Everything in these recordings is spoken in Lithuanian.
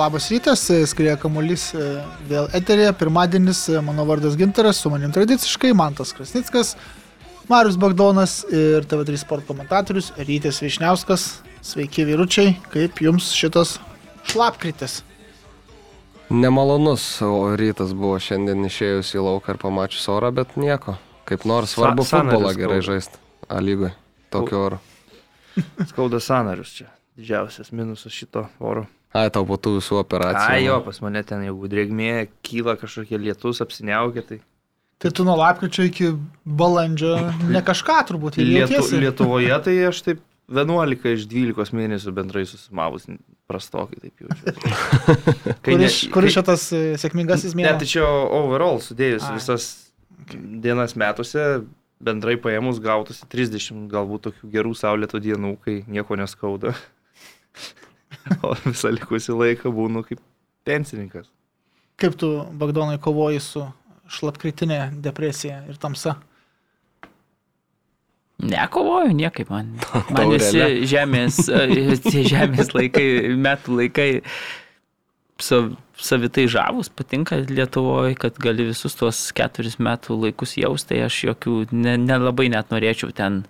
Labas rytas, skrieja kamuolys e, vėl eterėje, pirmadienis, e, mano vardas Ginteras, su manim tradiciškai, Mantas Krasnickas, Marius Bagdonas ir TV3 sport komentatorius Rytis Višniauskas. Sveiki vyručiai, kaip jums šitas šlapkritis? Nemalonus o rytas buvo šiandien išėjus į lauką ir pamačius orą, bet nieko. Kaip nors svarbu Sa- futbolą gerai žaisti. A lygoj. Tokiu oru. Skauda sanarius čia. Didžiausias minusas šito oro. Ai, tau po tų visų operacijų. Ai jo, pas mane ten jeigu drėgmė, kyla kažkokie lietus, apsiniaukia, tai Tai tu nuo lapkričio iki balandžio ne kažką turbūt Lietu, įlietiesi. Lietuvoje tai aš taip 11 iš 12 mėnesių bendrai susimavus prastokai taip jaučiu. Kuris, kuris šitas e, sėkmingasis Ne, mėnesys? tai čia overall sudėjus Ai. visas dienas metuose, bendrai paėmus gautųsi 30 galbūt tokių gerų saulėtų dienų, kai nieko neskauda. o visą likusį laiką būnu kaip pensininkas. Kaip tu, Bagdonai, kovoji su šlapkritinė depresija ir tamsa? Nekovoju niekaip man. Man visi žemės, e, žemės laikai, metų laikai sav, savitai žavus, patinka Lietuvoje, kad gali visus tuos keturis metų laikus jausti, tai aš jokių ne- nelabai ne net norėčiau ten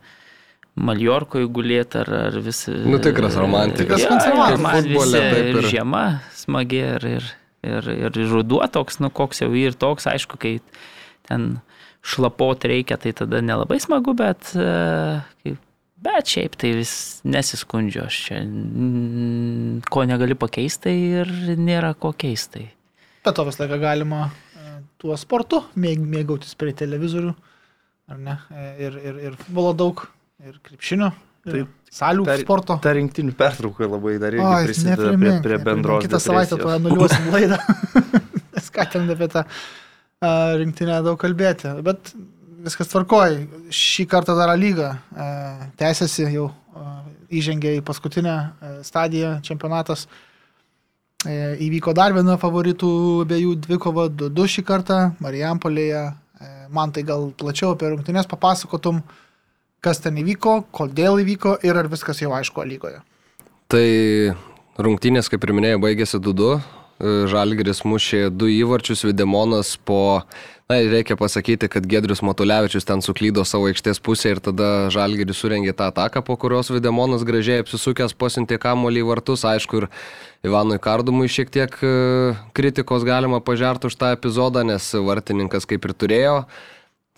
Maljorkoje gulėti ar, ar vis... Nu, tikras romantikas. Konservatorius ir man visi, ir žiema smagi ir, ir, ir, ir ruduo toks, nu koks jau ir toks, aišku, kai ten šlapot reikia, tai tada nelabai smagu, bet, e, kaip- bet šiaip tai vis nesiskundžiu aš čia. Ko negali pakeisti tai ir nėra ko keisti. Bet to visą laiką galima e, tuo sportu mėg, mėgautis prie televizorių, ar ne? E, Ir, ir, ir futbolo daug, ir krepšinio, ir Taip. salių Ta- sporto. Ta rinktinių pertrauka labai dar irgi prisideda prie, prie bendros. Kitą savaitę depresijos. anuliuosim laidą. Ten apie tą rinktinę daug kalbėti. Bet viskas tvarkoja. Šį kartą dar lyga tęsiasi, jau įžengė į paskutinę stadiją čempionatas. E, Įvyko dar viena favoritų abiejų dvikova 2-2 šį kartą Marijampolėje. E, Man tai gal plačiau apie rungtynės papasakotum, kas ten įvyko, kodėl įvyko ir ar viskas jau aišku lygoje. Tai rungtynės, kaip ir minėjau, baigėsi 2-2. Žalgiris mušė du įvarčius, Videmonas po... Na, reikia pasakyti, kad Gedrius Matulevičius ten suklydo savo aikštės pusę ir tada Žalgiris surengė tą ataką, po kurios Videmonas gražiai apsisukęs pasintė kamuolį į vartus. Aišku, ir Ivanui Kardumui šiek tiek e, kritikos galima pažerti už tą epizodą, nes vartininkas kaip ir turėjo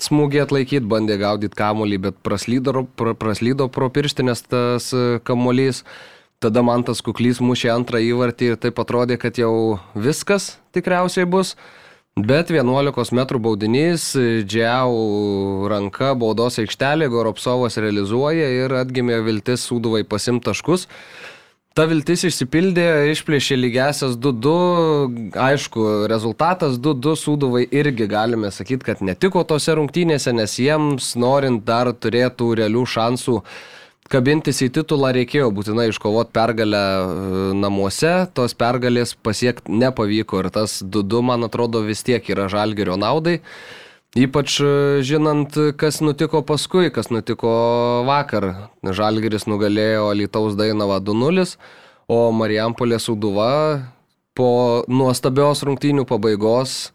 smūgį atlaikyti, bandė gaudyti kamuolį, bet praslydo, pra, praslydo pro pirštinės tas e, kamuolys. Tada man tas kuklys mušė antrą įvartį ir taip atrodė, kad jau viskas tikriausiai bus. Bet 11 m baudinys, Džiau ranka baudos aikštelė, Goropsovas realizuoja ir atgimė viltis Sūduvai pasimti taškus. Ta viltis išsipildė, išplėšė lygesias 2-2, aišku, rezultatas 2-2 Sūduvai irgi galime sakyti, kad netiko tose rungtynėse, nes jiems norint dar turėtų realių šansų kabintis į titulą reikėjo būtinai iškovoti pergalę e, namuose, tos pergalės pasiekti nepavyko ir tas 2-2, man atrodo, vis tiek yra žalgerio naudai. Ypač e, žinant, kas nutiko paskui, kas nutiko vakar. Žalgeris nugalėjo Lietuvos Dainavą 2-0, o Marijampolė Suduva po nuostabios rungtynių pabaigos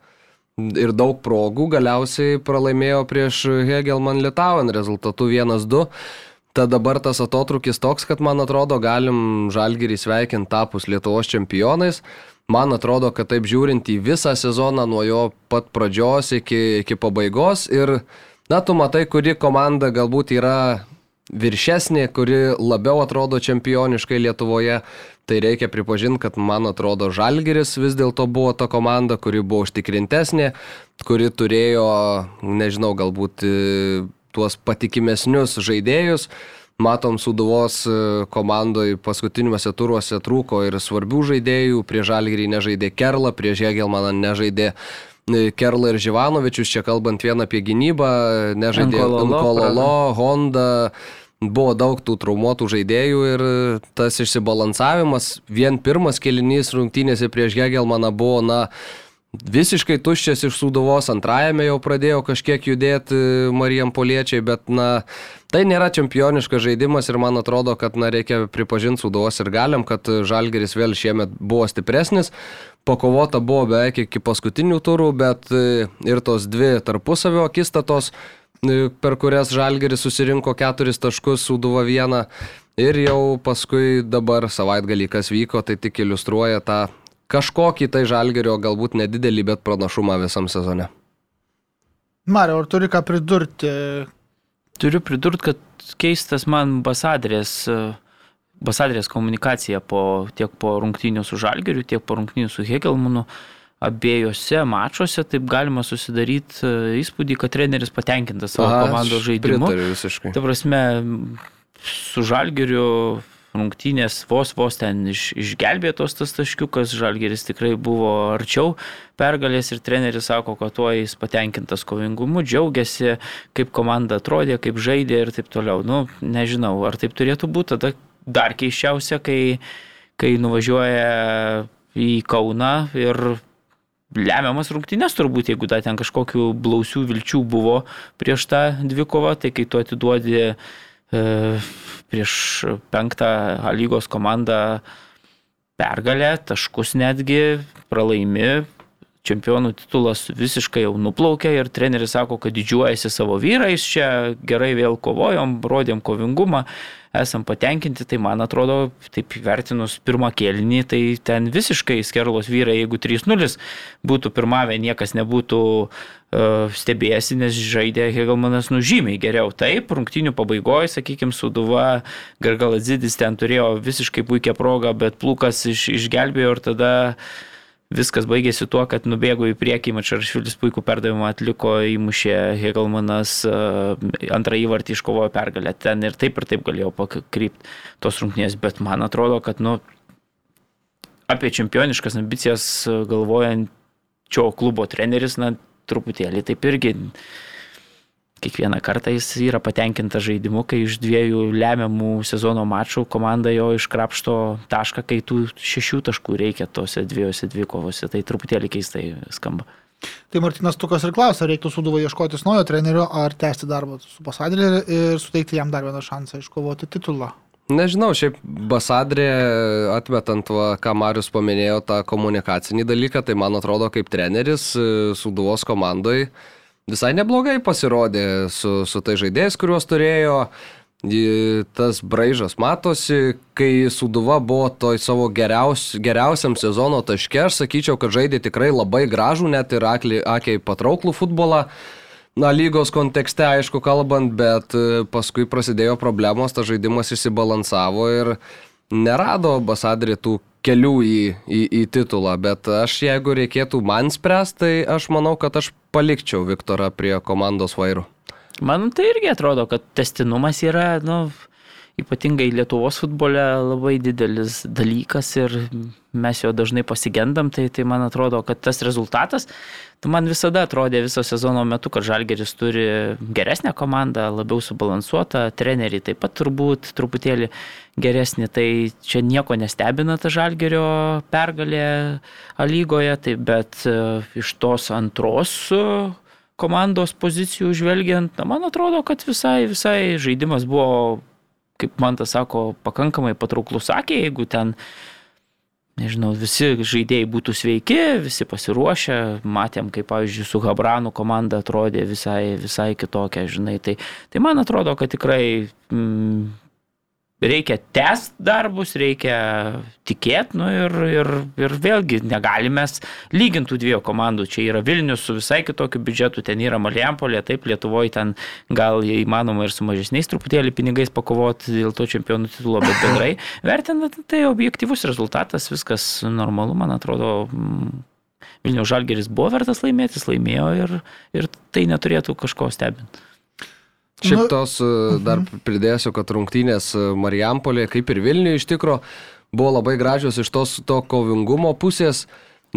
ir daug progų galiausiai pralaimėjo prieš Hegelman Litauen rezultatu 1-2. Tad dabar tas atotrukis toks, kad man atrodo galim Žalgirį sveikinti tapus Lietuvos čempionais. Man atrodo, kad taip žiūrint į visą sezoną nuo jo pat pradžios iki, iki pabaigos ir, na, tu matai, kuri komanda galbūt yra viršesnė, kuri labiau atrodo čempioniškai Lietuvoje. Tai reikia pripažinti, kad man atrodo Žalgiris vis dėlto buvo ta komanda, kuri buvo užtikrintesnė, kuri turėjo, nežinau, galbūt e, tuos patikimesnius žaidėjus. Matom, Suduvos komandoje paskutiniuose turuose trūko ir svarbių žaidėjų. Prie Žalgirį nežaidė Kerla, prie Žegelmaną nežaidė e, Kerla ir Živanovičius. Čia kalbant vien apie gynybą, nežaidė Nkololo, Honda. Buvo daug tų traumuotų žaidėjų ir tas išsibalansavimas, vien pirmas kelinys rungtynėse prieš Hegelmaną buvo, na, visiškai tuščias iš Sūduvos, antrajame jau pradėjo kažkiek judėti Marijam Poliečiai, bet na, tai nėra čempioniškas žaidimas ir man atrodo, kad na, reikia pripažinti Sūduvos ir galim, kad Žalgeris vėl šiemet buvo stipresnis. Pakovota buvo beveik iki paskutinių turų, bet e, ir tos dvi tarpusavio akistatos, e, per kurias Žalgeris susirinko keturis taškus, Sūduva vieną. Ir jau paskui dabar savaitgalį, kas vyko, tai tik iliustruoja tą kažkokį tai žalgerio, galbūt nedidelį, bet pranašumą visam sezone. Mario, ar turi ką pridurti? Turiu pridurti, kad keistas man basadrės, basadrės komunikacija po, tiek po rungtynių su žalgeriu, tiek po rungtynių su Hegelmanu. Abiejose mačiuose taip galima susidaryti įspūdį, kad treneris patenkintas savo komandos žaidimu. Pritariu visiškai. Ta prasme, su žalgeriu rungtynės vos vos ten iš, išgelbėtos tas taškiukas, Žalgeris tikrai buvo arčiau pergalės ir treneris sako, kad tuo jis patenkintas kovingumu, džiaugiasi, kaip komanda atrodė, kaip žaidė ir taip toliau. Nu, nežinau, ar taip turėtų būti, tada dar keiščiausia, kai, kai nuvažiuoja į Kauną ir lemiamas rungtynės turbūt, jeigu da ten kažkokių blausių vilčių buvo prieš tą dvikovą, tai kai tu atiduodi prieš penktą lygos komandą pergalę, taškus netgi pralaimi, čempionų titulas visiškai jau nuplaukė ir treneris sako, kad didžiuojasi savo vyrais, čia gerai vėl kovojom, rodėm kovingumą, esam patenkinti, tai man atrodo, taip vertinus pirmą kėlinį, tai ten visiškai skerlos vyrai, jeigu 3-0 būtų pirmavę, niekas nebūtų uh, stebėjęsi, nes žaidė Hegelmanas nužymiai geriau. Taip, rungtinių pabaigoje, sakykime, Suduva, Gargaladzidis ten turėjo visiškai puikią progą, bet Plukas iš, išgelbėjo ir tada Viskas baigėsi tuo, kad nubėgo į priekį, Mačaršvilis puikų perdavimą atliko, įmušė Hegelmanas, e, antrą įvartį iškovojo pergalę. Ten ir taip ir taip galėjo pakrypti tos rungtynės, bet man atrodo, kad nu, apie čempioniškas ambicijas galvojančio klubo treneris, na, truputėlį taip irgi kiekvieną kartą jis yra patenkintas žaidimu, kai iš dviejų lemiamų sezono mačų komanda jo iškrapšto tašką, kai tų šešių taškų reikia tose dviejose dvikovose. Tai truputėlį keistai skamba. Tai Martinas Tukas ir klausia, reiktų suduvai ieškotis naujo trenerio ar tęsti darbą su Basadrė ir suteikti jam dar vieną šansą iškovoti titulą. Nežinau, šiaip Basadrė, atmetant, va, ką Marius paminėjo, tą komunikacinį dalyką, tai man atrodo kaip treneris Suduvos komandai visai neblogai pasirodė su, su tai žaidėjais, kuriuos turėjo. Tas braižas matosi, kai Suduva buvo toj savo geriaus, geriausiam sezono taške, aš sakyčiau, kad žaidė tikrai labai gražų, net ir akli, akiai patrauklų futbolą. Na, lygos kontekste, aišku, kalbant, bet e, paskui prasidėjo problemos, tas žaidimas išsibalansavo ir nerado ambasadoriai tų kelių į, į, į titulą, bet aš jeigu reikėtų man spręsti, tai aš manau, kad aš palikčiau Viktorą prie komandos vairų. Man tai irgi atrodo, kad testinumas yra, nu, ypatingai Lietuvos futbole labai didelis dalykas ir mes jo dažnai pasigendam, tai, tai man atrodo, kad tas rezultatas, tai man visada atrodė viso sezono metu, kad Žalgeris turi geresnę komandą, labiau subalansuotą, treneriai taip pat turbūt truputėlį geresnį, tai čia nieko nestebina ta Žalgerio pergalė lygoje, tai bet e, iš tos antros komandos pozicijų žvelgiant, na, man atrodo, kad visai, visai žaidimas buvo kaip man tas sako, pakankamai patrauklus sakė, jeigu ten, nežinau, visi žaidėjai būtų sveiki, visi pasiruošę, matėm, kaip, pavyzdžiui, su Habranu komanda atrodė visai, visai kitokia, žinai, tai, tai man atrodo, kad tikrai mm, reikia tęsti darbus, reikia tikėti, nu ir, ir, ir vėlgi negalime lygintų dviejų komandų. Čia yra Vilnius su visai kitokiu biudžetu, ten yra Marijampolė, taip Lietuvoje ten gal įmanoma ir su mažesniais truputėlį pinigais pakovoti dėl to čempionų titulo, bet bendrai vertinant, tai objektivus rezultatas, viskas normalu, man atrodo. Mm, Vilniaus Žalgeris buvo vertas laimėtis, laimėjo ir, ir tai neturėtų kažko stebinti. Šiaip nu, tos e, dar mhm. pridėsiu, kad rungtynės e, Marijampolė, kaip ir Vilniuje iš tikro, buvo labai gražios iš tos to kovingumo pusės,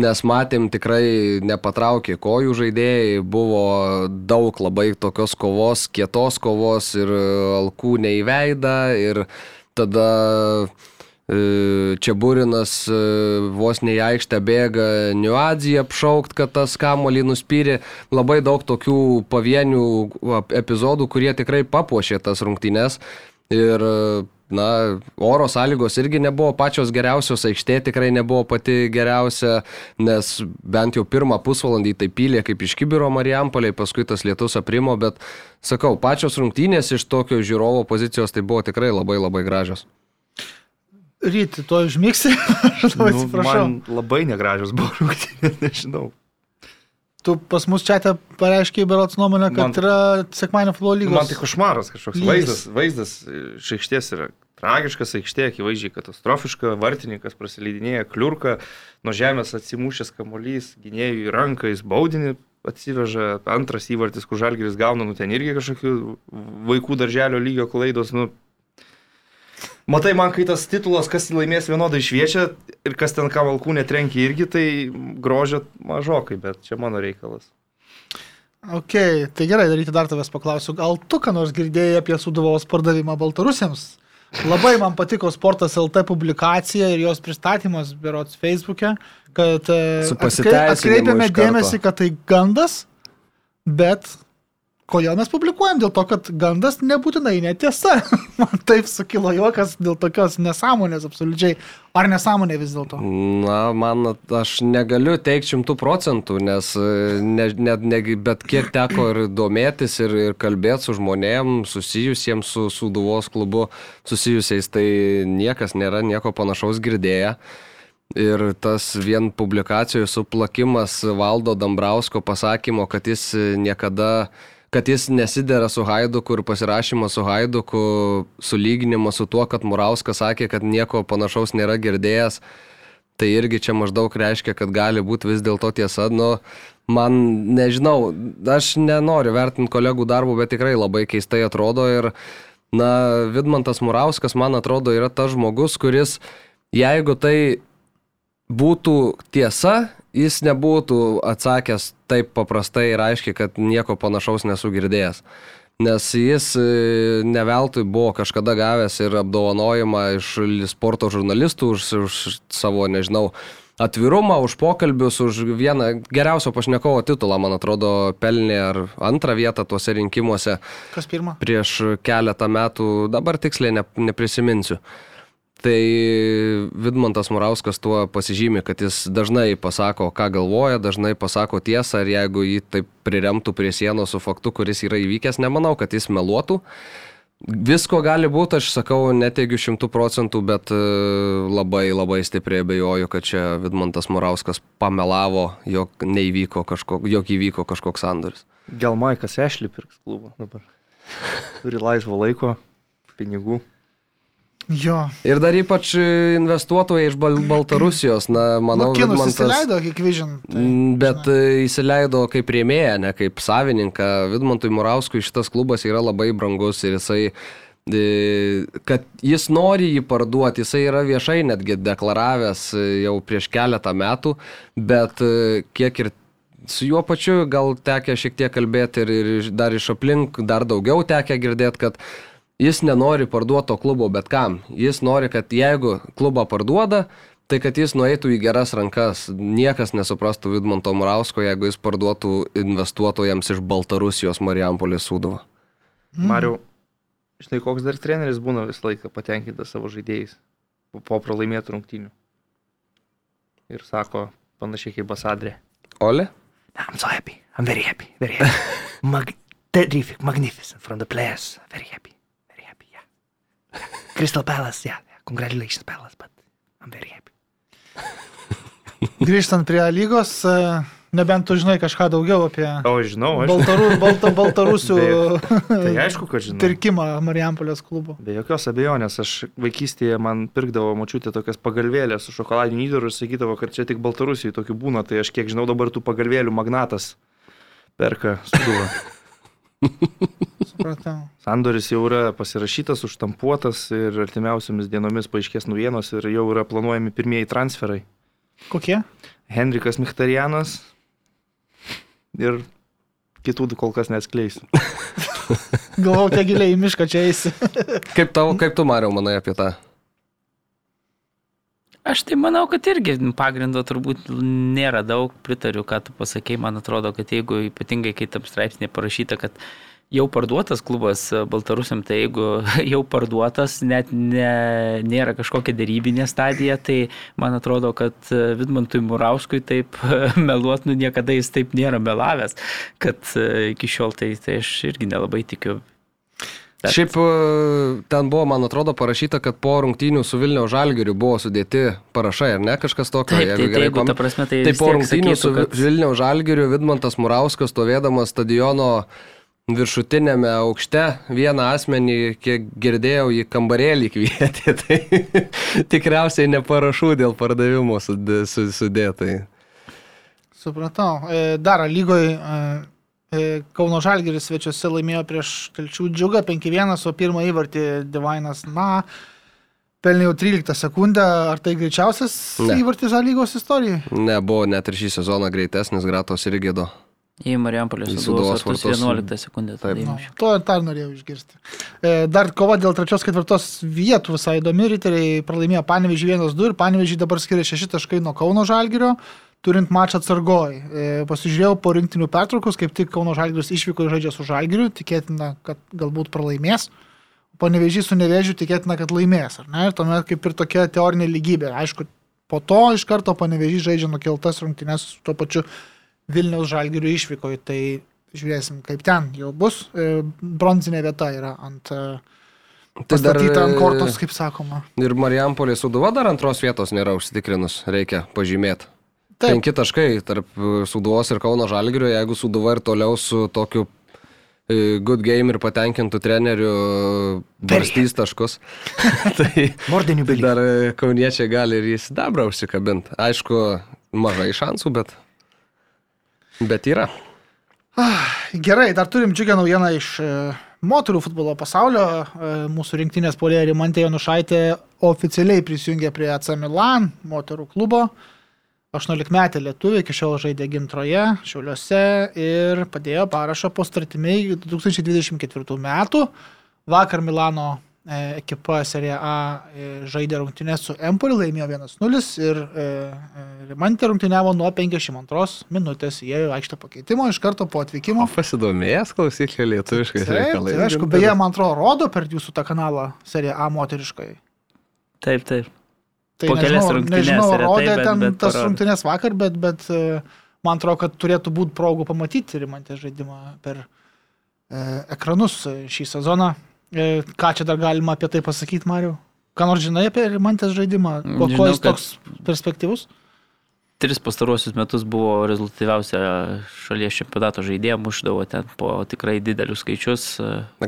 nes matėm tikrai nepatraukė kojų žaidėjai, buvo daug labai tokios kovos, kietos kovos ir alkų neįveida ir tada E, Čia Burinas e, vos ne į aikštę bėga, Niuadzija apšaukt, kad tas kamolį nuspyrė. Labai daug tokių pavienių epizodų, kurie tikrai papuošė tas rungtynes. Ir, e, na, oro sąlygos irgi nebuvo pačios geriausios, aikštė tikrai nebuvo pati geriausia, nes bent jau pirmą pusvalandį tai pylė kaip iš Kibiro Marijampoliai, paskui tas lietus aprimo, bet sakau, pačios rungtynės iš tokio žiūrovo pozicijos tai buvo tikrai labai labai gražios. Ryti, to užmygsi. Aš labai Nu, atsiprašau. man labai negražios buvo rungtynės, nežinau. Tu pas mus čia te pareiškiai berots nuomonę, kad Man- yra sekmanio futbolo lygos. Man tai košmaras kažkoks lygis. vaizdas, vaizdas iš aikštės yra tragiškas, aikštė akivaizdžiai katastrofiška, vartininkas prasilydinėja kliurką, nuo žemės atsimušęs kamolys, gynėjų į ranką, jis baudinį atsiveža, antras įvartis, kur žalgeris gauna, nu ten irgi kažkokių vaikų darželio lygio klaidos, nu. Matai, man kai tas titulas, kas jį laimės vienodai šviečia ir kas ten ką valkų netrenkia irgi, tai grožio mažokai, bet čia mano reikalas. Ok, tai gerai, daryti dar tavęs paklausiu. Gal tu ką nors girdėjai apie suduvos pardavimą baltarusiams? Labai man patiko Sportas LT publikacija ir jos pristatymas, berots Facebook'e, kad e, Su atkrei- pasiteisinimu atkreipėme iš karto. dėmesį, kad tai gandas, bet kodėl mes publikuojam? Dėl to, kad gandas nebūtinai netiesa. man taip sukilo juokas dėl tokios nesąmonės absoliučiai. Ar nesąmonė vis dėlto? Na, man, aš negaliu teikti šimtų procentų, nes e, ne, ne, ne, bet kiek teko ir domėtis ir, ir kalbėti su žmonėm susijusiems su Suduvos klubu susijusiais, tai niekas nėra nieko panašaus girdėję. Ir tas vien publikacijų suplakimas Valdo Dambrausko pasakymo, kad jis niekada, kad jis nesidera su Haiduku ir pasirašymas su Haiduku sulyginimas su tuo, kad Murauskas sakė, kad nieko panašaus nėra girdėjęs, tai irgi čia maždaug reiškia, kad gali būti vis dėlto tiesa. Nu, man nežinau, aš nenoriu vertinti kolegų darbų, bet tikrai labai keistai atrodo ir, na, Vidmantas Murauskas, man atrodo, yra tas žmogus, kuris, jeigu tai būtų tiesa, jis nebūtų atsakęs taip paprastai ir aiškiai, kad nieko panašaus nesu girdėjęs. Nes jis e, neveltui buvo kažkada gavęs ir apdovanojimą iš sporto žurnalistų už, už savo, nežinau, atvirumą, už pokalbius, už vieną geriausio pašnekovo titulą, man atrodo, pelnė ar antrą vietą tuose rinkimuose Kas pirma? prieš keletą metų, dabar tiksliai ne, neprisiminsiu. Tai Vidmantas Murauskas tuo pasižymi, kad jis dažnai pasako, ką galvoja, dažnai pasako tiesą ir jeigu jį taip priremtų prie sienos su faktu, kuris yra įvykęs, nemanau, kad jis meluotų. Visko gali būti, aš sakau, neteigiu šimtų procentų, bet e, labai labai stipriai abejoju, kad čia Vidmantas Murauskas pamelavo, jog kažkoks, jog įvyko kažkoks sandoris. Gal Maikas Ešli pirks klubą dabar. Turi laisvo laiko, pinigų. Jo. Ir dar ypač investuotojai iš Bal Baltarusijos, na, manau, Nu, kinus Vidmantas- įsileido Hikvision. Tai, Mm, Bet žinai. e, įsileido kaip rėmėja, ne kaip savininką. Vidmantui Murauskui šitas klubas yra labai brangus ir jisai, e, kad jis nori jį parduoti, jisai yra viešai netgi deklaravęs e, jau prieš keletą metų, bet e, kiek ir su juo pačiu gal tekia šiek tiek kalbėti ir, ir dar iš aplink dar daugiau tekia girdėti, kad jis nenori parduoto klubo bet kam. Jis nori, kad jeigu klubą parduoda, tai kad jis nueitų į geras rankas. Niekas nesuprastų Vidmanto Murausko, jeigu jis parduotų investuotojams iš Baltarusijos Marijampolės Sūduvo. Mm. Mariu, žinai, koks dar treneris būna visą laiką patenkintas savo žaidėjais po, pralaimėtų rungtynių. Ir sako panašiai kaip Basadrė. Ole? I'm so happy. I'm very happy. Very happy. Mag- terrific, magnificent from the players. Very happy. Crystal Palace, yeah. yeah. Congratulations, Palace, but I'm very happy. Grįžtant prie lygos, e, nebent tu žinai kažką daugiau apie O, žinau, aš. Baltaru, Balta, Baltarusių Tai aišku, kad žinau. pirkimą Marijampolės klubo. Be jokios abejonės, aš vaikystėje man pirkdavo mačiutė tokias pagalvėlės su šokoladiniu įdaru ir sakydavo, kad čia tik Baltarusijoje tokių būna, tai aš kiek žinau dabar tų pagalvėlių magnatas perka suduvą. Supratau. Sandoris jau yra pasirašytas, užtampuotas ir artimiausiamis dienomis paaiškės naujienos ir jau yra planuojami pirmieji transferai. Kokie? Henrikas Michtarianas ir kitų kol kas neatskleisiu. Galvau, tie giliai į mišką čia eisi. Kaip, tau, kaip tu, Mariau, manai apie tą? Aš tai manau, kad irgi pagrindo turbūt nėra daug, pritariu, ką tu pasakėjai, man atrodo, kad jeigu ypatingai, kai tam straipsnė parašyta, kad jau parduotas klubas e, Baltarusiam, tai jeigu jau parduotas, net ne, nėra kažkokia dėrybinė stadija, tai man atrodo, kad e, Vidmantui Murauskui taip meluot, nu niekada jis taip nėra melavęs, kad e, iki šiol tai, tai aš irgi nelabai tikiu. Bet... Šiaip ten buvo, man atrodo, parašyta, kad po rungtynių su Vilnių Žalgiriu buvo sudėti parašai, ar ne kažkas tokio. Taip, tai, tai, jeigu, ta prasme, tai, tai po rungtynių sakytų, su kad... Vilnių Žalgiriu Vidmantas Murauskas stovėdamas stadiono viršutinėme aukšte vieną asmenį, kiek girdėjau, į kambarėlį kvietė, tai tikriausiai ne parašų dėl pardavimo sudėtai. Supratau. E, dar lygoje Kauno Žalgeris svečiuose laimėjo prieš Telčių džiugą 5-1, o pirmą įvartį Divainas, na, pelnė jau 13 sekundę. Ar tai greičiausias ne. įvartis Žalygos istorijoje? Ne, buvo net ir šį sezoną greitesnis Gratos ir Gėdo. Į Marijampolės suduvos vartus 11 sekundę. No, to dar norėjau išgirsti. E, dar kova dėl trečios ketvirtos vietų visai įdomi. Riteriai pralaimėjo Panevežį 1-2 ir Panevežį dabar skiria 6 taškai nuo Kauno Žalgirio, turint mačą atsargoj. E, pasižiūrėjau po rinktinių pertraukos, kaip tik Kauno Žalgiris išvyko ir žaidžia su Žalgiriu, tikėtina, kad galbūt pralaimės. Panevežys su Nevežiu tikėtina, kad laimės. Ir tuomet kaip ir tokia teorinė lygybė. Aišku, po to iš karto Panevežys žaidžia nukeltas rungtynės su tuo pačiu Vilniaus žalgirių išvykoje, tai žiūrėsim, kaip ten jau bus. E, bronzinė vieta yra ant... E, tai pastatyta ant kortos, kaip sakoma. Ir Marijampolė Suduva dar antros vietos nėra užsitikrinus, reikia pažymėti. Taip. Penki taškai tarp Suduvos ir Kauno Žalgirio, jeigu Suduva ir toliau su tokiu good game ir patenkintų trenerių barstys taškus. tai Mordinių bylų. Dar kauniečiai gali ir į sidabrą užsikabinti. Aišku, mažai šansų, bet Bet yra. Ah, gerai, dar turim džiugę naujieną iš e, moterų futbolo pasaulio. E, mūsų rinktinės polė Rimantė Janušaitė oficialiai prisijungė prie AC Milan moterų klubo. 18 metė lietuvė iki šiol žaidė gintroje, šiauliuose ir padėjo parašą po startimiai 2024 metų. Vakar Milano ekipa Serija A e, žaidė rungtynės su Empoli, laimėjo 1-0 ir e, Rimantė rungtyniavo nuo 52 minutės, jie jau aikštę pakeitimo iš karto po atvykimo. O pasidomėjęs klausyklė lietuviškai. Taip, tai aišku, beje, man atrodo, rodo per jūsų tą kanalą Serija A moteriškai. Taip, taip. Tai po nežinau, nežinau rodė taip, ten bet, bet tas rungtynės vakar, bet, bet man atrodo, kad turėtų būti progų pamatyti Rimantės žaidimą per e, ekranus šį sezoną. E, ką čia dar galima apie tai pasakyti, Mariu? Ką nors žinai apie Rimantės žaidimą? Kuo, kuo jis toks perspektyvus? Tris pastaruosius metus buvo rezultatyviausia šalies čempionato žaidėja, muždavo ten po tikrai didelius skaičius.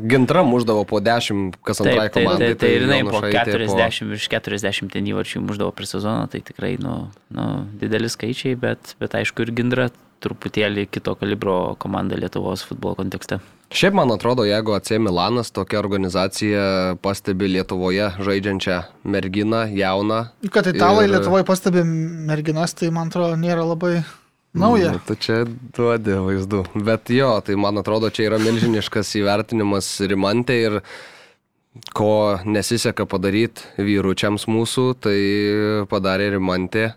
Gintra muždavo po 10, kas antrai komandai. Tai, tai, tai ir jinai po 40, po... virš 40 ten įvarčių muždavo per sezoną, tai tikrai nu, nu, dideli skaičiai, bet, bet aišku ir Gintra truputėlį kito kalibro komanda Lietuvos futbolo kontekste. Šiaip man atrodo, jeigu AC Milanas tokia organizacija pastebi Lietuvoje žaidžiančią merginą, jauną. Kad italai ir... Lietuvoje pastebi merginas, tai man atrodo nėra labai nauja. Na, tu čia duodi vaizdų. Bet jo, tai man atrodo, čia yra milžiniškas įvertinimas rimantė ir ko nesiseka padaryti vyručiams mūsų, tai padarė rimantė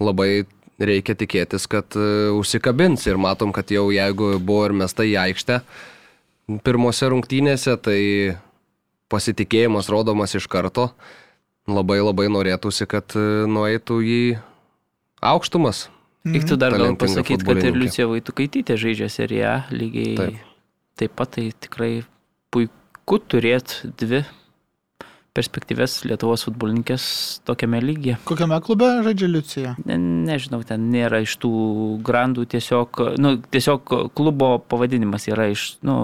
labai reikia tikėtis, kad uh, užsikabins ir matom, kad jau jeigu buvo ir mesta į aikštę, pirmose rungtynėse, tai pasitikėjimas rodomas iš karto. Labai labai norėtųsi, kad e, nueitų į aukštumas. Reiktų dar gal pasakyti, kad ir Liucija Vaitukaitytė žaidžia seriją lygiai taip. taip pat, tai tikrai puiku turėti dvi perspektyves Lietuvos futbolininkės tokiame lygyje. Kokiame klube žaidžia Liucija? Ne, nežinau, ten nėra iš tų grandų tiesiog, nu, tiesiog klubo pavadinimas yra iš, nu,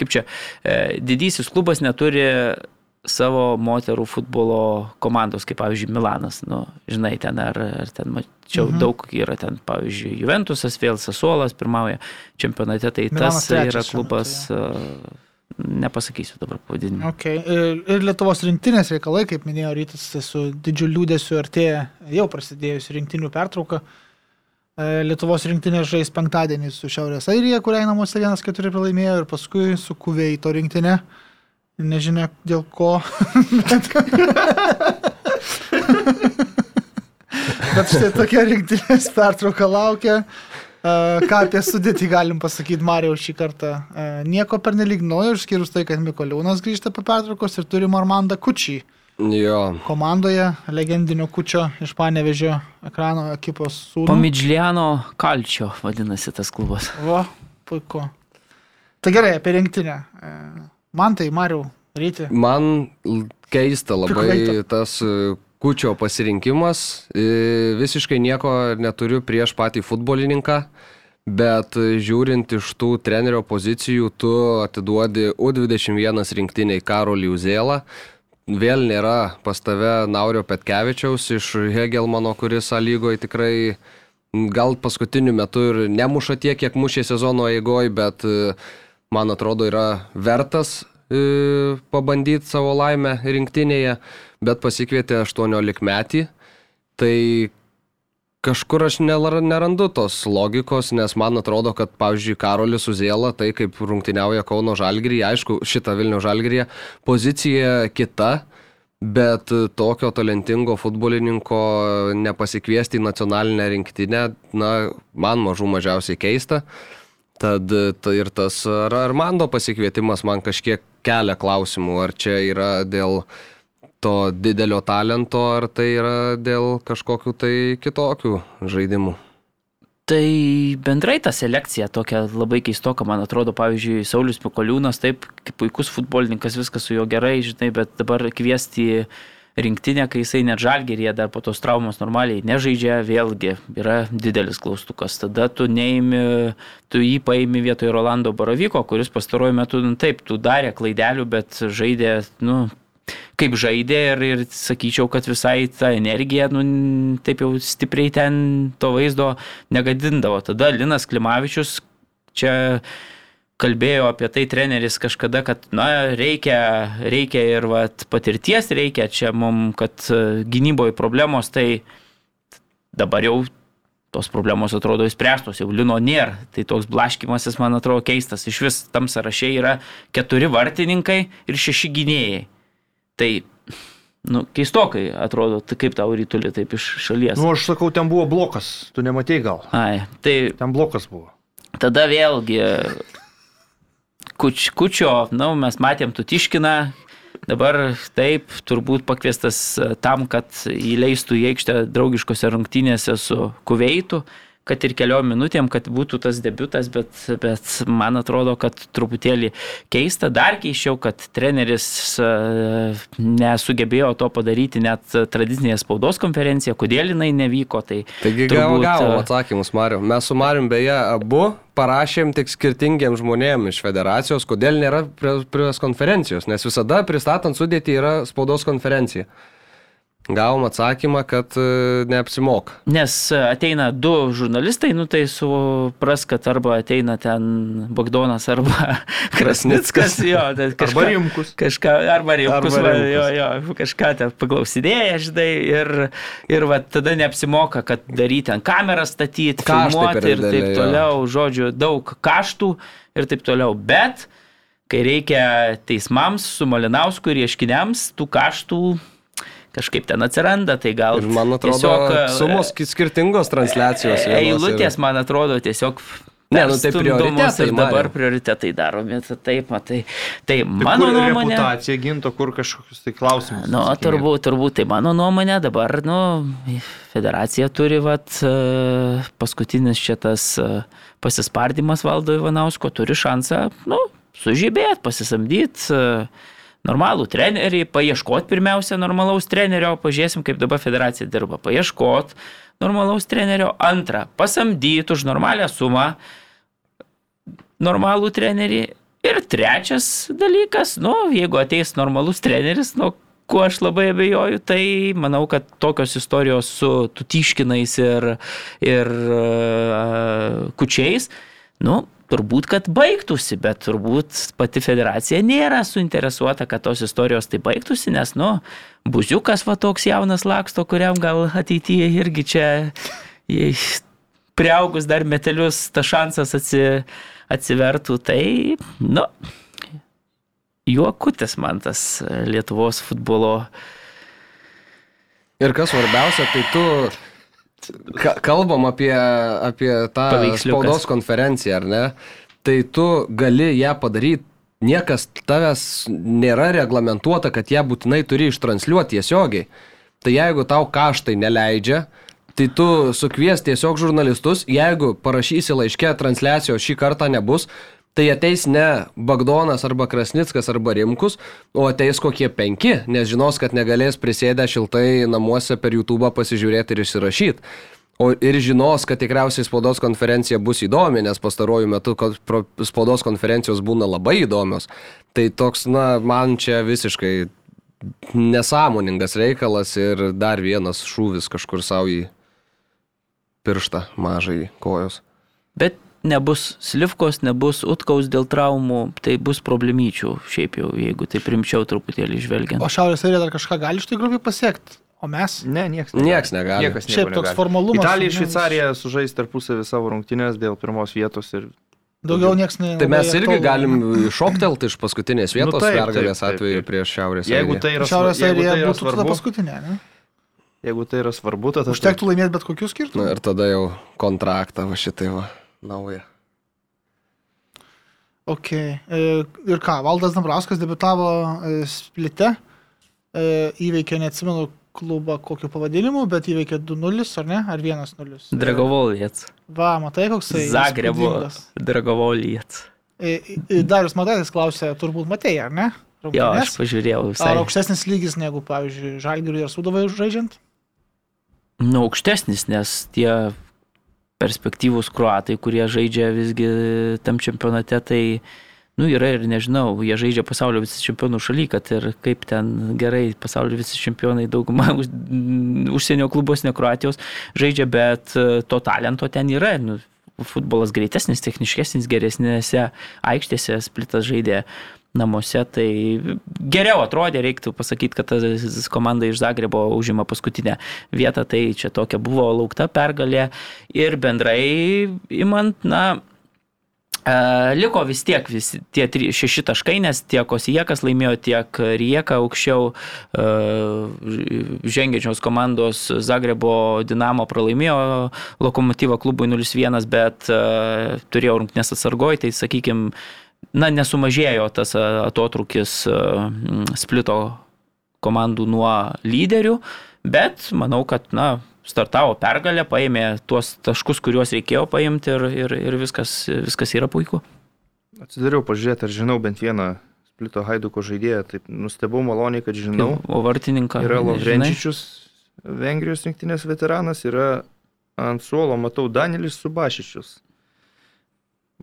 kaip čia, e, didysis klubas neturi savo moterų futbolo komandos, kaip pavyzdžiui Milanas, nu, žinai, ten ar, ar ten mačiau mhm. daug yra ten, pavyzdžiui, Juventusas, vėl Sasuolas pirmauja čempionate, tai Milanas tas yra klubas. Metu, Nepasakysiu dabar pavadinimą. Okay. Ir, ir Lietuvos rinktinės reikalai, kaip minėjo Rytas, tai su didžiuliu liūdėsiu artėja jau prasidėjusi rinktinių pertrauka. E, Lietuvos rinktinė žais penktadienį su Šiaurės Airija, kuriai namuose 1-4 pralaimėjo ir paskui su Kuveito rinktinė. Nežinia dėl ko. Bet štai tokia rinktinės pertrauka laukia. Ką apie sudėtį galim pasakyti Marijau šį kartą? Nieko pernelyg naujo, išskyrus tai, kad Mikoliūnas grįžta po pertraukos ir turim Armandą Kučį Jo, komandoje, legendinio Kučio iš Panevežio ekrano ekipos sūnų. Pamidžliano kalčio vadinasi tas klubas. Va, puiku. Tai gerai, apie rinktinę. Man tai, Mariau, ryti. man keista labai tas kučio pasirinkimas. E, Visiškai nieko neturiu prieš patį futbolininką. Bet žiūrint iš tų trenerio pozicijų, tu atiduodi U21 rinktiniai Karolį Uzėlą. Vėl nėra pas tave Naurio Petkevičiaus iš Hegelmano, kuris lygoje tikrai gal paskutiniu metu ir nemuša tiek, kiek mušė sezono eigoje, bet e, man atrodo yra vertas pabandyti savo laimę rinktinėje, bet pasikvietė 18 metį. Tai kažkur aš nerandu tos logikos, nes man atrodo, kad, pavyzdžiui, Karolis Uzėla, tai kaip rungtyniauja Kauno Žalgirį, aišku, šitą Vilnių Žalgirį, pozicija kita, bet tokio talentingo futbolininko nepasikviesti į nacionalinę rinktinę, na, man mažų mažiausiai keista. Tad tai ir tas ar Armando pasikvietimas man kažkiek kelia klausimų, ar čia yra dėl to didelio talento, ar tai yra dėl kažkokių tai kitokių žaidimų. Tai bendrai ta selekcija tokia labai keistoka, man atrodo, pavyzdžiui, Saulis Mikoliūnas, taip, puikus futbolininkas, viskas su juo gerai, žinai, bet dabar kviesti į rinktinę, kai jisai net žalgerėje dar po tos traumos normaliai nežaidžia, vėlgi yra didelis klaustukas. Tada tu neimi, tu jį paimi vietoj Rolando Baraviko, kuris pastaruoju metu, nu, taip, tu darė klaidelių, bet žaidė, nu, kaip žaidė ir, ir sakyčiau, kad visai ta energija, nu, taip jau stipriai ten to vaizdo negadindavo. Tada Linas Klimavičius čia kalbėjo apie tai treneris kažkada, kad, na, reikia, reikia ir vat, patirties reikia čia mum, kad e, gynyboje problemos, tai dabar jau tos problemos atrodo įspręstos, jau Lino nėra. Tai toks blaškimasis, man atrodo, keistas. Iš vis tam sąraše yra keturi vartininkai ir šeši gynėjai. Tai, nu, keistokai atrodo, tai kaip tau rytulį taip iš šalies. Nu, aš sakau, ten buvo blokas, tu nematei gal. Ai, tai Ten blokas buvo. tada vėlgi kuč, kučio, na, mes matėm Tutiškiną, dabar taip, turbūt pakviestas e, tam, kad įleistų į aikštę draugiškose rungtynėse su Kuveitu, kad ir keliom minutėm, kad būtų tas debutas, bet, bet man atrodo, kad truputėlį keista, dar keiščiau, kad treneris e, nesugebėjo to padaryti net tradicinėje spaudos konferencijoje, kodėl jinai nevyko. Tai Taigi turbūt, gavom, e, atsakymus, Mariu. Mes su Mariu beje abu parašėm tik skirtingiems žmonėms iš federacijos, kodėl nėra prie konferencijos, nes visada pristatant sudėti yra spaudos konferencija. Gavom atsakymą, kad e, neapsimoka. Nes ateina du žurnalistai, nu tai supras, kad arba ateina ten Bagdonas arba Krasnickas, jo, tai Arba kažką, rimkus. kažką, arba Rimkus, Arba va, Rimkus. jo, jo, kažką ten paklausinėja, žinai, ir, ir va, tada neapsimoka, kad daryti ant kamerą statyti, filmuoti ir taip dideli, jo. toliau, žodžiu, daug kaštų ir taip toliau, bet kai reikia teismams su Malinausku ir ieškiniams, tų kaštų kažkaip ten atsiranda, tai gal Ir man atrodo, tiesiog, e, sumos ki- skirtingos transliacijos. Eilutės, ir- man atrodo, tiesiog Ne, nu tai prioritetai, ir dabar prioritetai daromi. tai Taip, matai. Tai Tai mano kur nuomonė. Reputacija ginto, kur kažkokius tai klausimus. Nu, turbūt, turbūt, tai mano nuomonė dabar, nu, federacija turi, vat, e, paskutinis šitas e, pasispardymas valdo Ivanausko, turi šansą, nu, sužibėti, pasisamdyti normalų trenerį, paieškoti pirmiausia normalaus trenerio, pažiūrėsim, kaip dabar federacija dirba, paieškoti normalaus trenerio, antrą, pasamdyti už normalią sumą normalų trenerį. Ir trečias dalykas, nu, jeigu ateis normalus treneris, nu, kuo aš labai abejoju, tai manau, kad tokios istorijos su tutiškinais ir, ir uh, kučiais, nu, turbūt, kad baigtųsi, bet turbūt pati federacija nėra suinteresuota, kad tos istorijos tai baigtųsi, nes, nu, buziukas va toks jaunas laksto, kuriam gal ateityje irgi čia priaugus dar metelius tas šansas atsi, atsivertų, tai, nu, juokutis man tas Lietuvos futbolo Ir kas svarbiausia, tai tu ka kalbam apie, apie tą spaudos konferenciją, ar ne? Tai tu gali ją padaryti, niekas tavęs nėra reglamentuota, kad ją būtinai turi ištranšiuoti tiesiogiai. Tai jeigu tau kaštai neleidžia, tai tu sukvies tiesiog žurnalistus, jeigu parašysi laiške transliacijos šį kartą nebus, tai ateis ne Bagdonas arba Krasnickas arba Rimkus, o ateis kokie penki, nes žinos, kad negalės prisėdę šiltai namuose per YouTube pasižiūrėti ir išsirašyti. O ir žinos, kad tikriausiai spaudos konferencija bus įdomi, nes pastaruoju metu spaudos konferencijos būna labai įdomios. Tai toks, na, man čia visiškai nesąmoningas reikalas ir dar vienas šūvis kažkur savo į pirštą mažai kojos. Bet nebus slivkos, nebus utkaus dėl traumų, tai bus problemyčių šiaip jau, jeigu tai primčiau truputėlį žvelgiant. O Šiaurės Airija dar kažką gali iš tai grupiai pasiekti, o mes? Ne, niekas Niekas negali. Niekas Šiaip toks negali. formalumas, Italija ir Šveicarija sužais tarpusavį savo rungtynės dėl pirmos vietos ir Daugiau niekas ne. Tai mes irgi aktualu. galim šoktelti iš paskutinės vietos Nu taip, pergalės taip, taip, atveju prieš Šiaurės jeigu Airiją. tai yra, Šiaurės jeigu Airija tai būtų tada svarbu, paskutinė, ne? jeigu tai yra svarbu, tada Užtektų laimėti bet kokius Na skirtumus. ir tada jau kontraktą va šitai va naują. Ok. E, Ir ką, Valdas Dambrauskas debitavo e, splite, e, įveikė, neatsimenu klubą kokiu pavadinimu, bet įveikė 2-0, ar ne? Ar 1-0? Dragovolijas. Va, matai, koks tai. Zagrebo. Dragovolijas. Darius Mataitis klausė, turbūt matėjai, ar ne? Jo, Rungtynes? aš pažiūrėjau visai. Ar aukštesnis lygis negu, pavyzdžiui, Žalgiriui ir Sudovai žaidžiant? Nu, aukštesnis, nes tie perspektyvūs kruatai, kurie žaidžia visgi tam čempionate, tai, nu, yra ir nežinau, jie žaidžia pasaulio visi čempionų šaly, kad ir kaip ten gerai pasaulio visi čempionai dauguma už, užsienio klubos, ne Kroatijos žaidžia, bet e, to talento ten yra. Nu, futbolas greitesnis, techniškesnis, geresnėse aikštėse, splitas žaidė namuose, tai geriau atrodė, reiktų pasakyti, kad ta komanda iš Zagrebo užima paskutinę vietą, tai čia tokia buvo laukta pergalė. Ir bendrai imant, na, e, liko vis tiek visi tie šeši taškai, nes tiek Osiekas laimėjo, tiek Rieka aukščiau e, žengiančios komandos Zagrebo Dinamo pralaimėjo Lokomotyvo klubui 0-1, bet e, turėjo rungtynės atsargoj, tai sakykime, na, nesumažėjo tas e, atotrukis e, splito komandų nuo lyderių, bet manau, kad, na, startavo pergalę, paėmė tuos taškus, kuriuos reikėjo paimti ir, ir, ir viskas, viskas yra puiku. Atsidariau pažiūrėti, ar žinau bent vieną Splito Haiduko žaidėją. Taip nustebau maloniai, kad žinau. O vartininką. Yra? Lovrenčičius, Vengrijos rinktinės veteranas, yra ant suolo, matau, Danielis Subašičius.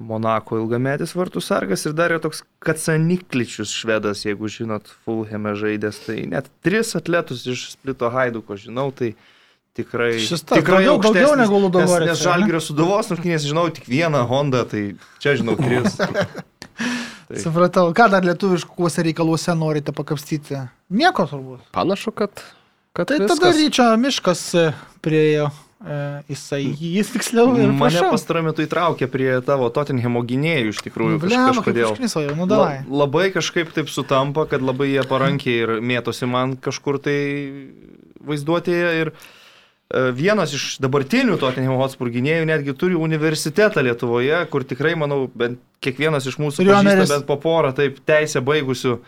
Monako ilgametis vartų sargas ir dar yra toks Kacanikličius švedas, jeigu žinot, Fulhame žaidęs. Tai net tris atletus iš Splito Haiduko žinau, tai tikrai... Šis tas tikrai daugiau- daugiau negu Ludogorets, Nes, nes? Žalgirio suduvos rungtynės žinau tik vieną Hondą, tai čia žinau tris. Tai- Supratau, ką dar lietuviškuose reikaluose norite pakapstyti? Nieko turbūt. Panašu, kad, kad Tai viskas. tada ryčio miškas e, priejo. E, jisai, jis tiksliau ir Mane pastaruoju metu įtraukė prie tavo Tottenhamo gynėjų iš tikrųjų. Blema, kažkodėl. užknisau, nu La, labai kažkaip taip sutampa, kad labai jie parankiai ir mėtosi man kažkur tai vaizduotėje. Ir e, vienas iš dabartinių Tottenham Hotspur gynėjų netgi turi universitetą Lietuvoje, kur tikrai, manau, bent kiekvienas iš mūsų pažįsta bent po porą taip teisę baigusių.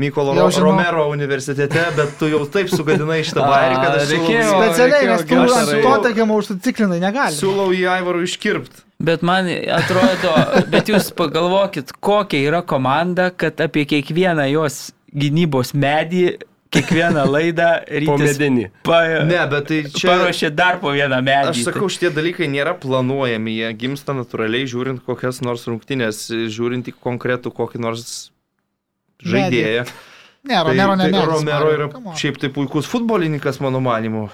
Mykolo Ro žinau. Romero universitete, bet tu jau taip sugadinai šitą bairį, kad aš reikėjo- siūlau, Specialiai, nes tu ant to tekiamą užsiciklinai negali. siūlau į Aivarų iškirpti. Bet man atrodo, bet jūs pagalvokit, kokia yra komanda, kad apie kiekvieną jos gynybos medį, kiekvieną laidą medinį. pa, Ne, bet tai čia... paruošė dar po vieną medį. Aš sakau, šitie dalykai nėra planuojami, jie gimsta natūraliai, žiūrint kokias nors rungtynės, žiūrint į konkretų kokį nors žaidėją. Ne, Romero ne, tai, ne. tai Romero yra šiaip tai puikus futbolininkas, mano manimu.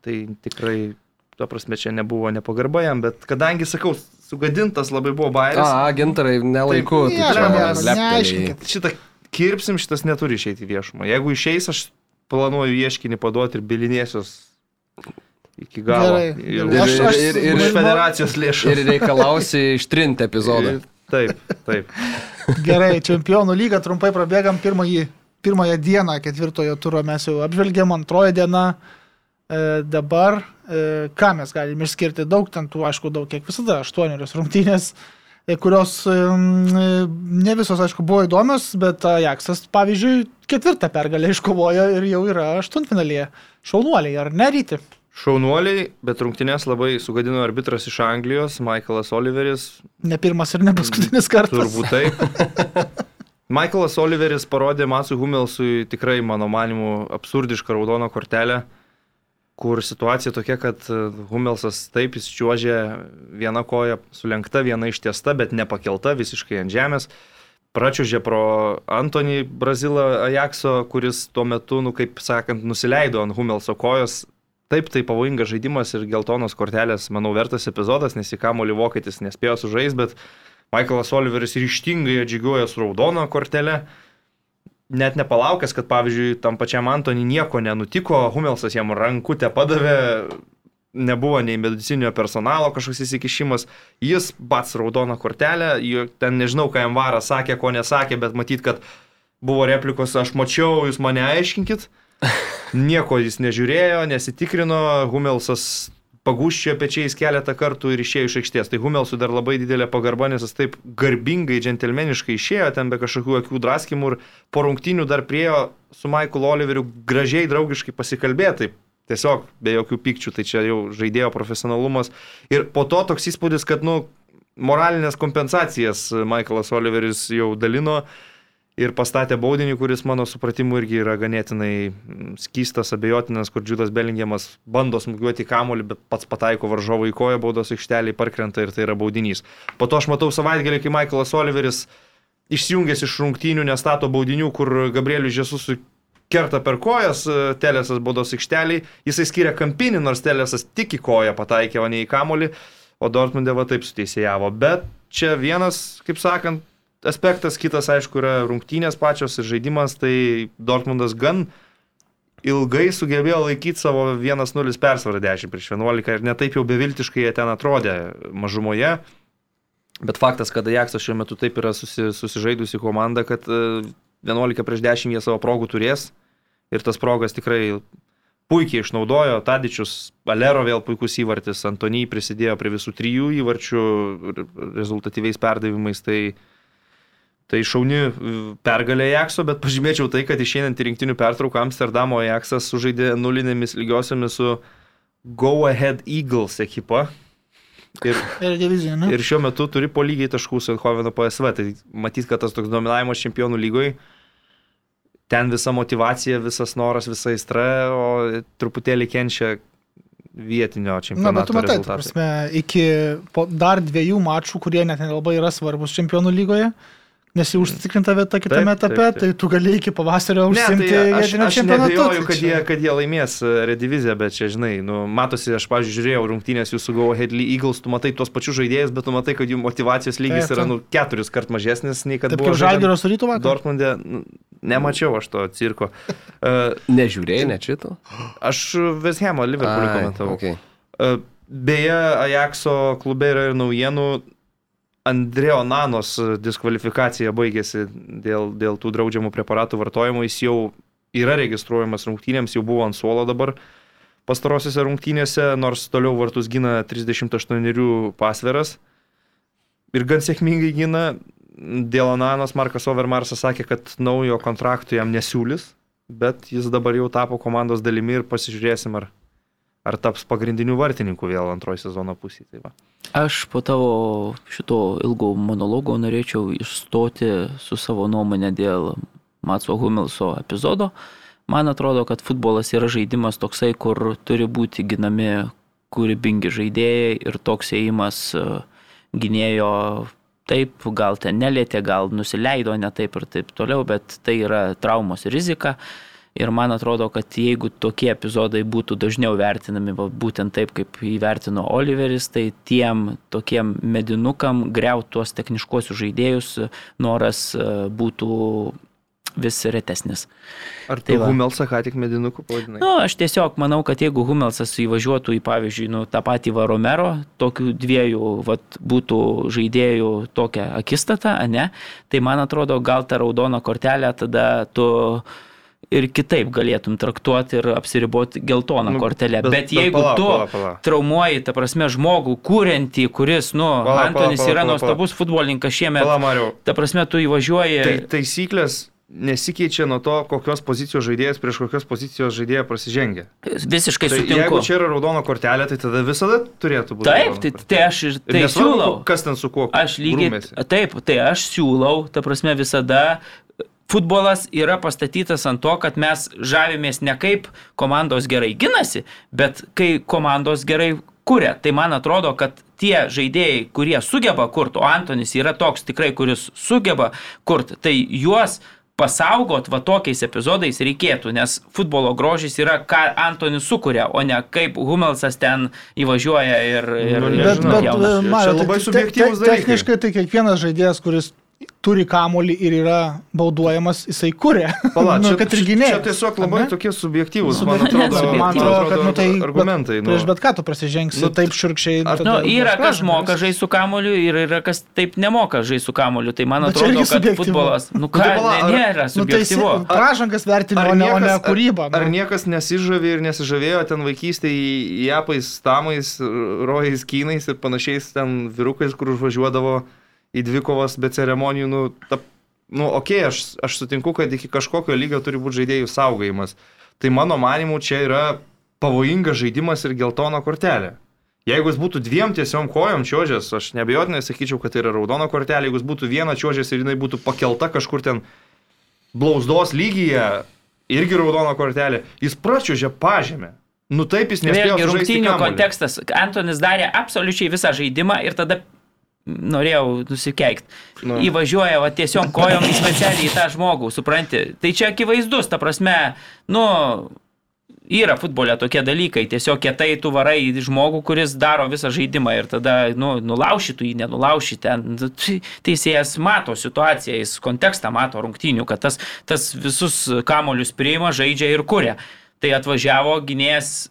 Tai tikrai, ta prasme, čia nebuvo nepagarba jam, bet kadangi, sakau, sugadintas labai buvo bairis, A, gintarai, nelaiku. Taip, nieko, leptelėjai. neaiškinkit. šitą kirpsim, šitas neturi išeiti į viešumą. Jeigu išeis, aš planuoju ieškinį paduoti ir bilinėsios iki galo. Gerai, Ir, gerai. už- Aš- aš- ir, ir, ir- už federacijos lėšų. Ir reikalausi ištrinti epizodą. Taip, taip. Gerai, čempionų lygą trumpai prabėgam pirmąjį. Pirmąją dieną ketvirtojo turo mes jau apžvelgėm, antroji diena E, dabar, e, ką mes galime išskirti, daug ten tų, aišku, daug, kiek visada, aštuonios rungtynės, e, kurios e, ne visos, aišku, buvo įdomios, bet Ajaxas, pavyzdžiui, ketvirtą pergalę iškovojo ir jau yra aštuntfinalėje. Šaunuoliai, ar neryti? Šaunuoliai, bet rungtynės labai sugadino arbitras iš Anglijos, Michaelas Oliveris. Ne pirmas ir ne paskutinis kartas. Turbūt taip. Michaelas Oliveris parodė Masui Humelsui tikrai, mano manimu, absurdišką raudoną kortelę, kur situacija tokia, kad e, Humelsas taip jis čiuožė viena koja sulenkta, viena ištiesta, bet nepakelta visiškai ant žemės. Pračiužė pro Antonį Brazilą Ajaxo, kuris tuo metu, nu, kaip sakant, nusileido ant Humelso kojos. Taip, tai pavojingas žaidimas ir geltonos kortelės, manau, vertas epizodas, nes į kamolį vokietis nespėjo sužaisti, bet Michaelas Oliveris ryštingai atžygiuoja su raudono kortelė. Net nepalaukęs, kad pavyzdžiui tam pačiam Antonį nieko nenutiko, Humelsas jam rankutę padavė, nebuvo nei medicinio personalo kažkoks įsikišimas, jis bats raudoną kortelę, ten nežinau, ką jam varas sakė, ko nesakė, bet matyt, kad buvo replikos, aš mačiau, jūs mane aiškinkit. Nieko jis nežiūrėjo, nesitikrino, Humelsas pagūščio pečiais keletą kartų ir išėjo iš aikštės. Tai Humelsui dar labai didelė pagarba, nes jis taip garbingai, džentelmeniškai išėjo ten be kažkokių akių draskimų ir po rungtinių dar priejo su Michael Oliveriu gražiai, draugiškai pasikalbėti. Taip, tiesiog be jokių pykčių, tai čia jau žaidėjo profesionalumas. Ir po to toks įspūdis, kad, nu, moralinės kompensacijas Michaelas Oliveris jau dalino ir pastatė baudinį, kuris mano supratimu irgi yra ganėtinai mm, skystas, abejotinas, kur Džudas Belingiamas bando smūgiuoti kamolį, bet pats pataiko varžovo į koją baudos aikštelį, parkrenta ir tai yra baudinys. Po to aš matau savaitgalį, kai Michaelas Oliveris išjungęs iš rungtynių nestato baudinių, kur Gabrielius Žesusui kerta per kojas e, Telesas baudos aikštelį, jisai skiria kampinį, nors Telesas tik į koją pataikė, o ne į kamolį, o Dortmundė va taip suteisėjavo. Bet čia vienas, kaip sakant, aspektas, kitas aišku yra rungtynės pačios ir žaidimas, tai Dortmundas gan ilgai sugebėjo laikyti savo 1-0 persvarą 10 prieš 11 ir netaip jau beviltiškai jie ten atrodė mažumoje. Bet faktas, kad Ajaxas šiuo metu taip yra susi, susižaidusi komanda, kad 11 prieš 10 jie savo progų turės ir tas progas tikrai puikiai išnaudojo. Tadičius, Valero vėl puikus įvartis, Antony prisidėjo prie visų trijų įvarčių rezultatyviais perdavimais. Tai Tai šauni e, pergalė Ajaxo, bet pažymėčiau tai, kad išeinant į rinktinių pertrauką Amsterdamo Ajaxas sužaidė nulinėmis lygiosiomis su Go Ahead Eagles ekipa. Ir, ir, šiuo metu turi po lygiai taškų su Eindhoveno PSV. Tai matyt, kad tas toks dominavimas čempionų lygoje, ten visa motivacija, visas noras, visa aistra, o truputėlį kenčia vietinio čempionato. Na, bet tu matai, prasme, iki dar dviejų mačų, kurie net nelabai yra svarbus čempionų lygoje, Nes jau užtikrinta vieta kitame taip, etape, taip, taip. tai tu gali iki pavasario užsimti ne, tai aš, aš nebejoju, kad, jie, kad jie laimės e, rediviziją, bet čia, žinai, nu, matosi, aš, pavyzdžiui, žiūrėjau rungtynės jūsų Go Headley Eagles, tu matai tuos pačius žaidėjus, bet tu matai, kad jų motivacijos lygis taip, yra nu, keturis kart mažesnis nei kad taip, buvo. Žalgirio su rytu vakar. Dortmundė, nu, nemačiau aš to cirko. Uh, Nežiūrėjai, nečito? Aš Veshemo Liverpoolį komentavau. Okay. Uh, beje, Ajaxo klube yra ir naujienų Andreo Nanos diskvalifikacija baigėsi dėl, dėl tų draudžiamų preparatų vartojimo, jis jau yra registruojamas rungtynėms, jau buvo ant suolo dabar pastarosiose rungtynėse, nors toliau vartus gina 38 pasveras ir gan sėkmingai gina. Dėl Ananos Markas Overmarsas sakė, kad naujo kontrakto jam nesiūlys, bet jis dabar jau tapo komandos dalimi ir pasižiūrėsim, ar, ar taps pagrindiniu vartininku vėl antroji sezono pusėje. Tai va. Aš po tavo šito ilgo monologo norėčiau išstoti su savo nuomonė dėl Matso Humelso epizodo. Man atrodo, kad futbolas yra žaidimas toksai, kur turi būti ginami kūrybingi žaidėjai ir toks ėjimas e, gynėjo taip, gal ten nelėtė, gal nusileido ne taip ir taip toliau, bet tai yra traumos rizika. Ir man atrodo, kad jeigu tokie epizodai būtų dažniau vertinami va, būtent taip, kaip įvertino Oliveris, tai tiem tokiem medinukam greuti tuos techniškosius žaidėjus noras e, būtų vis retesnis. Ar tai Humelsą ką tik medinukų pavadinai? Na, nu, aš tiesiog manau, kad jeigu Humelsas įvažiuotų į, pavyzdžiui, nu, tą patį Varomero, tokių dviejų vat, būtų žaidėjų tokia akistata, ne, tai man atrodo, gal ta raudona kortelė tada tu ir kitaip galėtum traktuoti ir apsiriboti geltoną Nu, kortelę. bet- Bet, jeigu palauk, tu palauk, palauk. traumuoji, ta prasme, žmogų, kuriantį, kuris, nu, Palauk, Antonis palauk, yra palauk, nuostabus futbolininkas šiemet, Pala, Mariau. ta prasme, tu įvažiuoji. Tai taisyklės nesikeičia nuo to, kokios pozicijos žaidėjas prieš kokios pozicijos žaidėją prasižengia. Visiškai Tai sutinku. jeigu čia yra raudona kortelė, tai tada visada turėtų būti. Taip, tai, tai aš ir Ir tai nesvarbu, siūlau. Kas ten su kuo? Aš lygiai. grūmėsi. Taip, tai aš siūlau, ta prasme, visada. Futbolas yra pastatytas ant to, kad mes žavimės ne kaip komandos gerai ginasi, bet kai komandos gerai kuria. Tai man atrodo, kad tie žaidėjai, kurie sugeba kurti, o Antonis yra toks tikrai, kuris sugeba kurti, tai juos pasaugot va tokiais epizodais reikėtų, nes futbolo grožis yra, ką Antonis sukuria, o ne kaip Humelsas ten įvažiuoja ir... ir, Nu, ir Bet, Nežinau. bet nupjauna. Čia Mario, labai tai te- subjektyvūs te- dalykai. Techniškai tai kiekvienas žaidėjas, kuris turi kamolį ir yra bauduojamas, jisai kuria. Pala, nu, čia, kad ir čia- tiesiog labai ar ne? tokie subjektyvūs, man atrodo, Man man atrodo, kad, nu, tai- argumentai. Nu, Prieš bet ką tu prasižengsi Nu, taip širkščiai. ar- Nu, tada yra kas moka žaisti su kamoliu ir yra kas taip nemoka žaisti su kamoliu. Tai man Bet čia atrodo, kad subjektyvu. futbolas, nu ką, tai pala, ne, ar- nėra Nu, tai si- subjektyvu. pražangas vertini, o ne, o ne kūrybą. Ar nu. niekas nesižavė ir nesižavėjo ten vaikystėje japais, tamais, rojais, kynais ir panašiais ten virukais, kur užvažiuodavo į dvikovas be ceremonijų. Nu, ta, nu okei, okay, aš, aš sutinku, kad iki kažkokio lygio turi būti žaidėjų saugojimas. Tai mano manimu, čia yra pavojingas žaidimas ir geltona kortelė. Jeigu jis būtų dviem tiesiom kojom čiuožęs, aš nebejotinai sakyčiau, kad tai yra raudona kortelė. Jeigu jis būtų viena čiuožęs ir jinai būtų pakelta kažkur ten blauzdos lygyje, irgi raudona kortelė, jis pračiuožė pažemę. Nu taip jis nespėjo. Vėlgi, rungtynių kontekstas. Antonis darė absoliučiai visą žaidimą ir tada norėjau nusikeikti. Nu. Įvažiuoja va, tiesiog kojom specialiai į tą žmogų, supranti. Tai čia akivaizdus, ta prasme, nu, yra futbole tokie dalykai. Tiesiog kietai tu varai žmogų, kuris daro visą žaidimą ir tada, nu, nulaušytų jį, nenulaušytų. Nu, tai Teisėjas mato situaciją, jis kontekstą mato rungtynių, kad tas, tas visus kamolius priima, žaidžia ir kuria. Tai atvažiavo gynėjas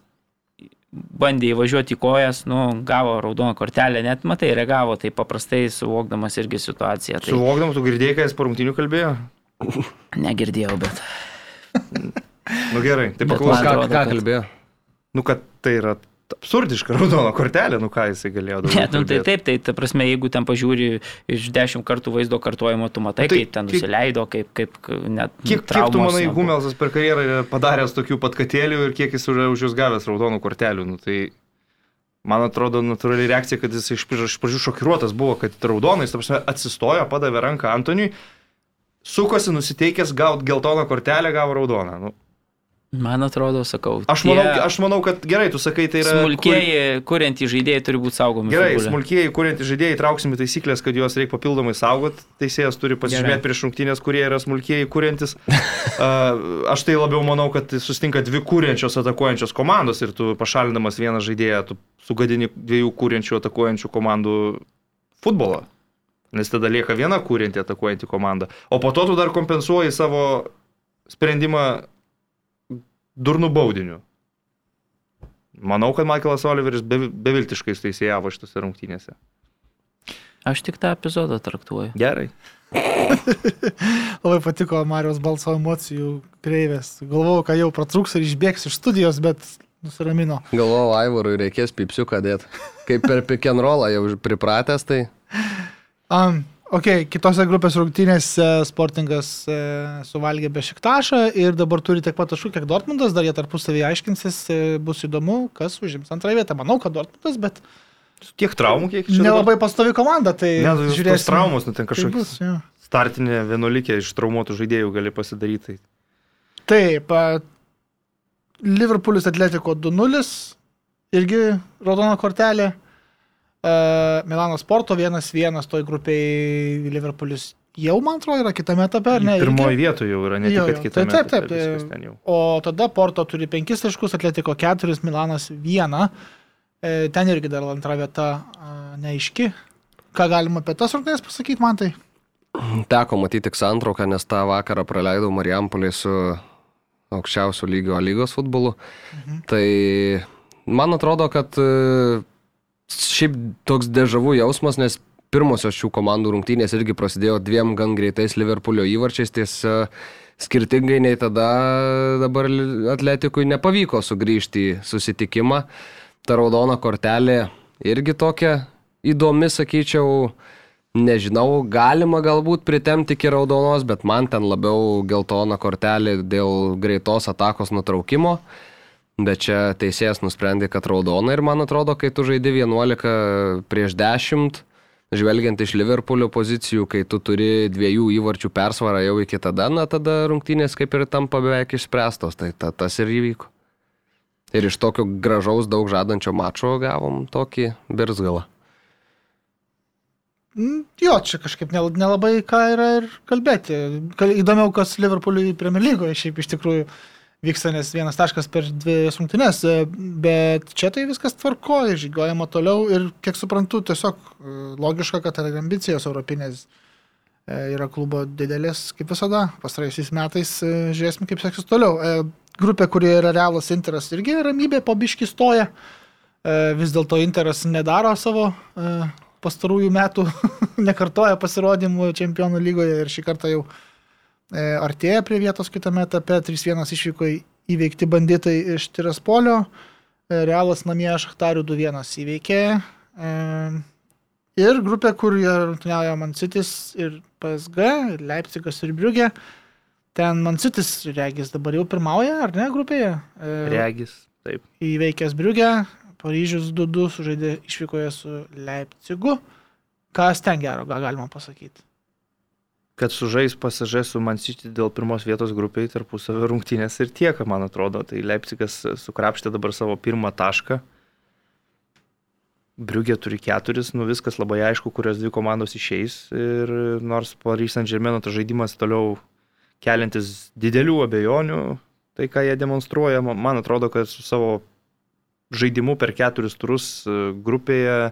bandė įvažiuoti į kojas, nu, gavo raudoną kortelę, net matai, reagavo taip paprastai, suvokdamas irgi situaciją. Tai Suvokdam, tu girdėjai, ką jis po rungtynių kalbėjo? negirdėjau, bet. Nu gerai, tai man Ką, ką kad- kalbėjo? Nu kad tai yra absurdiška raudona kortelė, nu ką jisai galėjo daugiau. Ne, nu, tai taip, tai ta prasme, jeigu ten pažiūri iš dešimt kartų vaizdo kartojimo, tu matai, Tai kaip ten kiek- nusileido, kaip, kaip net... Kiek, kiek tu manai. Humelsas per karjerą yra padaręs tokių pat katėlių ir kiek jis yra už juos gavęs raudonų kortelių? Nu, tai man atrodo natūrali reakcija, kad jis iš iš pradžių šokiruotas buvo, kad raudonais, ta prasme, atsistojo, padavė ranką Antoniui, sukosi nusiteikęs gauti geltoną kortelę, gavo raudoną. Nu, Man atrodo, sakau. aš, tie manau, aš manau, kad gerai, tu sakai, tai yra... Smulkieji, kuriantys žaidėjai turi būti saugomi. Gerai, futbole. smulkieji, kuriantys žaidėjai, trauksim į taisyklės, kad juos reikia papildomai saugot. Teisėjas turi pasižymėti prieš rungtynės, kurie yra smulkieji, kuriantis. Uh, aš tai labiau manau, kad sustinka dvi kuriančios, atakuojančios komandos ir tu pašalindamas vieną žaidėją, tu sugadini dviejų kuriančių, atakuojančių komandų futbolą. Nes tada lieka viena kurianti, atakuojanti komanda. O po to tu dar kompensuoji savo sprendimą durnų baudiniu. Manau, kad Michaelas Oliveris be, beviltiškai teisėjavo šitose rungtynėse. Aš tik tą epizodą traktuoju. Gerai. Labai patiko Marijos balso emocijų kreivės. Galvojau, kad jau pratrūks ir išbėgs iš studijos, bet nusiramino. Galvoju, Aivarui reikės pipsiuką dėti. Kaip per pick and rollą jau pripratęs, tai Um, ok, kitose grupės rungtynėse Sportingas e, suvalgė be šiktašą ir dabar turi tiek pat taškų, kiek Dortmundas, dar jie tarpusavį aiškinsis, e, bus įdomu, kas užims antrąją vietą. Manau, kad Dortmundas, bet Tiek traumų, kiek čia nelabai pastovi komanda, tai Ne, nu, tos žiūrėsim. traumos, nu ten kaip kažkokios jo. startinė vienuolikė iš traumuotų žaidėjų gali pasidaryti. Taip, Liverpoolis Atletiko 2-0, irgi raudona kortelė. A, Milano Sporto 1-1 toj grupiai Liverpoolis jau, man atrodo, yra kitame etape, ar ne? Pirmoji vietoje jau yra, ne Jo, tik kitame. Taip, taip, taip, jau. O tada Porto turi 5 taškus, Atletiko 4, Milanas 1. E, ten irgi dar antra vieta a, neaiški. Ką galima apie tas rungtynės pasakyti, man tai? teko matyti tik santrauką, nes tą vakarą praleidau Marijampolį su aukščiausio lygio lygos futbolu. Mhm. Tai man atrodo, kad e, šiaip toks dežavų jausmas, nes pirmosios šių komandų rungtynės irgi prasidėjo dviem gan greitais Liverpoolio įvarčiais, tiesa skirtingai nei tada dabar atletikui nepavyko sugrįžti į susitikimą. Ta raudona kortelė irgi tokia įdomi, sakyčiau, nežinau, galima galbūt pritemti iki raudonos, bet man ten labiau geltona kortelė dėl greitos atakos nutraukimo. Bet čia teisėjas nusprendė, kad raudona ir man atrodo, kai tu žaidži 11 prieš 10, žvelgiant iš Liverpoolio pozicijų, kai tu turi dviejų įvarčių persvarą jau iki tada, na tada rungtynės kaip ir tampa beveik išspręstos, tai ta, tas ir įvyko. Ir iš tokio gražaus, daug žadančio mačo gavom tokį birzgalą. Mm, Jo, čia kažkaip nel- nelabai ką yra ir kalbėti. Kal- Įdomiau, kas Liverpooliui Premier lygoje šiaip iš tikrųjų vyksta, nes vienas taškas per dvi rungtynes, e, bet čia tai viskas tvarkoja, žygiuojama toliau ir, kiek suprantu, tiesiog e, logiška, kad ir ambicijos europinės e, yra klubo didelis, kaip visada. Pastaraisiais metais žiūrėsim, kaip seksis toliau. Grupė, kurie yra realas Interas, irgi ramybė po biški stoja. Vis dėlto Interas nedaro savo pastarųjų metų, nekartoja pasirodymų čempionų lygoje ir šį kartą jau artėja prie vietos kitame etape. 3-1 išvyko įveikti banditai iš Tiraspolio, e, Realas namie Šachtarių 2-1 įveikė. E, ir grupė, kur rungtyniauja Mancitis ir PSG, ir Leipzigas ir Briugė. Ten Mancitis, regis, dabar jau pirmauja, ar ne, grupėje? E, Regis, taip. įveikęs Briugę, Paryžius 2-2 sužaidė išvykoje su Leipzigu. Kas ten gero, ką galima pasakyti? Kad sužais pasižai su Mansity dėl pirmos vietos grupiai tarpusavio rungtynės ir tiek, man atrodo. Tai Leipzigas sukrapštė dabar savo pirmą tašką. Briugė turi keturis, nu viskas labai aišku, kurios dvi komandos išeis. Ir nors Paris Saint-Germain tas žaidimas toliau keliantis didelių abejonių, tai ką jie demonstruoja, ma- man atrodo, kad su savo žaidimu per keturis turus e, grupėje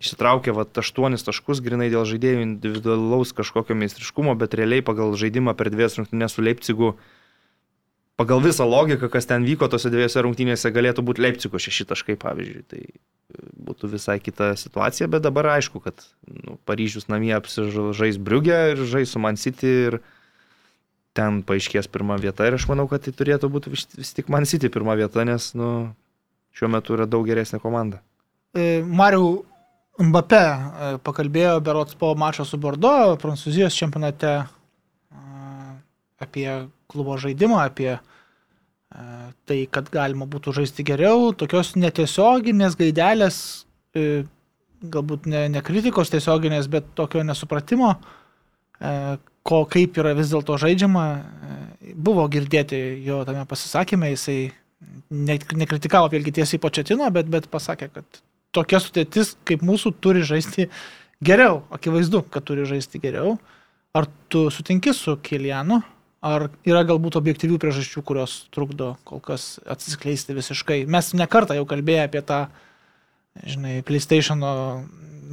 išsitraukė va, aštuonis taškus grinai dėl žaidėjų individualaus kažkokio meistriškumo, bet realiai pagal žaidimą per dvies rungtynės su Leipzigu, pagal visą logiką, kas ten vyko tose dviejose rungtynėse, galėtų būti Leipzigo šeši taškai, pavyzdžiui. Tai e, būtų visai kita situacija, bet dabar aišku, kad nu, Paryžius namie apsižais Briugę ir žais su Man City ir ten paaiškės pirmą vietą ir aš manau, kad tai turėtų būti vis, vis tik Man City pirmą vietą, nes nu, šiuo metu yra daug geresnė komanda. E, Mariu Mbappé e, pakalbėjo berots po mačo su Bordo, Prancūzijos čempionate e, apie klubo žaidimą, apie e, tai, kad galima būtų žaisti geriau, tokios netiesioginės gaidelės, galbūt ne, ne kritikos tiesioginės, bet tokio nesupratimo, ko kaip yra vis dėlto žaidžiama, buvo girdėti jo tame pasisakymė, jisai ne, nekritikavo vėlgi tiesiai početino, bet, bet pasakė, kad tokia sudėtis kaip mūsų turi žaisti geriau. Akivaizdu, kad turi žaisti geriau. Ar tu sutinki su Kilianu, ar yra galbūt objektyvių priežasčių, kurios trukdo kol kas atsiskleisti visiškai. Mes nekartą jau kalbėjome apie tą, žinai, PlayStation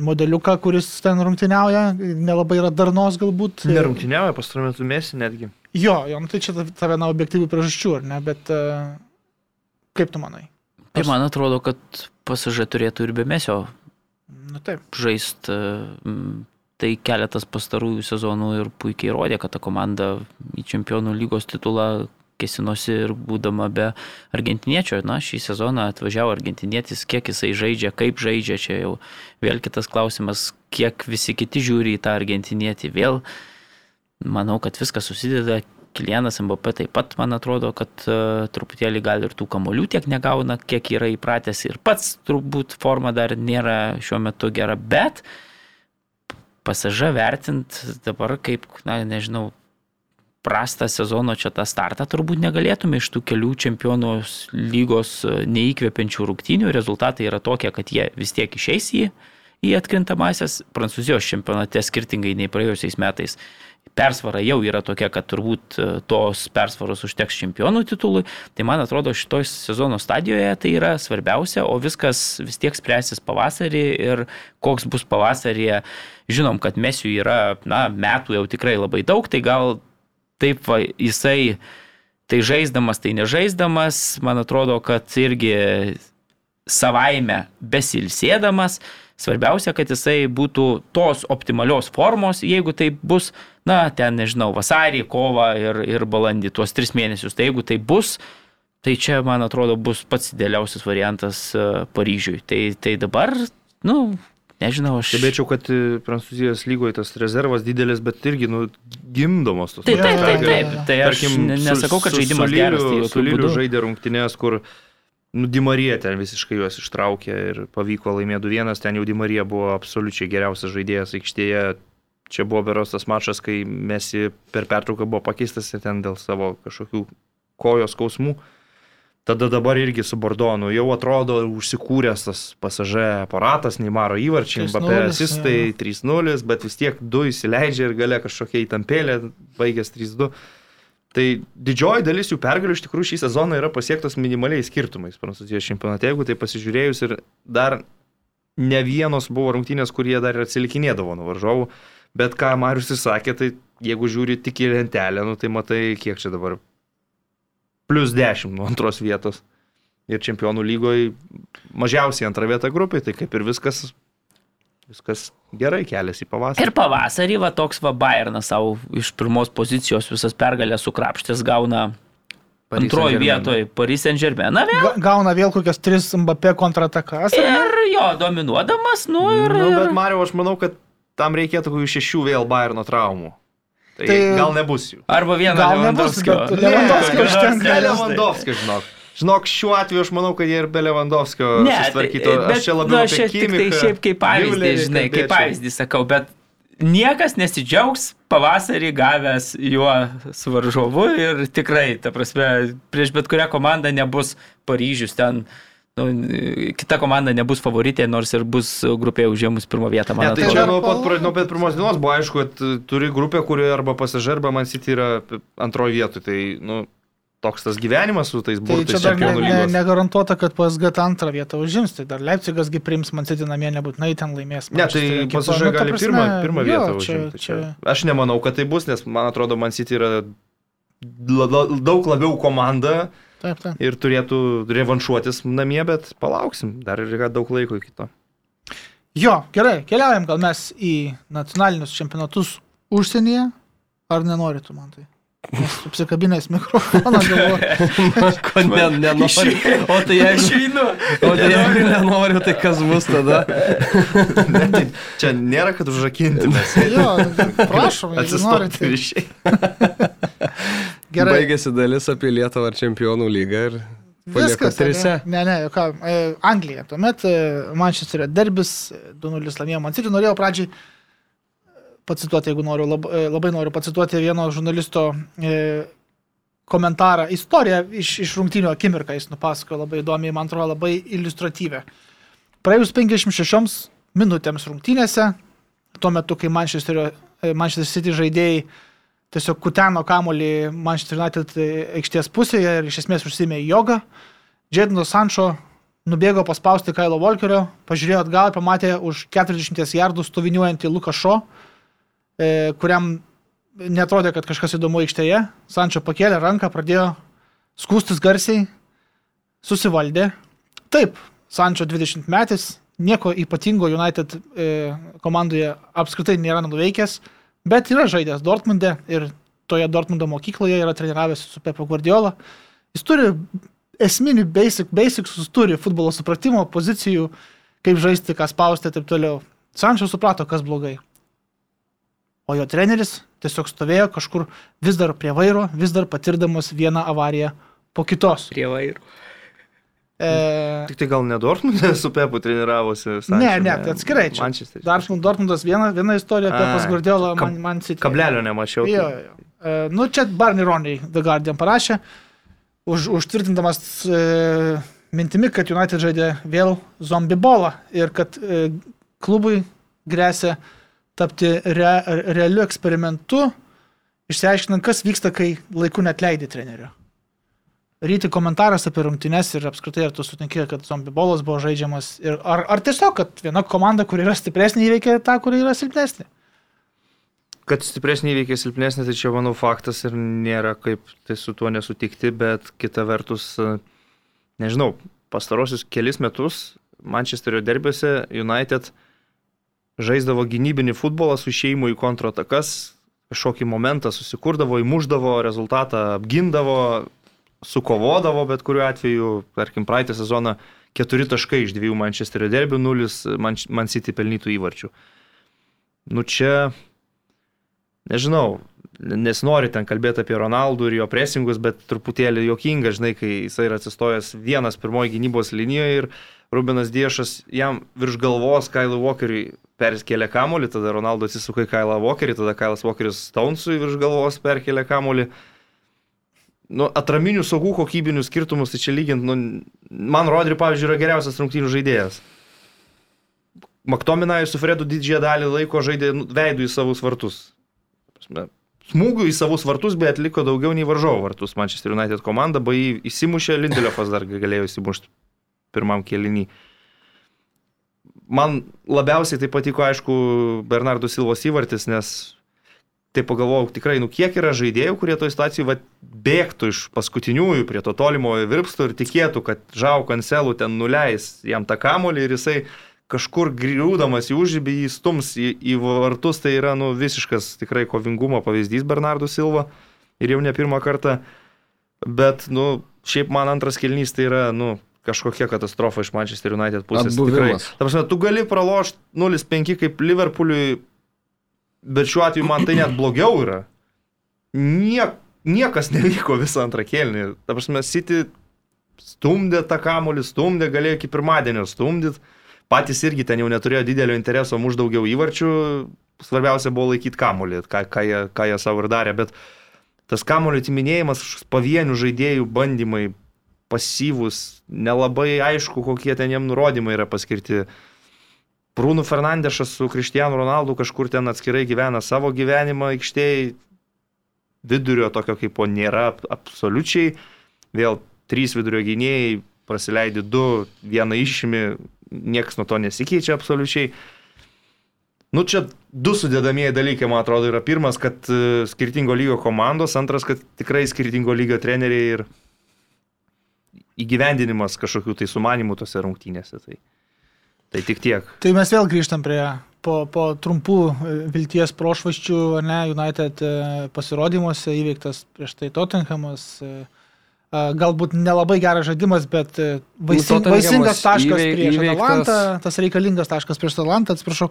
modeliuką, kuris ten rungtyniauja, nelabai yra darnos galbūt. Nerungtyniauja pastaruoju metu mėsi netgi. Jo, jo, nu tai čia ta ta viena objektyvių priežasčių, ar ne, bet uh, kaip tu manai? Tai man atrodo, kad pasižai turėtų ir be mesio Nu taip. žaisti. Tai keletas pastarųjų sezonų ir puikiai rodė, kad ta komanda į čempionų lygos titulą kesinosi ir būdama be argentiniečio. Na, šį sezoną atvažiavo argentinietis, kiek jisai žaidžia, kaip žaidžia, čia jau vėl kitas klausimas, kiek visi kiti žiūri į tą argentinietį. Vėl manau, kad viskas susideda. Kilianas MBP taip pat, man atrodo, kad uh, truputėlį gal ir tų kamolių tiek negauna, kiek yra įpratęs ir pats turbūt forma dar nėra šiuo metu gera, bet pasaža vertint dabar kaip, na, nežinau, prastą sezono čia tą startą turbūt negalėtume iš tų kelių čempionų lygos e, neįkvepiančių rungtynių. Rezultatai yra tokie, kad jie vis tiek išeis į, į atkrintamasias. Prancūzijos čempionate skirtingai nei praėjusiais metais persvara jau yra tokia, kad turbūt e, tos persvaros užteks čempionų titului. Tai man atrodo, šitoj sezono stadijoje tai yra svarbiausia, o viskas vis tiek spręsis pavasarį ir koks bus pavasarį. Žinom, kad mesių yra, na, metų jau tikrai labai daug, tai gal taip va, jisai tai žaisdamas, tai nežaisdamas, man atrodo, kad irgi savaime besilsėdamas. Svarbiausia, kad jisai būtų tos optimalios formos, jeigu tai bus, na, ten, nežinau, vasarį, kovą ir, ir balandį, tuos tris mėnesius. Tai jeigu tai bus, tai čia, man atrodo, bus pats idealiausias variantas uh, Paryžiui. Tai, tai dabar, nu, nežinau, aš... Stebėčiau, kad e, Prancūzijos lygoje tas rezervas didelis, bet irgi, nu, gimdomos tos. Taip, taip, taip, taip. jo. Tai aš ne- nesakau, kad žaidimas su geras. Tai su būdu. žaidė rungtynės, kur, nu, Dimarija ten visiškai juos ištraukė ir pavyko laimėti 2-1, ten jau Dimarija buvo absoliučiai geriausias žaidėjas aikštėje. Čia buvo beros tas mačas, kai Mesi per pertrauką buvo pakeistas ir ten dėl savo kažkokių kojos skausmų. Tada dabar irgi su Bordonu jau atrodo užsikūręs tas pasažė aparatas, Neimaro įvarčiai, 3:0, Mbappé asistai jo. 3-0, bet vis tiek 2 įsileidžia ir gale kažkokia įtampėlė, baigęs 3-2. Tai didžioji dalis jų pergalių iš tikrųjų šį sezoną yra pasiektos minimaliais skirtumais Prancūzijos čempionate. Jeigu tai pasižiūrėjus ir dar ne vienos buvo rungtynės, kurie dar ir atsilikinėdavo nuo varžovų, bet ką Marius įsakė, tai jeigu žiūri tik į lentelę, nu, tai matai, kiek čia dabar plus 10 nuo antros vietos. Ir čempionų lygoje mažiausiai antrą vietą grupiai, tai kaip ir viskas, viskas gerai keliasi į pavasarį. Ir pavasarį va toks va Bayernas savo iš pirmos pozicijos visas pergalės sukrapštės gauna Paris antroji Saint-Germain. vietoje Paris Saint Germain. Na vėl. Ga- Gauna vėl kokias tris Mbappé kontratakas. Ir jo dominuodamas, nu ir... Nu, bet Mario, aš manau, kad tam reikėtų kokių šešių vėl Bayerno traumų. Tai, Tai- gal nebus jų. Arba vieno Gal nebus, Lewandowskio. bet Lewandowskio Ne, užtenka. Lewandowskio, žinok. Žinok, šiuo atveju aš manau, kad jie ir be Lewandowskio Ne, susitvarkytų. tai- bet, Aš čia labiau nu, apie aš čia tik tai šiaip kaip pavyzdį, žinai, kaip pavyzdį sakau, bet niekas nesidžiaugs pavasarį gavęs juo su varžovu ir tikrai, ta prasme, prieš bet kurią komandą nebus Paryžius ten. Nu, kita komanda nebus favoritė, nors ir bus grupėje užėmus pirmą vietą, man Ne, tai čia nuo pat, nuo pat pirmos dienos buvo aišku, kad turi grupę, kurioje arba pasižar, arba man City yra antroji vietoje. Tai, nu, toks tas gyvenimas su tais Tai burtais čia dar ne, ne, negarantuota, kad PSG tą antrą vietą užims. Tai dar Leipzigasgi priims man City namie, nebūtinai ten laimės. Ne, tai pasižar Nu, ta gali prasme, pirmą, pirmą jo, vietą čia- užimti. Čia, čia- aš nemanau, kad tai bus, nes man atrodo, man City yra la- la- daug labiau komanda Taip, taip. ir turėtų revanšuotis namie, bet palauksim, dar yra daug laiko iki to. Jo, gerai, keliaujam gal mes į nacionalinius čempionatus užsienyje. Ar nenoritų man tai? Apsikabinęs mikrofoną galvoju. Ko ne, nenori. O tai jeigu, Išeinu. o tai jeigu nenoriu, tai kas bus tada? Ne, tai čia nėra, kad užrakinti mes. Jo, prašom, jeigu norite. Gerai. Baigėsi dalis apie Lietuvą ar čempionų lygą ir Viskas. trise. Ne, ne, ką, e, Anglija. Tuomet e, Manchesterio derbis, e, 2-0 laimėjo Man City. Norėjau pradžiai e, pacituoti, jeigu noriu, labai, labai noriu pacituoti vieno žurnalisto e, komentarą, istoriją iš, iš rungtynio akimirką jis nupasakojo labai įdomiai, man atrodo, labai iliustratyvę. Praėjus 56 minutėms rungtynėse, tuo metu, kai Manchesterio, e, Manchester City žaidėjai tiesiog kuteno kamolį Manchester United aikštės pusėje ir iš esmės užsimė jogą. Džedinas Sančo nubėgo paspausti Kailo Volkerio, pažiūrėjo atgal ir pamatė už 40 jardų stoviniuojantį Luką Šo, e, kuriam netrodė, kad kažkas įdomu aikštėje. Sančio pakėlė ranką, pradėjo skūstis garsiai, susivaldė. Taip, Sančio 20 metais, nieko ypatingo United e, komandoje apskritai nėra nuveikęs, bet yra žaidęs Dortmunde ir toje Dortmundo mokykloje yra treniravęs su Pepo Guardiola. Jis turi esminį basic, basics, jis turi futbolo supratimo, pozicijų, kaip žaisti, ką spausti ir taip toliau. Sančio suprato, kas blogai. O jo treneris tiesiog stovėjo kažkur vis dar prie vairo, vis dar patirdamas vieną avariją po kitos. Prie vairo. E, Tik tai gal ne Dortmundė su Pepu treniravosi. ne, ne, tai atskirai čia. Manchester. Dortmund, Dortmundas viena, viena istorija apie Ai, pas Guardiola, kab- man, man City. Kablelio nemačiau. Jo, tai- jo. E, nu, čia Barney Roney The Guardian parašė, už, užtvirtindamas e, mintimi, kad United žaidė vėl zombie bolą ir kad e, klubui grėsia tapti re, realiu eksperimentu, išsiaiškinant, kas vyksta, kai laiku net leidai trenerių. Ryti komentaras apie rungtynes ir apskritai, ar tu sutinki, kad zombie bolas buvo žaidžiamas, ir, ar, ar tiesiog, kad viena komanda, kuri yra stipresnė, įveikia tą, kuri yra silpnesnė. Kad stipresnė įveikia silpnesnė, tai čia manau faktas ir nėra kaip tai su tuo nesutikti, bet kita vertus, e, nežinau, pastarosius kelis metus Manchesterio derbiuose United žaisdavo gynybinį futbolą su šeimu į kontratakas, kažkokį momentą susikurdavo, įmuždavo, rezultatą apgindavo, sukovodavo, bet kuriuo atveju, tarkim, praeitą sezoną keturi taškai iš dviejų Manchesterio derbių, nulis Man, Man City pelnytų įvarčių. Nu čia, nežinau, nesinori ten kalbėti apie Ronaldų ir jo presingus, bet truputėlį jokinga, žinai, kai jisai yra atsistojęs vienas pirmoji gynybos linijoje ir Rubinas Diešas jam virš galvos Kailui Walkeriui perskėlė kamolį, tada Ronaldo atsisuka į Kailą Walkerį, tada Kailas Walkeris Stonesui virš galvos perkėlė kamolį. Nu, atraminių saugų kokybinių skirtumus, tai čia lygint, nu, man Rodri, pavyzdžiui, yra geriausias rungtynių žaidėjas. Maktominai su Fredu didžiąją dalį laiko žaidė nu, veidų į savus vartus. Smūgių į savus vartus, bet atliko daugiau nei varžovo vartus. Manchester United komanda, bai įsimušė, Lindeliofas dar galėjo įsimušti pirmam kelinį. Man labiausiai tai patiko, aišku, Bernardo Silvos įvartis, nes tai pagalvojau, tikrai, nu kiek yra žaidėjų, kurie toj situacijai va, bėgtų iš paskutiniųjų prie to tolimojo virpsto ir tikėtų, kad Žau kancelų ten nuleis jam tą kamolį ir jisai kažkur griūdamas į užžybį jį stums į, į vartus, tai yra nu, visiškas tikrai kovingumo pavyzdys Bernardo Silva ir jau ne pirmą kartą, bet, nu, šiaip man antras kilnys tai yra, nu, kažkokia katastrofa iš Manchester United pusės. Atbuvimas. Tikrai. Ta prasme, tu gali pralošti 0-5 kaip Liverpooliui, bet šiuo atveju man tai net blogiau yra. Niek, niekas nevyko visą antrą kėlinį. Ta prasme, City stumdė tą kamolį, stumdė, galėjo iki pirmadienio stumdyti. Patys irgi ten jau neturėjo didelio intereso muž daugiau įvarčių. Svarbiausia buvo laikyti kamolį, ką, ką, jie, ką jie savo ir darė. Bet tas kamolio atiminėjimas, pavienių žaidėjų bandymai, pasyvus, nelabai aišku, kokie ten jiem nurodymai yra paskirti. Prūnų Fernandešas su Kristianu Ronaldu kažkur ten atskirai gyvena savo gyvenimą aikštėje, vidurio tokio kaip po nėra absoliučiai, vėl trys vidurio gynėjai, prasileidi du, vieną išimi, niekas nuo to nesikeičia absoliučiai. Nu čia du sudėdamieji dalykai, man atrodo, yra pirmas, kad e, skirtingo lygio komandos, antras, kad tikrai skirtingo lygio treneriai ir įgyvendinimas kažkokių tai sumanimų tose rungtynėse. Tai, tai tik tiek. Tai mes vėl grįžtam prie po, po trumpų e, vilties prošvaščių, ne, United e, pasirodymuose įveiktas prieš tai Tottenhamas. e, Galbūt nelabai geras žaidimas, bet vaising, vaisingas taškas įveik- prieš įveiktas. Atalantą, tas reikalingas taškas prieš Atalantą, atsiprašau.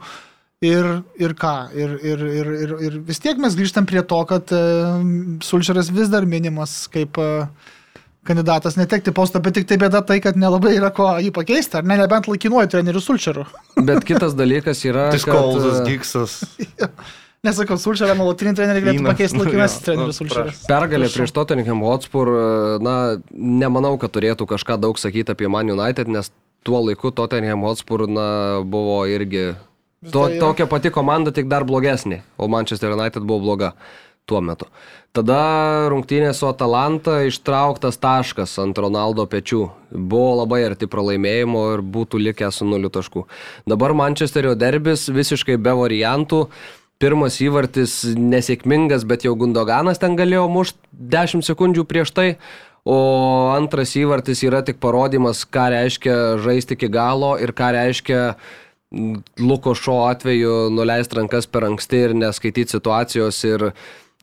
Ir, ir ką? Ir, ir, ir, ir, ir vis tiek mes grįžtam prie to, kad uh, Sulčeras vis dar minimas kaip uh, kandidatas netekti postą, bet tik tai bėda tai, kad nelabai yra ko jį pakeisti, ar ne, nebent laikinuoju treneriu Sulčeru. Bet kitas dalykas yra, Skolzas, kad e, Gigsas. Nesakau, Sulčerą nuolatinį trenerių galėtų pakeisti Nu, laikinasis jo, treneris nu, Sulčeras. pergalė prieš Tottenham Hotspur, e, na, nemanau, kad turėtų kažką daug sakyti apie Man United, nes tuo laiku Tottenham Hotspur, na, buvo irgi to, tai tokia pati komanda, tik dar blogesnė, o Manchester United buvo bloga tuo metu. Tada rungtynė su Atalanta ištrauktas taškas ant Ronaldo pečių. Buvo labai arti pralaimėjimo ir būtų likę su nuliu taškų. Dabar Manchesterio derbis visiškai be variantų. Pirmas įvartis nesėkmingas, bet jau Gundoganas ten galėjo mušti 10 sekundžių prieš tai. O antras įvartis yra tik parodymas, ką reiškia žaisti iki galo ir ką reiškia mm, Luko šio atveju nuleisti rankas per anksti ir neskaityti situacijos ir,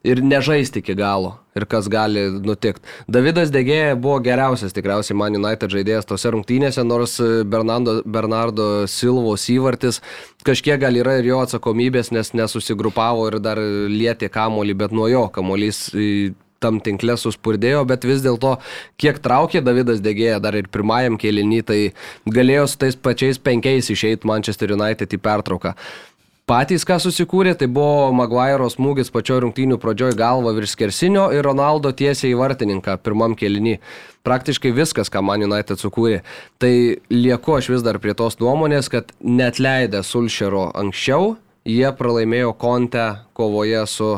ir nežaisti iki galo. Ir kas gali nutikti. Davidas Degėja buvo geriausias tikriausiai Man United žaidėjas tose rungtynėse, nors Bernardo, Bernardo Silvos įvartis kažkiek gal yra ir jo atsakomybės, nes nesusigrupavo ir dar lietė kamolį, bet nuo jo kamolys tam tinkle suspurdėjo, bet vis dėlto kiek traukė Davidas Degėja dar ir pirmajam kėlinį, tai galėjo su tais pačiais penkiais išeiti Manchester United į pertrauką. Patys, ką susikūrė, tai buvo Maguire smūgis pačioj rungtynių pradžioj galva virš skersinio ir Ronaldo tiesiai į vartininką pirmam kėlinį. Praktiškai viskas, ką Man United sukūrė. Tai lieku aš vis dar prie tos nuomonės, kad net leidę Sulšero anksčiau, jie pralaimėjo kontę kovoje su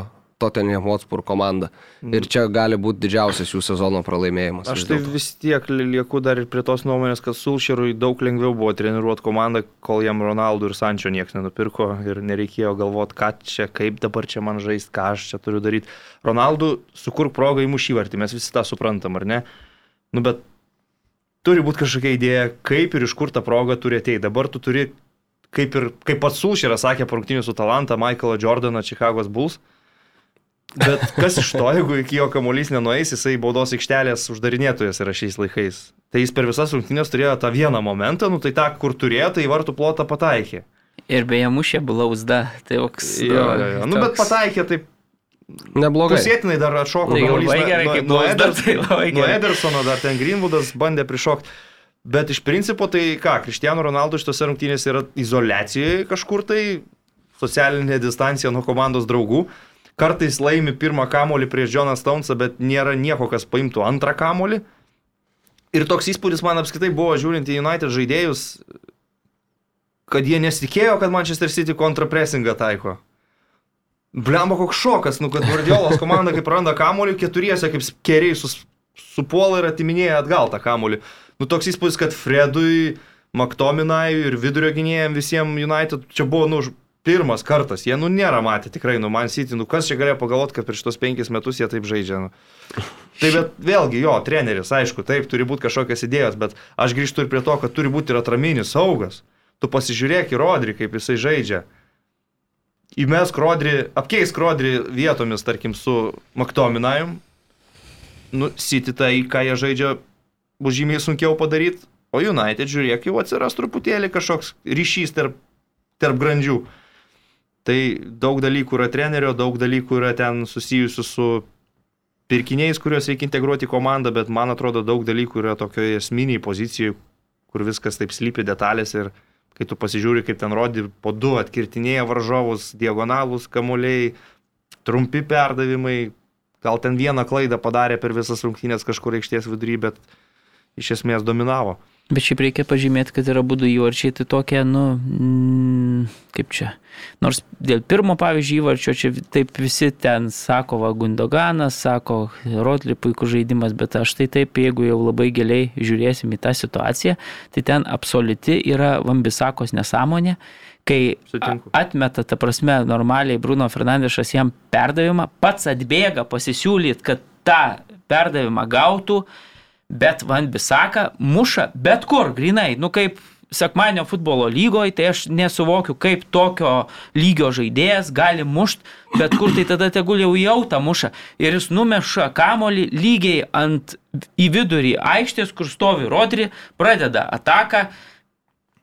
Tottenham Hotspur komanda. Ir čia gali būti didžiausias jų sezono pralaimėjimas. Aš tai vis tiek li- lieku dar ir prie tos nuomonės, kad Sulšerui daug lengviau buvo treniruoti komandą, kol jam Ronaldų ir Sančio niekas nenupirko ir nereikėjo galvoti, ką čia, kaip dabar čia man žaisti, ką aš čia turiu daryti. Ronaldų sukur progą įmušyvartį, mes visi tą suprantam, ar ne? Nu bet turi būti kažkokia idėja, kaip ir iš kur ta proga turi ateiti. Dabar tu turi, kaip ir kaip pats Sulšeras sakė, parungtinių su Talanta, Michaelą Jordaną, Chicago's Bulls. Bet kas iš to, jeigu iki jo kamuolys nenueis, jisai baudos aikštelės uždarinėtojas yra šiais laikais. Tai jis per visas rungtynės turėjo tą vieną momentą, nu tai tą, kur turėjo, tai vartų plotą pataikė. Ir beje, mušė blauzda. Tai toks. Jo, jo, jo. Nu, bet pataikė taip Neblogai. Pusėtinai dar atšoko. Tai labai nuo- gerai, nuo- kaip nuo Eders- tai labai Nuo gerai. Edersono dar ten Greenwoodas bandė prišokti. Bet iš principo tai ką, Kristiano Ronaldo šitose rungtynėse yra izolacijoje kažkur tai, socialinė distancija nuo komandos draugų. Kartais laimi pirmą kamolį prieš Joną Stonesą, bet nėra nieko, kas paimtų antrą kamolį. Ir toks įspūdis man apskritai buvo žiūrint į United žaidėjus, kad jie nesitikėjo, kad Manchester City kontrapresingą taiko. Blemba koks šokas, nu kad Guardiolos komanda kaip randa kamolį, keturiese kaip keriai sus, supuola ir atiminėja atgal tą kamolį. Nu toks įspūdis, kad Fredui, Maktominai ir vidurio gynėjams visiems United čia buvo, nu, pirmas kartas. Jie, nu, nėra matę tikrai, nu, Man City, nu, kas čia galėjo pagalvoti, kad prieš tos penkis metus jie taip žaidžia. Nu. Tai bet vėlgi, jo, treneris, aišku, taip, turi būti kažkokios idėjos, bet aš grįžtu ir prie to, kad turi būti ir atraminis saugas. Tu pasižiūrėk į Rodrį, kaip jisai žaidžia. Įmesk Rodrį, apkeisk Rodrį vietomis, tarkim, su Maktominajum. Nu, City tai, ką jie žaidžia, bus žymiai sunkiau padaryti, o United, žiūrėk, jau atsiras truputėlį kažkoks ryšys tarp, tarp grandžių. Tai daug dalykų yra trenerio, daug dalykų yra ten susijusių su pirkiniais, kuriuos reikia integruoti į komandą, bet man atrodo daug dalykų yra tokioje esminiai pozicijoje, kur viskas taip slypi detalės ir kai tu pasižiūri, kaip ten rodi po du atkirtinėja varžovus, diagonalus kamuoliai, trumpi perdavimai, gal ten vieną klaidą padarė per visas rungtynės kažkur aikštės vidury, bet iš esmės dominavo. Bet šiaip reikia pažymėti, kad yra būdų įvarčiai, tai tokie, nu, mm, kaip čia. Nors dėl pirmo, pavyzdžiui, įvarčio čia taip visi ten sako, va, Gundoganas, sako, Rotli puikus žaidimas, bet aš tai taip, jeigu jau labai giliai žiūrėsim į tą situaciją, tai ten absoliuti yra Vambisakos nesąmonė, kai Sutinku. atmeta, ta prasme, normaliai Bruno Fernandešas jam perdavimą, pats atbėga pasisiūlyt, kad tą perdavimą gautų, bet Van Bisaka muša bet kur, grinai, nu kaip sekmanio futbolo lygoje, tai aš nesuvokiu, kaip tokio lygio žaidėjas gali mušt, bet kur tai tada tegul jau jautą muša. Ir jis numeša kamolį lygiai ant į vidurį aikštės, kur stovi Rodri, pradeda ataką.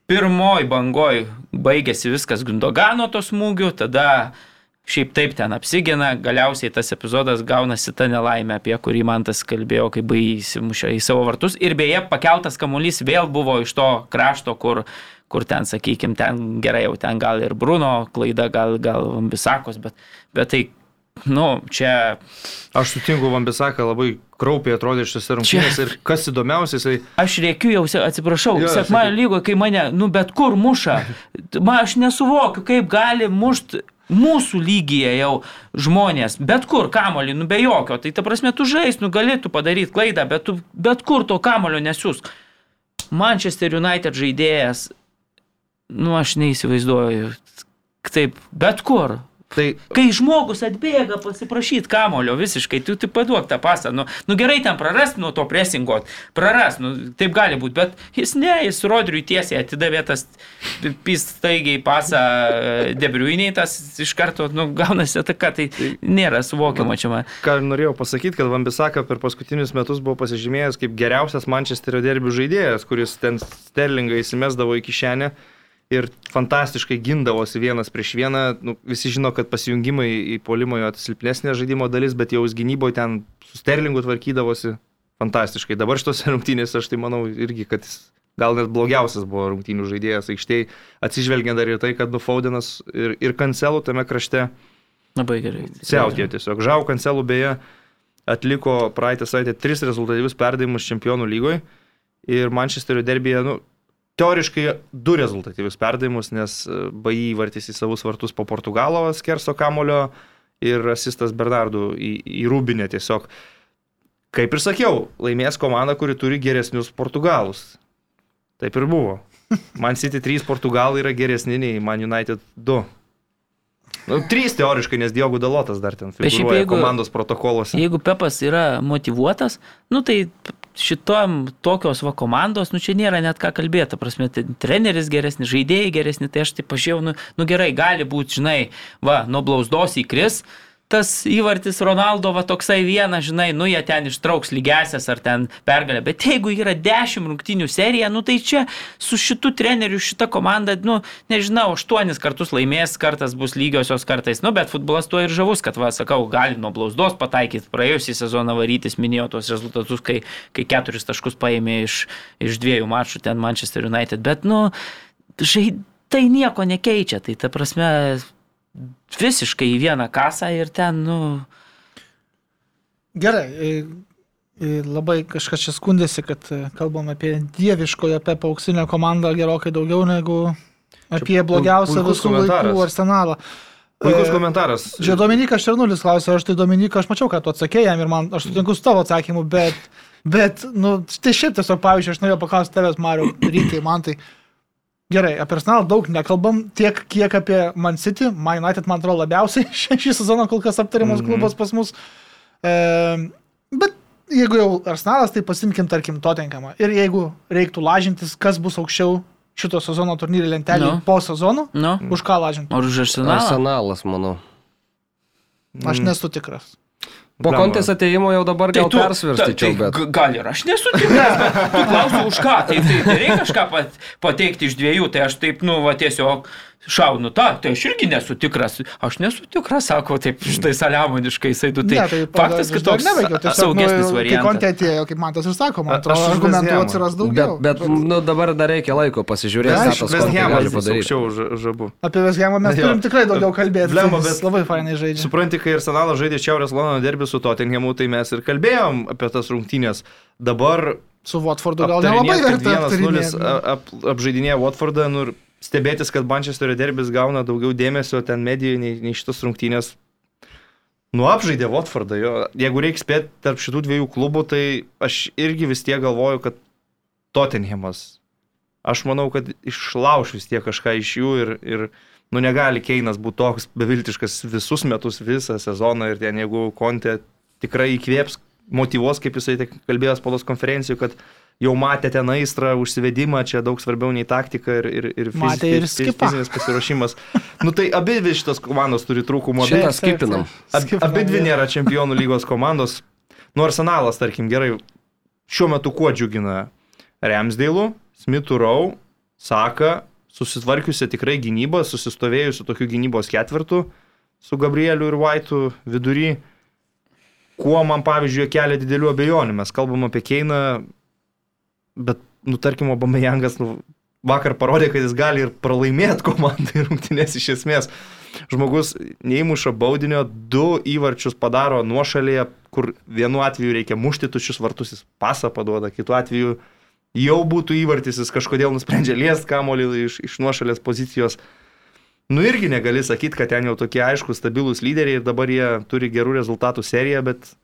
Pirmoj bangoj baigėsi viskas Gundogano to smūgiu, tada šiaip taip ten apsigina, galiausiai tas epizodas gaunasi ta nelaimė, apie kurį man tas kalbėjo, kai baigėsi į savo vartus. Ir beje, pakeltas kamuolys vėl buvo iš to krašto, kur, kur ten, sakykime, ten gerai, jau ten gal ir Bruno klaida, gal, gal Bisakos, bet, bet tai, nu, čia Aš sutinku, Vambisaka labai kraupiai atrodė šiose rungtynėse ir kas įdomiausia, jisai Aš rėkiu jau, atsiprašau, sakyk. lygoje, kai mane, nu bet kur muša. Man aš nesuvokiu, kaip gali mušti mūsų lygyje jau žmonės, bet kur kamolį, nu be jokio. Tai ta prasme, tu žais, nu galėtų padaryti klaidą, bet tu bet kur to kamolio nesiūsk. Manchester United žaidėjas, nu aš neįsivaizduoju, taip, bet kur. Tai Kai žmogus atbėga pasiprašyti kamulio visiškai, tu tik paduok tą pasą. Nu, nu gerai ten prarast nuo to presingo, prarast, nu, taip gali būti, bet jis ne, jis Rodriui tiesiai atidavė tas pistaigiai pasą debriuiniai, tas iš karto, nu, gaunasi ataka, tai nėra suvokiama čia man. ką norėjau pasakyti, kad Vambisaka per paskutinius metus buvo pasižymėjęs kaip geriausias Mančesterio derbių žaidėjas, kuris ten sterlingą įsimesdavo į kišenę ir fantastiškai gindavosi vienas prieš vieną. Nu, visi žino, kad pasijungimai į polimą jo silpnesnė žaidimo dalis, bet jau gynyboje ten su sterlingu tvarkydavosi fantastiškai. Dabar šitos rungtynėse aš tai manau irgi, kad jis gal net blogiausias buvo rungtynių žaidėjas aikštėje, atsižvelgiant dar ir tai, kad Nufaudinas ir, ir Kancelų tame krašte Labai gerai. Siautė tiesiog. Žau Kancelų beje atliko praeitą savaitę tris rezultatyvius perdavimus čempionų lygoje ir Mančesterio derbėje, nu, teoriškai du rezultatyvius perdavimus, nes Baji vartys į savus vartus po Portugalo skerso kamulio ir asistas Bernardų į, į Rūbinę tiesiog. Kaip ir sakiau, laimės komanda, kuri turi geresnius portugalus. Taip ir buvo. Man City 3 portugalai yra geresni nei Man United 2. Nu, 3 teoriškai, nes Diogo Dalotas dar ten Bet šiaip figūruoja jeigu- komandos protokoluose. Jeigu Pepas yra motivuotas, nu tai šitom tokios va komandos, nu čia nėra net ką kalbėti, prasme, tai treneris geresnis, žaidėjai geresni, tai aš tai pažiūrėjau, nu, nu gerai, gali būti, žinai, va, nuo blausdos įkris, tas įvartis Ronaldo va toksai vienas, žinai, nu jie ten ištrauks lygesias ar ten pergalę, bet jeigu yra 10 rungtinių serija, nu tai čia su šitu treneriu šita komanda, nu nežinau, 8 kartus laimės, kartas bus lygiosios kartais, nu bet futbolas tuo ir žavus, kad va, sakau, gali nuo blausdos pataikyti, praėjusį sezoną varytis minėjo tos rezultatus, kai, kai keturis taškus paėmė iš, iš dviejų mačų ten Manchester United, bet nu, žaid, tai nieko nekeičia, tai ta prasme visiškai į vieną kasą ir ten, nu, Gerai. e, e, Labai kažkas čia skundėsi, kad e, kalbam apie dieviškojo Pepo auksinę komandą gerokai daugiau negu apie blogiausią visų laikų arsenalą. Puikus komentaras. Čia Dominikas Šernulis klausė, aš tai Dominikas, aš mačiau, kad tu atsakėjai jam ir man, aš sutinku su tavo atsakymu, bet, bet, nu, tai šiaip tiesiog, pavyzdžiui, aš norėjau paklausti tavęs, Mario, rytai, man tai. Gerai, apie Arsenalą daug nekalbam, tiek kiek apie Man City, Man United, man atrodo, labiausiai šį, šį sezoną kol kas aptariamas Mhm. klubas pas mus. E, bet jeigu jau Arsenalas, tai pasimkim, tarkim, Tottenhamą. Ir jeigu reiktų lažintis, kas bus aukščiau šito sezono turnyrį lentelį Nu. po sezono, nu, už ką lažinti? ar už arsenalą? Arsenalas, manau. Aš nesu tikras. Po kontės ateimo jau dabar gal persvarstyčiau, bet... tai, gal ir aš nesu tikras, bet tu klausi už ką, tai, tai, tai reikia kažką pat, pateikti iš dviejų, tai aš taip, nu, va tiesiog šaunu tą, tai aš irgi nesu tikras, aš nesu tikras, sako, taip, štai saliamoniškai, jisai tu, tai, Ne, faktas, kad toks saugesnis Kai variantas. kontė atėjo, kaip man tas ir sako, man atrodo, argumentų atsiras Bet, daugiau. bet nu, dabar dar reikia laiko pasižiūrėti, ką tas kontė gali padaryti. Apie Vesgiamą mes turim tikrai daugiau kalbėti. Blemba, bet- bet labai fainai žaidžia. Supranti, kai Arsenalas žaidė Šiaurės Londono derbį su Tottenhamu, tai mes ir kalbėjom apie tas rungtynės. Dabar Su Watfordu gal nelabai verta 1-0 aptarinėti. ap, apžaidinėja Watfordą nu, ir stebėtis, kad Manchesterio derbis gauna daugiau dėmesio ten medijoje nei, nei šitas rungtynės. Nu, apžaidė Watfordą. Jo. Jeigu reikia spėti tarp šitų dviejų klubų, tai aš irgi vis tiek galvoju, kad Tottenhamas. Aš manau, kad išlauš vis tiek kažką iš jų ir, ir nu, negali Keinas būti toks beviltiškas visus metus, visą sezoną ir ten jeigu Kontė tikrai įkvėps, motivuos, kaip jisai kalbėjo spaudos konferencijų, kad jau matė ten aistrą, užsivedimą, čia daug svarbiau nei taktika ir, ir, ir fiz- ir fiz- fizinis pasiruošimas. Nu tai abi dvi šitos komandos turi trūkumų. abi- skipinam. Ab, abi dvi nėra čempionų lygos komandos. Nu, Arsenalas, tarkim, gerai, šiuo metu kuo džiugina Remsdėlų, Smithų Rau, Saka, susitvarkiusi tikrai gynybą, susistovėjusi tokiu gynybos ketvirtu su Gabrieliu ir Vaitu vidury. Kuo man, pavyzdžiui, kelia didelių abejonių. Mes kalbam apie Keiną, bet, nu, tarkim, Obamejangas nu, vakar parodė, kad jis gali ir pralaimėti komandai rungtynės iš esmės. Žmogus neįmuša baudinio, du įvarčius padaro nuošalėje, kur vienu atveju reikia mušti tušius vartus, jis pasą paduoda, kitu atveju jau būtų įvartis, jis kažkodėl nusprendžia liest kamolį iš, iš nuošalės pozicijos. Nu irgi negali sakyti, kad ten jau tokie aiškus, stabilūs lyderiai ir dabar jie turi gerų rezultatų seriją, bet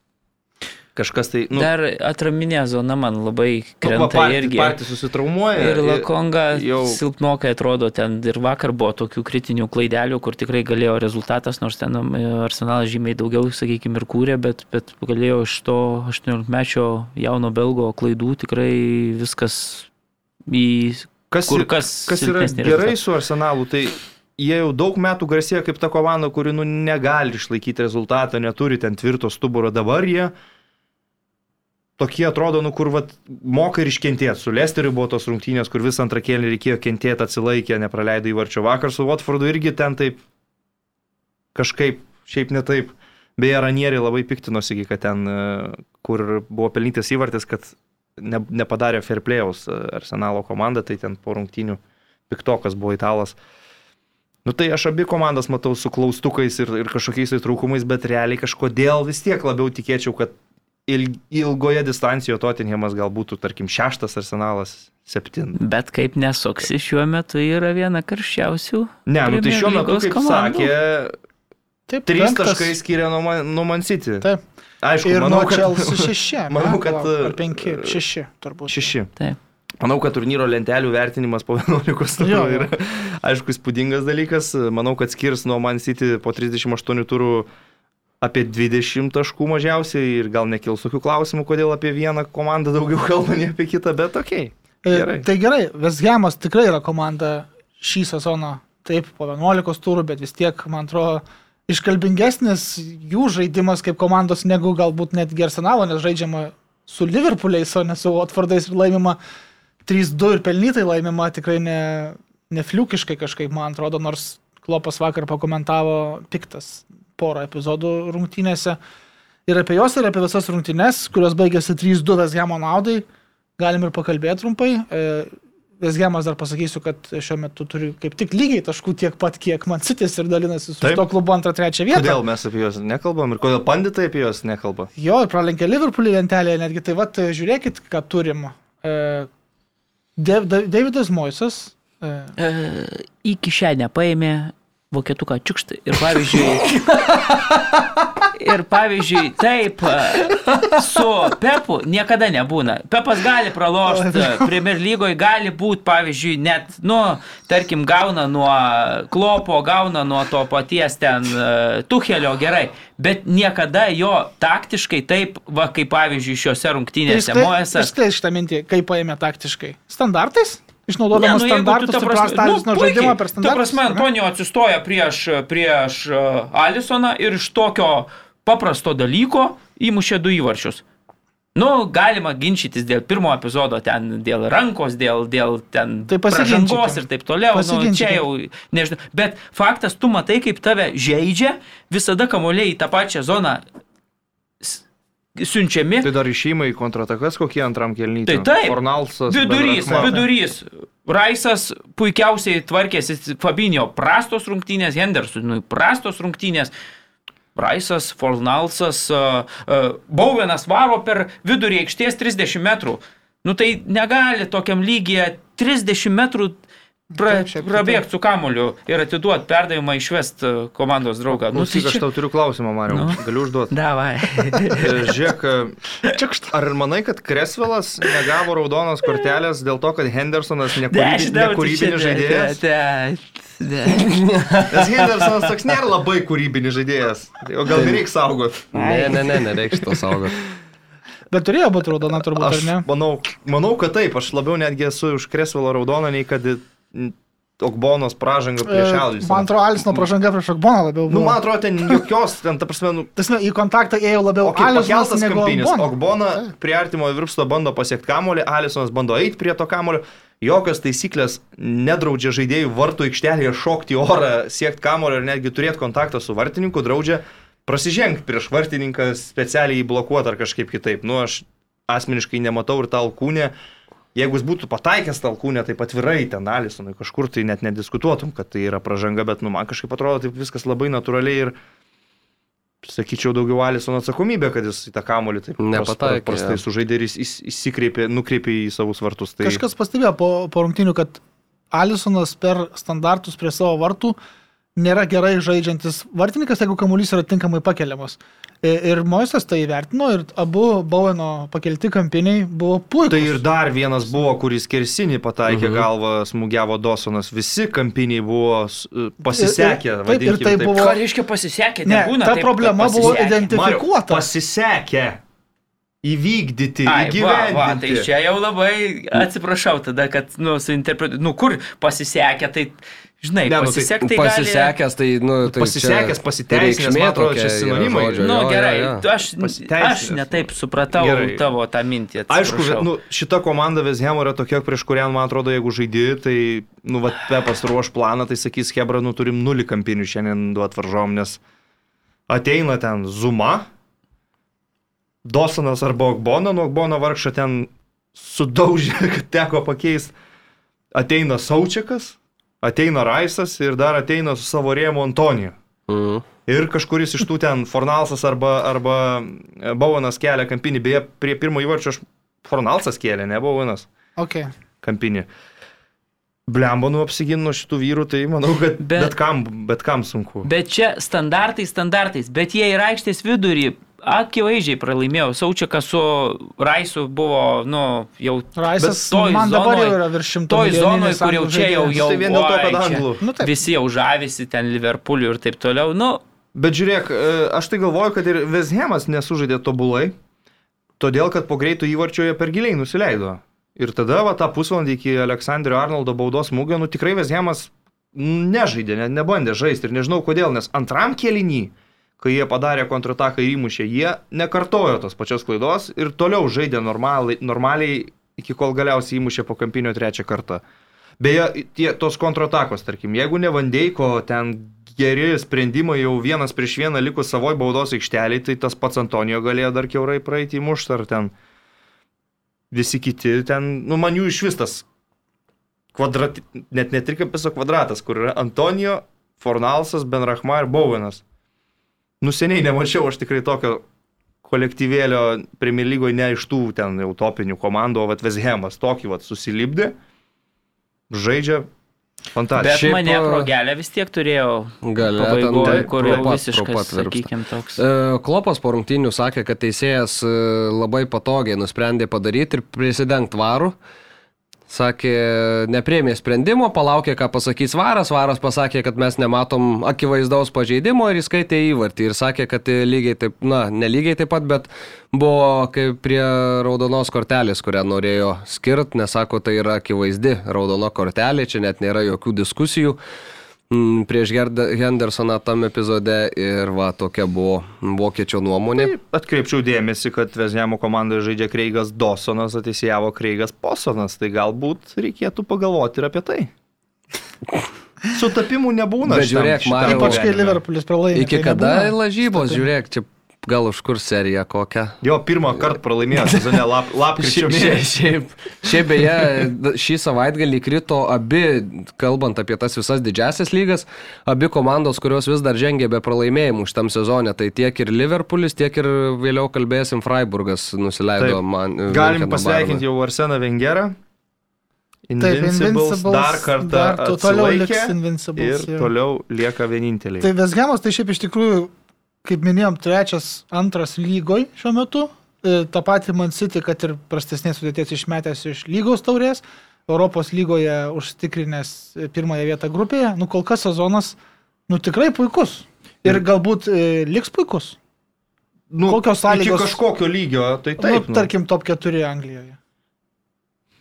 kažkas tai... Nu, Dar atraminė zona man labai nu, krenta partį- irgi. partį susitraumuoja. Ir Lakonga jau- silpnokai atrodo ten ir vakar buvo tokių kritinių klaidelių, kur tikrai galėjo rezultatas, nors ten e, Arsenalas žymiai daugiau, sakykime, ir kūrė, bet, bet galėjo iš to 18-mečio jauno belgo klaidų tikrai viskas į Kas, kur kas kas yra gerai rezultatą. su Arsenalu, tai jie jau daug metų garsėja kaip ta komanda, kuri nu, negali išlaikyti rezultatą, neturi ten tvirto stuburo. Dabar jie tokie atrodo, nu kur vat, moka ir iškentėti. Su Lesteriu buvo tos rungtynės, kur visą antrą kėlinį reikėjo kentėti, atsilaikė, nepraleido įvarčio vakar su Watfordu irgi ten taip kažkaip, šiaip ne taip. Beje, Ranieri labai piktinosi, kad ten, e, kur buvo pelnytas įvartis, kad ne, nepadarė fair playaus e, Arsenalo komanda, tai ten po rungtynių piktokas buvo italas. Nu tai aš abi komandas matau su klaustukais ir, ir kažkokiais tai trūkumais, bet realiai kažkodėl vis tiek labiau tikėčiau, kad ilgoje distancijoje Tottenhamas gal būtų, tarkim, šeštas Arsenalas septintas. Bet kaip nesuksi šiuo metu yra viena karščiausių. Ne, nu tai šiuo metu, kaip komandų. sakė, Taip, trys penktas. taškai skiria nuo Man, nuo Man City. Taip. Aišku, Ir manau, kad Chelsea šeši. manau, kad, Ar e, penki, šeši, turbūt. šeši. Taip. Manau, kad turnyro lentelių vertinimas po 11 Jo, turų yra, aišku, įspūdingas dalykas. Manau, kad skirs nuo Man City po 38 turų apie 20 taškų mažiausiai ir gal nekils tokių klausimų, kodėl apie vieną komandą daugiau kalba, nei apie kitą, bet okei. Okay. Gerai. Tai gerai, Vesgemas tikrai yra komanda šį sezoną, taip, po 11 turų, bet vis tiek, man atrodo, iškalbingesnis jų žaidimas kaip komandos negu galbūt net Gersenalo, nes žaidžiama su Liverpooliais, o ne su Watfordais ir laimima 3-2 ir pelnytai laimima tikrai ne, nefliukiškai kažkaip, man atrodo, nors Klopas vakar pakomentavo piktas porą epizodų rungtynėse. Ir apie juos, ir apie visas rungtynės, kurios baigėsi 3-2 Vesgemo naudai, galim ir pakalbėti trumpai. E, Vesgemas dar pasakysiu, kad šiuo metu turi kaip tik lygiai taškų tiek pat, kiek man sitis ir dalinasi su Taip. to klubu antrą, trečią vietą. Kodėl mes apie juos nekalbam ir kodėl panditai apie juos nekalba? Jo, ir pralenkė Liverpoolį lentelėje, netgi tai vad žiūrėkit, ką turim. E, Davidas Moisas. E, į kišenę paėmė vokietuką čiukštį ir pavyzdžiui. Ir pavyzdžiui, taip, su Pepu niekada nebūna. Pepas gali pralošti, Premier lygoje gali būti, pavyzdžiui, net, nu, tarkim, gauna nuo klopo, gauna nuo to paties ten e, Tuhelio gerai, bet niekada jo taktiškai taip, va, kaip pavyzdžiui, šiuose rungtynėse Moesas. Išskleis šitą mintį, kaip paėmė taktiškai. Standartais? Išnaudodamas Ne, nu, standartus, ta prasme, prastalius nuo puikiai. žaidimo per Ta standartus. prasme, ane? Antonijo atsistoja prieš, prieš uh, Alisoną ir iš tokio paprasto dalyko įmušė du įvarčius. Nu, galima ginčytis dėl pirmo epizodo, ten dėl rankos, dėl, dėl ten Tai pažangos ir taip toliau. Nu, čia jau, nežinau. Bet faktas, tu matai, kaip tave žaidžia, visada kamuoliai į tą pačią zoną siunčiami. Tai dar išėjimai į kontratakas kokie antram kelnyje? Tai taip. Fornalsas. Vidurys, vidurys. Raisas puikiausiai tvarkėsi, Fabinio prastos rungtynės, Hendersonui prastos rungtynės. Raisas, Fornalsas, uh, uh, Bauvenas varo per vidurį aikštės 30 metrų. Nu tai negali tokiam lygiai 30 metrų pra, prabėgti su kamoliu ir atiduoti perdavimą išvest uh, komandos draugą. Nu, Klausyk, aš tau turiu klausimą, Mariu. Nu. Galiu užduoti. Davai. Žiūrėk, ar manai, kad Kresvelas negavo raudonos kortelės dėl to, kad Hendersonas nekūrybi- nekūrybinis žaidėjas? Nes Hendersonas toks nėra labai kūrybinis žaidėjas. O gal nereikia saugot? Ne, ne, ne, nereiks to saugoti. Bet turėjo būti raudona turbūt, Aš ar ne? manau, manau, kad taip. Aš labiau netgi esu už Kresvelo raudoną, nei kad Okbonos pražanga prieš E, Alvisą. Man atrodo, Alisno pražanga prieš Akboną labiau buvo. Nu, man atrodo, ten jokios, ten, ta prasme, nu, Tasme, į kontaktą ėjo labiau O kaip Alisnas pakeltas negu kampinis. Ogbona prie artimo virpsto bando pasiekti kamolį, Alisonas bando eiti prie to kamolio. Jokios taisyklės nedraudžia žaidėjų vartų aikštelėje šokti į orą, siekti kamolio ir netgi turėti kontaktą su vartininku, draudžia prasižengti prieš vartininką specialiai jį blokuoti ar kažkaip kitaip. Nu, aš asmeniškai nematau ir tą alkūnę. Jeigu jis būtų pataikęs tą alkūnę, tai atvirai ten Alisonui kažkur tai net nediskutuotum, kad tai yra pražanga, bet nu, man kažkaip atrodo taip viskas labai natūraliai ir sakyčiau, daugiau Alisono atsakomybė, kad jis į tą kamolį taip pras- Nepataikė, prastai sužaidė ir jis įs- įsikreipė, nukreipė į savus vartus. Tai Kažkas pastebėjo po, po rungtinių, kad Alisonas per standartus prie savo vartų nėra gerai žaidžiantis vartininkas, jeigu kamuolys yra tinkamai pakeliamas. Ir Moisas tai įvertino ir abu Boweno pakelti kampiniai buvo puikus. Tai ir dar vienas buvo, kuris kersinį pataikė mhm. galvą, smūgiavo Dosonas. Visi kampiniai buvo s- pasisekę. Taip, ir tai taip. buvo- Ką reiškia pasisekė? Ne, Nebūna ta taip, problema buvo pasisekė. identifikuota. Pasisekę. Įvykdyti, Ai, va, įgyvendinti. va, tai čia jau labai atsiprašau tada, kad, nu, suinterpretuoti, nu, kur pasisekė, tai, žinai, Ne, nu, tai pasisekti tai gali... Pasisekęs, tai, nu, tai Pasisekęs, pasiteisinęs, man atrodo, čia sinonimai. žodžio, Nu, jo, gerai, jo, jo. aš, aš netaip supratau Gerai. tavo tą mintį. Aišku, atsiprašau. nu, šita komanda Vezhemo yra tokia, prieš kurią, man atrodo, jeigu žaidži, tai, nu, va, Pepas ruoš planą, tai sakys, Hebra, nu, turim nulį kampinių šiandien duot varžom, nes ateina ten Zuma, Dosanas arba Okbona, nu, Okbona vargšą ten sudaužė, kad teko pakeisti. Ateina Saučiakas, ateina Raisas ir dar ateina su savo rėmu Antoniju. Mhm. Ir kažkuris iš tų ten Fornalsas arba, arba Bauvanas kelia kampinį, beje, prie pirmo įvarčio aš Fornalsas kėlė, ne Bauvanas Okay. kampinį. Blembo nu apsiginu šitų vyrų, tai manau, kad Bet- bet, kam, bet kam sunku. Bet čia standartai standartais, bet jie į aikštės vidurį akivaizdžiai pralaimėjo. Saučiakas su Raisu buvo, nu, jau Raisas toj man dabar jau zonoj- yra virš šimto. toj zonoj, milijoninis kur jau čia jau, jau Tai vien dėl to, kad anglų. Nu, taip. visi jau žavisi ten Liverpooliu ir taip toliau. Nu, Bet žiūrėk, e, aš tai galvoju, kad ir Vezhemas nesužaidė tobulai, todėl kad po greitų įvarčio jie per giliai nusileido. Ir tada, va, tą pusvalandį iki Aleksandrio Arnoldo baudos smūgio, nu tikrai Vezhemas nežaidė, ne, nebandė žaisti ir nežinau kodėl, nes antram kėlinį, kai jie padarė kontrataką ir įmušė, jie nekartojo tos pačios klaidos ir toliau žaidė normaliai, normaliai iki kol galiausiai įmušė po kampinio trečią kartą. Beje, tie, tos kontratakos, tarkim, jeigu ne Vandeiko ten geri sprendimai jau vienas prieš vieną likus savoj baudos aikšteliai, tai tas pats Antonijo galėjo dar keurai praeiti į muštą ar ten visi kiti ten, nu man jų iš vis tas kvadrat, net ne trikampis, o kvadratas, kur yra Antonijo, Fornalsas, Benrahma ir Bowenas. Nu seniai nemačiau aš tikrai tokio kolektyvėlio Premier lygoje ne iš tų ten jau topinių komandų, o vat Vezhemas tokį vat susilipdė, žaidžia Bet fantastiškai. Šiaip, mane a, progelė vis tiek ten pabaigoje, taip, kur jau visiškai, sakykime, toks. E, Klopas po rungtynių sakė, kad teisėjas e, labai patogiai nusprendė padaryti ir prisidengti varų. Sakė, neprėmė sprendimo, palaukė, ką pasakys varas. Varas pasakė, kad mes nematom akivaizdaus pažeidimo ir įskaitė įvartį. Ir sakė, kad lygiai taip, na, nelygiai taip pat, bet buvo kaip prie raudonos kortelės, kurią norėjo skirt, nes sako, tai yra akivaizdi raudona kortelė, čia net nėra jokių diskusijų mm, prieš Hendersoną tam epizode ir va tokia buvo vokiečio nuomonė. Atkreipčiau dėmesį, kad Vezhemo komandoje žaidžia Kreigas Dosonas, ateisėjavo Kreigas Posonas, tai galbūt reikėtų pagalvoti ir apie tai. Sutapimų nebūna. Bet žiūrėk, Mariau, Ypač kai. Liverpoolis pralaimi. Iki tai kada nebūna. lažybos, žiūrėk, čia gal už kur serija kokia. Jo, pirmą kartą pralaimėjo sezone lap, lapkričio Šiaip, mėnesį. šiaip, šiaip beje, d- šį savaitgalį krito abi, kalbant apie tas visas didžiasias lygas, abi komandos, kurios vis dar žengia be pralaimėjimų šitam sezone. Tai tiek ir Liverpoolis, tiek ir vėliau kalbėsim Freiburgas nusileido Taip. man. Galim pasveikinti jau Arseną Vengerą. Taip, Invincibles dar kartą dar to- toliau liks Invincibles. ir jo. toliau lieka vieninteliai. Tai Vesgemas tai šiaip iš tikrųjų, kaip minėjom, trečias, antras lygoj šiuo metu. E, Ta pati Man City, kad ir prastesnės sudėties išmetęs iš lygos taurės, Europos lygoje užtikrinęs e, pirmąją vietą grupėje. Nu, kol kas sezonas, nu, tikrai puikus. Ir galbūt e, liks puikus. nu, kokios sąlygos- Iki kažkokio lygio, tai Taip, taip. nu, tarkim, top 4 Anglijoje.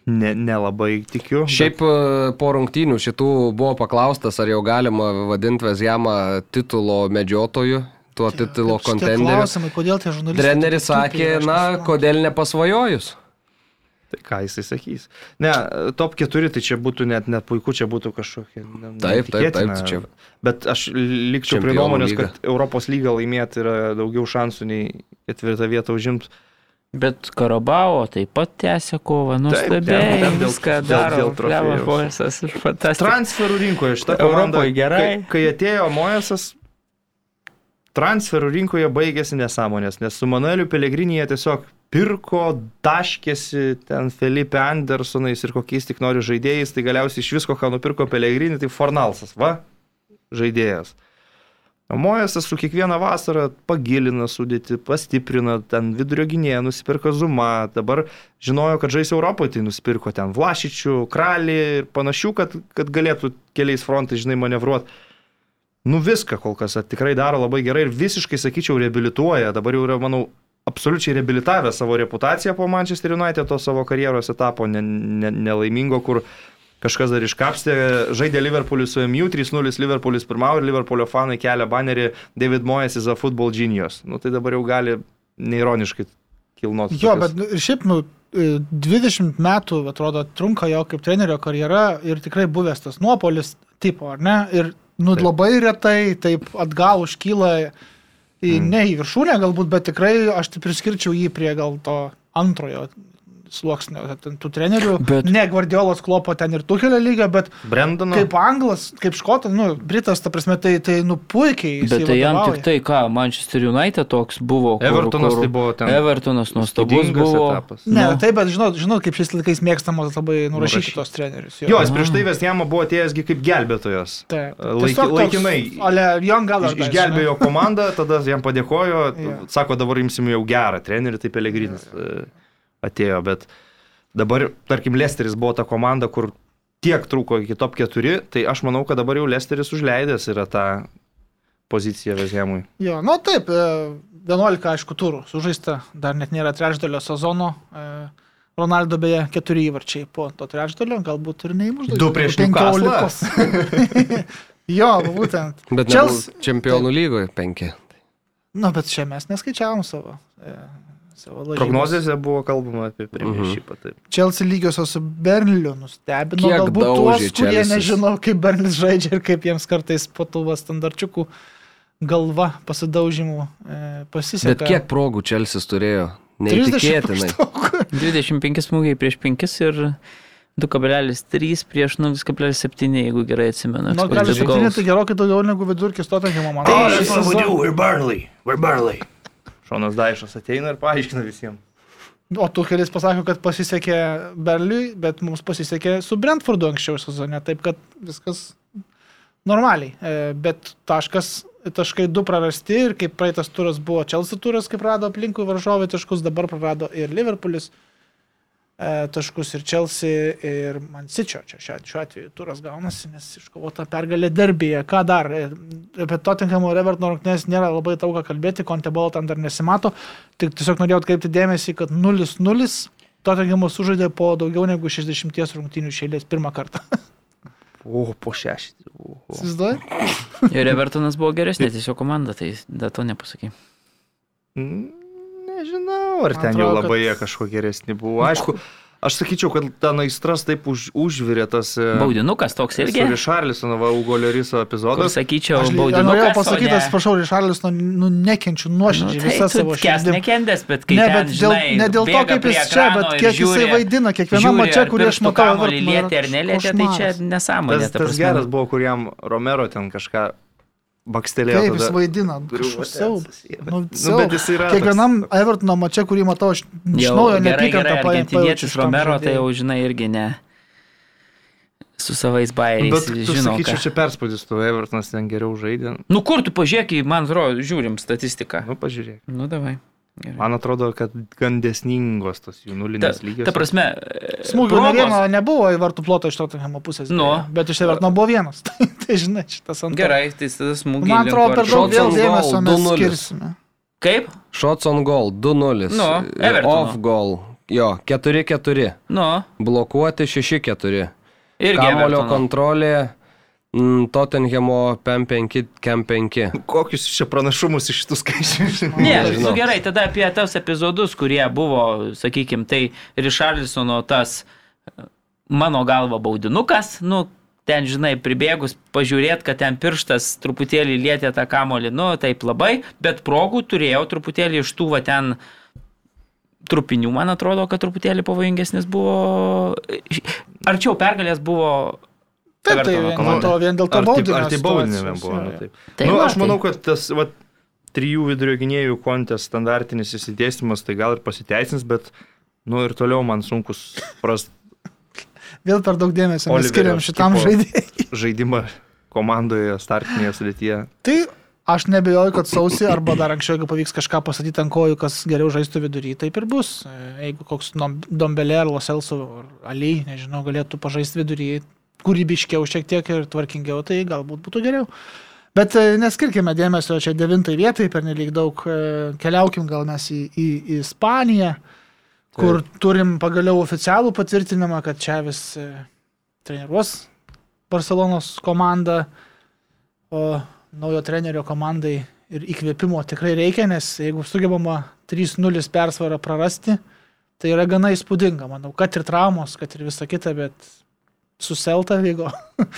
Ne, nelabai tikiu. Šiaip e, po rungtynių šitų buvo paklaustas, ar jau galima vadinti Vezjamą titulo medžiotoju, tuo titulo kontenderiu. Klausimai, kodėl tie žurnalistai. Treneris sakė, na, kodėl nepasvajojus. Tai ką jisai sakys? Ne, top 4 tai čia būtų net, net puiku, čia būtų kažkokia. Taip, taip, taip, neįtikėtina. čia- Bet aš likčiau prie nuomonės, lyga. kad Europos lygą laimėti yra daugiau šansų nei ketvirtą vietą užimti. Bet Karabao taip pat tęsia kovą, ten dėl- viską dėl- daro. dėl trofėjaus. Levo Borisas ir fantastika. Transferų rinkoje šitą komandą. Europoje gerai. Kai, kai atėjo Mojesas, transferų rinkoje baigėsi nesąmonės, nes su Manueliu Pelegrinį jie tiesiog pirko, daškėsi ten Felipe Andersonais ir kokiais tik nori žaidėjais, tai galiausiai iš visko, ką nupirko Pelegrinį, tai Fornalsas, va, žaidėjas. O Mojesas su kiekvieną vasarą pagilina sudėti, pastiprina, ten vidurio gynėją nusipirko Zuma, dabar žinojo, kad žais Europoje, tai nusipirko ten Vlašičių, Kralį ir panašių, kad, kad galėtų keliais frontais, žinai, manevruoti. Nu viską kol kas tikrai daro labai gerai ir visiškai, sakyčiau, reabilituoja. Dabar jau yra, manau, absoliučiai reabilitavę savo reputaciją po Manchester United, to savo karjeros etapo ne, ne, nelaimingo, kur kažkas dar iškapstė, žaidė Liverpoolį su MU, 3-0 Liverpoolis pirmavo ir Liverpoolio fanai kelia banerį David Moyes is a football genius. Nu tai dabar jau gali neironiškai kilnoti. Jo, bet nu, ir šiaip, nu, e, 20 metų, atrodo, trunka jo kaip trenerio karjera ir tikrai buvęs tas nuopolis tipo, ar ne? Ir, nu, Taip. labai retai taip atgal užkyla, į, mm. ne į viršūnę galbūt, bet tikrai aš tai priskirčiau jį prie gal to antrojo sluoksnio, ten tų trenerių. Bet-. Ne Guardiolos klopo ten ir Tuhelio lygio, bet Brendono. kaip anglas, kaip škotas, nu, britas, ta prasme, tai, tai nu, puikiai. Bet tai jam tik tai, ką, Manchester United toks buvo. kur- Evertonas kur- tai buvo ten. Evertonas nuostabus buvo. etapas. Ne, Nu. taip, bet žinot, žinot, kaip šiais laikais mėgstamas labai nurašyti tos trenerius. Jo, jis prieš tai Vestjamą buvo atėjęsgi kaip gelbėtojas. Taip. Toks, laikinai. Ale. Iš, išgelbėjo komandą, tada jam padėkojo, Jo. sako, dabar imsim jau gerą trenerį, tai Pelegrinis e, atėjo, bet dabar, tarkim, Lesteris buvo ta komanda, kur tiek trūko iki top 4, tai aš manau, kad dabar jau Lesteris užleidęs yra tą poziciją Vezemui. Jo, nu taip, e, 11 aišku turų sužaista, dar net nėra trečdalio sezono. e, Ronaldo beje keturi įvarčiai po to trečdalio, galbūt ir neįmuždavo. Du prieš Newcastle. jo, būtent. Bet Čels... čempionų lygoje penki. Nu, bet čia mes neskaičiavom savo. Prognozėse buvo kalbama apie Mhm. premiershipą. taip. Chelsea lygiosios su Bernliu nustebino. Kiek galbūt tuos, kurie Chelseas? nežino, kaip Bernlis žaidžia ir kaip jiems kartais po tų va standarčiukų galva pasidaužimų e, pasiseka. Bet kiek progų Čelsis turėjo? 30 Neįtikėtinai. maždaug. 25 smūgiai prieš 5 ir 2,3 prieš 0,7, jeigu gerai atsimenu. Nu, gali expected sakyti, goals. tai gerokai daugiau negu vidurkis Tottenham man. Oh, šį that's what we sezoną- do. We're Burnley. We're Burnley. Šonas Daišas ateina ir paaiškina visiems. O tu kelis pasakė, kad pasisekė Berliui, bet mums pasisekė su Brentfordu anksčiau sezone, taip kad viskas normaliai. E, Bet taškas, taškai du prarasti ir kaip praeitas turas buvo Chelsea turas, kaip rado aplinkui varžovai taškus, dabar prarado ir Liverpoolis taškus ir Chelsea ir Man City. Čia šiuo, atveju turas gaunasi, nes iškovota pergalė derbėje. Ką dar? E, Apie Tottenham ir Everton rungtynės nėra labai daug ką kalbėti, Kontebolo ten dar nesimato. Tik tiesiog norėjau atkreipti dėmesį, kad 0-0 Tottenhamas sužaidė po daugiau negu 60 rungtynių šėlės pirmą kartą. O, po o. Įsivaizduoji? Ir Evertonas buvo geresnė tiesiog komanda, tai da to nepasakai. Mm, Nežinau, ar ten jau atrodo, labai kad- jie kažko geresni buvo. Aišku, aš sakyčiau, kad ten aistras taip už, užvirė tas... e, Baudinukas toks Su irgi. Rišarlisono Ugo Leriso Kur epizodas. sakyčiau, Aš li- norėjau baudinukas. pasakyti, atsiprašau, Rišarlis, nu, nu nekenčiu Nu, nuoširdžiai tai visą savo širdį. nekendęs, bet kai Ne, ten, bet dėl, žinai, ne dėl to, kaip jis čia, bet ir kiek jisai žiūri- vaidina, kiekvienam ar kurį aš matau. Evertono, lietė ar nelietė, tai čia nesąmonė. Tas, ta tas geras buvo, kur jam Romero ten kažką bakstelėjo. Kaip jis vaidina, siaubas. Nu, bet- Nu, bet jis yra. Kiekvienam Evertono mače, kurį matau, aš iš naujo neapykantą gerai, pa- pajaučiu argentinietis šitam Romero, tai jau žinai irgi ne. Su savais toks- bairiais. Bet tu žinau, sakyčiau, ką. čia perspaudis, tu Evertonas ten geriau žaidė. Nu kur tu pažiūrėk, man atrodo, žiūrim statistiką. Nu, pažiūrėk. Nu, davai. Gerai. Man atrodo, kad gan desningos tos jų Ta, nulinės lygios. ta prasme, Smūgių progos- vieno nebuvo į vartų plotą iš Tottenhamo pusės. Nu. Bet iš Evertono buvo vienas. tai, žinai, šitas ant. Gerai, tai tada smūgiai. Man atrodo, per daug vėl dėmesio mes 2:0. skirsime. Kaip? Shots on goal 2-0. Nu, Evertono. Off goal. Jo, 4-4. Nu, Blokuoti 6-4. irgi. Kamulio kontrolė. Mm, Tottenhamo PM5, KM5. Kokius čia pranašumus iš šitų skaičių? Ne, nu gerai, tada apie tas epizodus, kurie buvo, sakykime, tai Richarlisono tas mano galva baudinukas, nu, ten, žinai, pribėgus pažiūrėt, kad ten pirštas truputėlį lietė tą kamolį, nu, taip labai, bet progų turėjau truputėlį iš tų va ten trupinių, man atrodo, kad truputėlį pavojingesnis buvo. Arčiau pergalės buvo. Taip, tai vien to, vien dėl to Ar tai, baudinio ar tai baudinėme situacijos, buvo? Nu, taip. Tai nu, aš manau, tai- kad tas va, trijų vidurio gynėjų kontės standartinis įsidėstymas tai gal ir pasiteisins, bet nu, ir toliau man sunkus prast Vėl per daug dėmesio mes Oliverio skiriam šitam žaidėjui. žaidimą komandoje, startinėje sudėtyje. Tai aš nebejoju, kad sausį arba dar anksčiau, jeigu pavyks kažką pasakyti ant kojų, kas geriau žaistų vidury, taip ir bus. Jeigu koks Dombelė ar Loselso ar Ali, nežinau, galėtų pažaisti vidury kūrybiškiau šiek tiek ir tvarkingiau, tai galbūt būtų geriau. Bet e, neskirkime dėmesio čia devintai vietai, per nelik daug e, keliaukim gal mes į, į, į Ispaniją, kur Taip. turim pagaliau oficialų patvirtinimą, kad čia vis e, treniruos Barcelonos komanda, o naujo trenerio komandai ir įkvėpimo tikrai reikia, nes jeigu sugebama 3-0 persvarą prarasti, tai yra gana įspūdinga, manau, kad ir traumos, kad ir visa kita, bet su Selta vyko.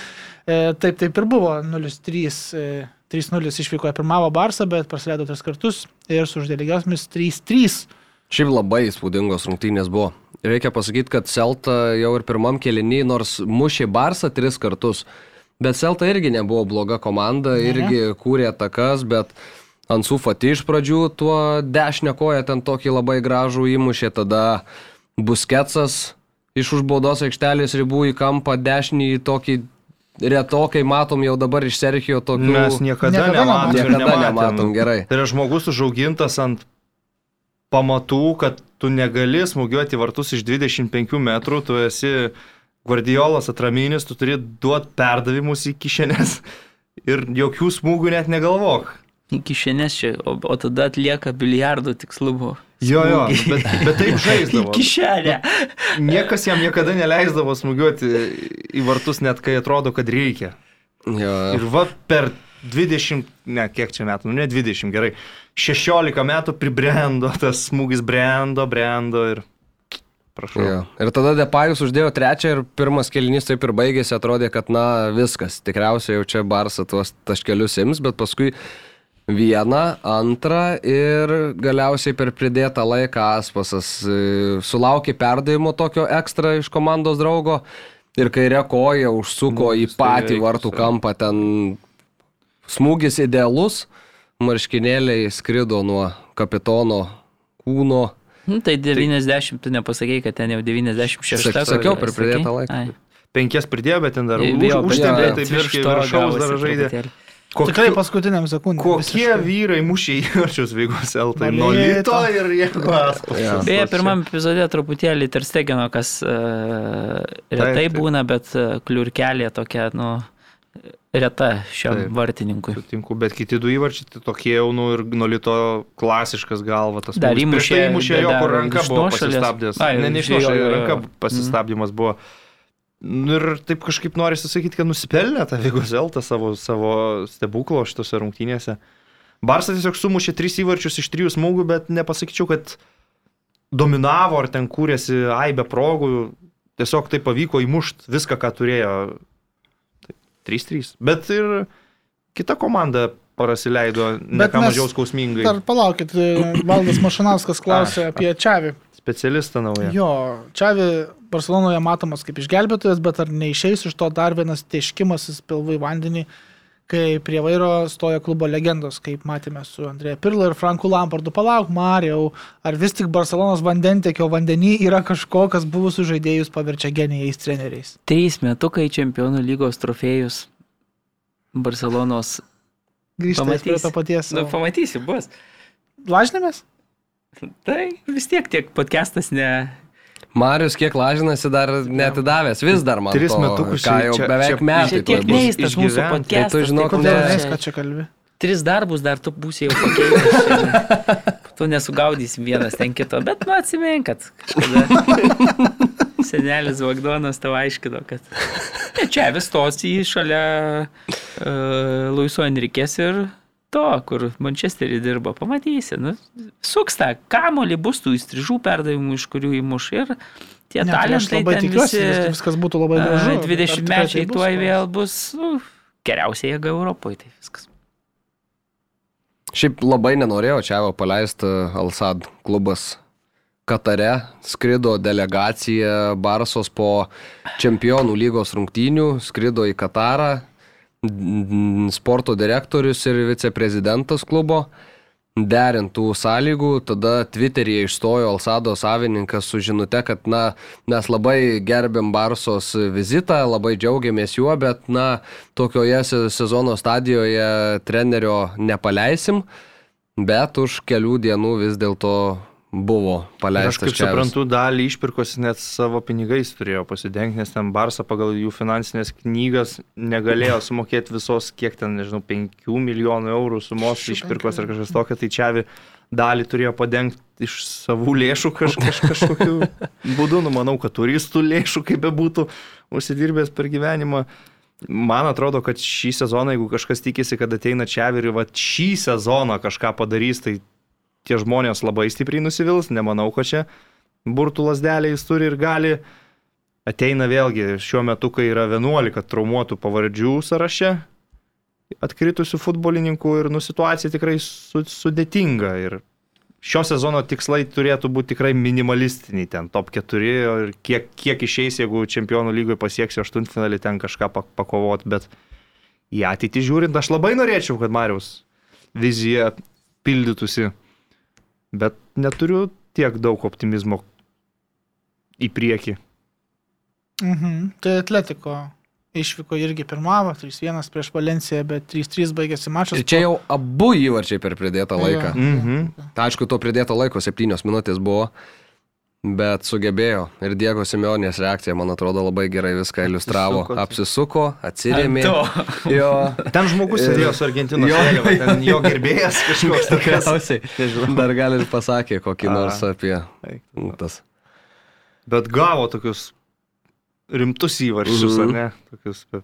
E, taip, taip ir buvo 0-3. e, 3-0 išvyko pirmavo Barsą, bet praleido tris kartus ir su uždėlygiomis 3-3. Šiaip labai įspūdingos rungtynės buvo. Reikia pasakyti, kad Celta jau ir pirmam kelinį, nors mušė Barsą tris kartus, bet Celta irgi nebuvo bloga komanda, Ne. irgi kūrė atakas, bet Ansu Fati iš pradžių tuo dešinę koją ten tokį labai gražų įmušė, tada Busketsas iš užbaudos aikštelės ribų į kampą dešinį į tokį retokai matom jau dabar iš Serhijo tokių. Mes niekada, Niekada nematom. ir niekada nematėm. nematom gerai. Tai yra žmogus užaugintas ant pamatų, kad tu negali smūgiuoti vartus iš 25 metrų, tu esi Guardiolas atraminis, tu turi duoti perdavimus į kišenės ir jokių smūgių net negalvok. Iki šiandien čia, o, o tada atlieka biliardų tikslumo. Jo, jo, bet, bet taip žaisdavo. Kišenė. Niekas jam niekada neleisdavo smūgiuoti į vartus, net kai atrodo, kad reikia. Jo, Ir va per 20, ne, kiek čia metų, nu ne 20, gerai, 16 metų pribrendo, tas smūgis brendo, brendo ir prašau. Jo. Ir tada Depajus uždėjo trečią ir pirmas kelnys taip ir baigėsi, atrodė, kad na viskas, tikriausiai jau čia Barsa tuos taškelius ims, bet paskui vieną, antrą ir galiausiai per pridėtą laiką Aspasas e, sulaukė perdavimo tokio ekstra iš komandos draugo ir kairė koja užsuko į Smūgis tai patį vartų kampą, ten smūgis idealus, marškinėliai skrido nuo kapitono kūno. Nu, tai 90, tu nepasakėjai, kad ten jau 96. Sak- sakiau per pridėtą laiką. Ai. Penkias pridėjo, bet ten dar už, užtempė, tai virš viršaus dar žaidė. truputėlį. Tikrai paskutiniam sekundėm. Kokie visiškai. vyrai mušė įvarčius Vygos Eltai? Nuo. Lito ir jėgos. Jo. Beje, pirmam epizode truputėlį Terstegeno, kas uh, retai taip. būna, bet uh, kliurkelė tokia, nu, reta šiam Taip. vartininkui. Sutinku, bet kiti du įvarčiai tai tokie jau, nu ir nuo Lito klasiškas galva. Tas Dar įmušė- tai įmušė jo, kur ranka buvo pasistabdęs. Ai, Ne, ne iš jo, jo, nuošalės, jo. ranka Mhm. pasistabdymas buvo. Nu Ir taip kažkaip norisi sakyti, kad nusipelnė tą Vygos Eltą savo, savo stebuklo šitose rungtynėse. Barsas tiesiog sumušė tris įvarčius iš trijų smūgių, bet nepasakyčiau, kad dominavo ar ten kūrėsi aibę progų. Tiesiog tai pavyko įmušti viską, ką turėjo. Tai 3-3. Bet ir kita komanda prasileido ne ką mažiau skausmingai. Dar palaukit, e, Valdas Mašanauskas klausė apie Čiavį. Specialistą naują. Jo, Čiavi Barcelonoje matomas kaip išgelbėtojas, bet ar neišeis iš to dar vienas tieškimasis pilvų į vandenį, kai prie vairo stoja klubo legendos, kaip matėme su Andrėja Pirla ir Franku Lampardu. Palauk, Marijau, ar vis tik Barcelonos vandentekio vandenį yra kažko, kas buvusių žaidėjus paverčia genijais treneriais? Trys metukai čempionų lygos trofėjus Barcelonos. Grįžtame prie to paties. Nu, pamatysi, bus. Lažinėmės? Tai vis tiek tiek podcastas ne. Marius kiek lažinasi dar netidavęs, vis dar man. Tris to, metukus ką čia- jau čia- beveik čia- metai. Čia tiek neįstas mūsų podcastas. Tai tu žinok, tai ne- Kodėl čia- ką čia kalbi? Tris darbus dar tu būsi jau pakeitęs. tu nesugaudysi vienas ten kito, bet nu atsimink, kad kažkada senelis Vagdonas tau aiškino, kad ne, čia vis tos į šalia uh, Luiso Enrikės ir to, kur Manchesterį dirba, pamatysi. Nu, suksta, kamolį bus tų įstrižų perdavimų, iš kurių įmuš ir tie Ne, tai aš talentai labai ten tikiuosi, visi, vis- viskas būtų labai gražu. bet ar 20 tikrai mečiai tai bus tuoj toks? vėl bus nu, geriausia jėga Europoje, tai viskas. Šiaip labai nenorėjau čia paleisti Alsad klubas Katare. Skrido delegacija Barsos po čempionų lygos rungtynių, skrido į Katarą, sporto direktorius ir viceprezidentas klubo. Derintų sąlygų, tada Twitter'yje išstojo Alsado savininkas su žinute, kad na, mes labai gerbėm Barsos vizitą, labai džiaugiamės juo, bet na, tokioje se- sezono stadijoje trenerio nepaleisim, bet už kelių dienų vis dėlto buvo Ir Aš paleistas. kaip Čevis. suprantu, dalį išpirkos net savo pinigais turėjo pasidengti, nes ten Barsa pagal jų finansinės knygas negalėjo sumokėti visos, kiek ten, nežinau, 5 milijonų eurų sumos išpirkos ar kažkas tokio, tai čia dalį turėjo padengti iš savų lėšų kaž, kaž, kažkokiu būdu, nu manau, kad turistų lėšų, kaip bebūtų, užsidirbęs per gyvenimą. Man atrodo, kad šį sezoną, jeigu kažkas tikisi, kad ateina čia ir va šį sezoną kažką padarys, tai tie žmonės labai stipriai nusivils, nemanau, kad čia burtų lasdelė jis turi ir gali. Ateina vėlgi šiuo metu, kai yra 11 traumuotų pavardžių sąraše, atkritusių futbolininkų ir nu, situacija tikrai su, sudėtinga. Ir šio sezono tikslai turėtų būti tikrai minimalistiniai, ten top 4 ir kiek, kiek išeis, jeigu čempionų lygoje pasieksiu aštuntfinalį, ten kažką pak- pakovot, bet į ateitį žiūrint, aš labai norėčiau, kad Marius vizija pildytųsi, bet neturiu tiek daug optimizmo į priekį. Mhm. Tai Atletiko išvyko irgi pirmavo, 3-1 prieš Valenciją, bet 3-3 baigėsi mačas. Ir čia jau abu įvarčiai per pridėtą laiką. Jo. Mhm. Tai aišku, to pridėto laiko septynios minutės buvo. Bet sugebėjo. Ir Diego Simeonės reakcija, man atrodo, labai gerai viską iliustravo. Apsisuko, tai. Apsisuko, atsirėmė. Jo, Ten žmogus sėdėjo su Argentinos Jo. vėliava, ten jo gerbėjas kažkoks tikriausiai. Dar gal ir pasakė kokį A. nors apie Eik, tas. Bet gavo tokius rimtus įvarčius, Mhm. ar ne? Tokius, bet...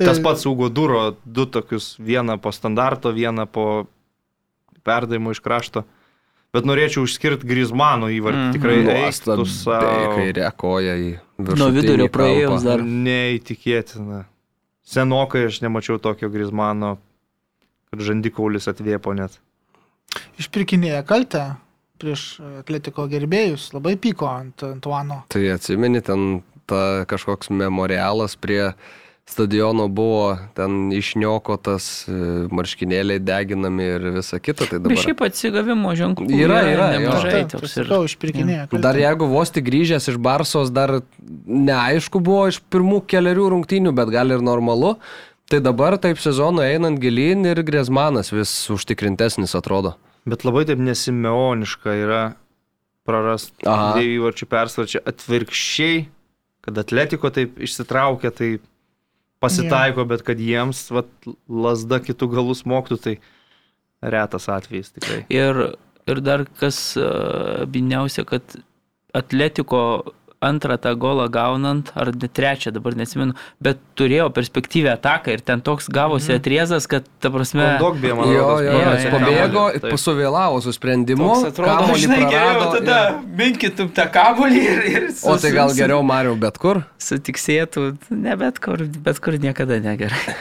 Tas pats Ugo Duro, du tokius, vieną po standarto, vieną po perdavimo iš krašto. Bet norėčiau išskirti Grizmano įvartį. Mhm. Tikrai savo. kairė koja į viršų. Nuo vidurio praėjus dar. Neįtikėtina. Senokai aš nemačiau tokio Grizmano, kad žandikaulis atvėpo net. Išpirkinėja kaltę prieš atletiko gerbėjus, labai pyko ant Antuano. Tai atsimeni, ten ta kažkoks memorialas prie stadiono buvo, ten išniokotas, e, marškinėliai deginami ir visa kita. Tai Bet dabar. šiaip atsigavimo ženklų Yra, yra, jo. nemažai. Taip, toks ir- išpirkinėja. Dar jeigu vos tik grįžęs iš Barsos, dar neaišku buvo iš pirmų keliarių rungtynių, bet gal ir normalu. Tai dabar taip sezono einant gilin ir Grėsmanas vis užtikrintesnis atrodo. Bet labai taip nesimeoniška yra prarast dviejų įvarčių persvarčią. Atvirkščiai, kad atletiko taip išsitraukia, tai pasitaiko, bet kad jiems vat, lasda kitų galų smoktų, tai retas atvejis tikrai. Ir, ir dar kas biniausia, kad atletiko antrą tą golą gaunant, ar trečią, dabar nesimenu, bet turėjo perspektyvę ataką ir ten toks gavosi atriezas, kad, ta prasme, Daug bėjo, man Jo, rodos, jo, jo, jis jo. pabėgo, pasuvėlavo su sprendimu, atrodo, žinai, geriau tada ir- minkytum tą kabolį ir, ir su, O tai gal geriau Mariau bet kur? Sutiksėtų, ne bet kur, bet kur niekada negerai.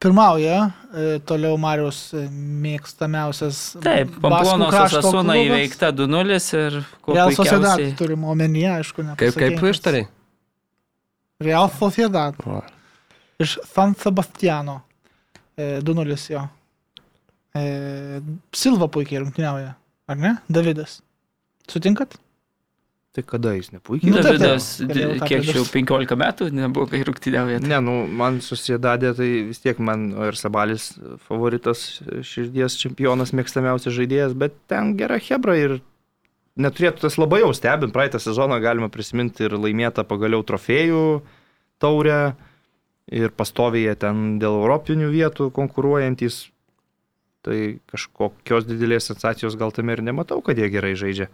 Pirmauja e, toliau Marijos e, mėgstamiausias. Taip, Baskų Pamplonos krašto Asasuna klubas. įveikta 2-0 ir Real Sociedad turime omenyje, aišku, ne. Kaip, kaip ištariai? Real Sociedad Va. iš San Sebastiano. E, 2-0 jo. E, Silva puikiai rungtyniauja, ar ne? Davidas. Sutinkat? Tai kada jis nepuikiai? Nu. Davidas, kiek jau pridurt. 15 metų nebuvo, kai rungtyniauja. Ne, nu, man susidadė, tai vis tiek man ir Sabalis favoritas, širdies čempionas, mėgstamiausias žaidėjas, bet ten gera Hebra ir neturėtų tas labai jau stebint. Praeitą sezoną galima prisiminti ir laimėtą pagaliau trofėjų taurę ir pastoviai jie ten dėl europinių vietų konkuruojantis. Tai kažkokios didelės sensacijos gal tame ir nematau, kad jie gerai žaidžia.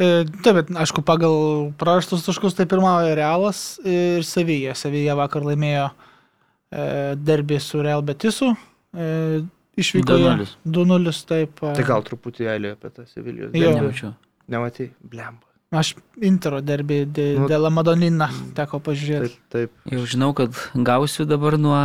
E, taip, bet aišku, pagal prarastus taškus tai pirmauja Realas ir Sevija. Sevija vakar laimėjo e, derbį su Real Betisu. E, Išvyko 2:0. 2-0, taip. Tai gal truputį elio apie tą Sevilijos. Jo. derbį. Nemačiau. Nematai, blemba. Aš Intero derbį dė, Nu, dėl Madonina teko pažiūrėti. Taip, taip. Jau žinau, kad gausiu dabar nuo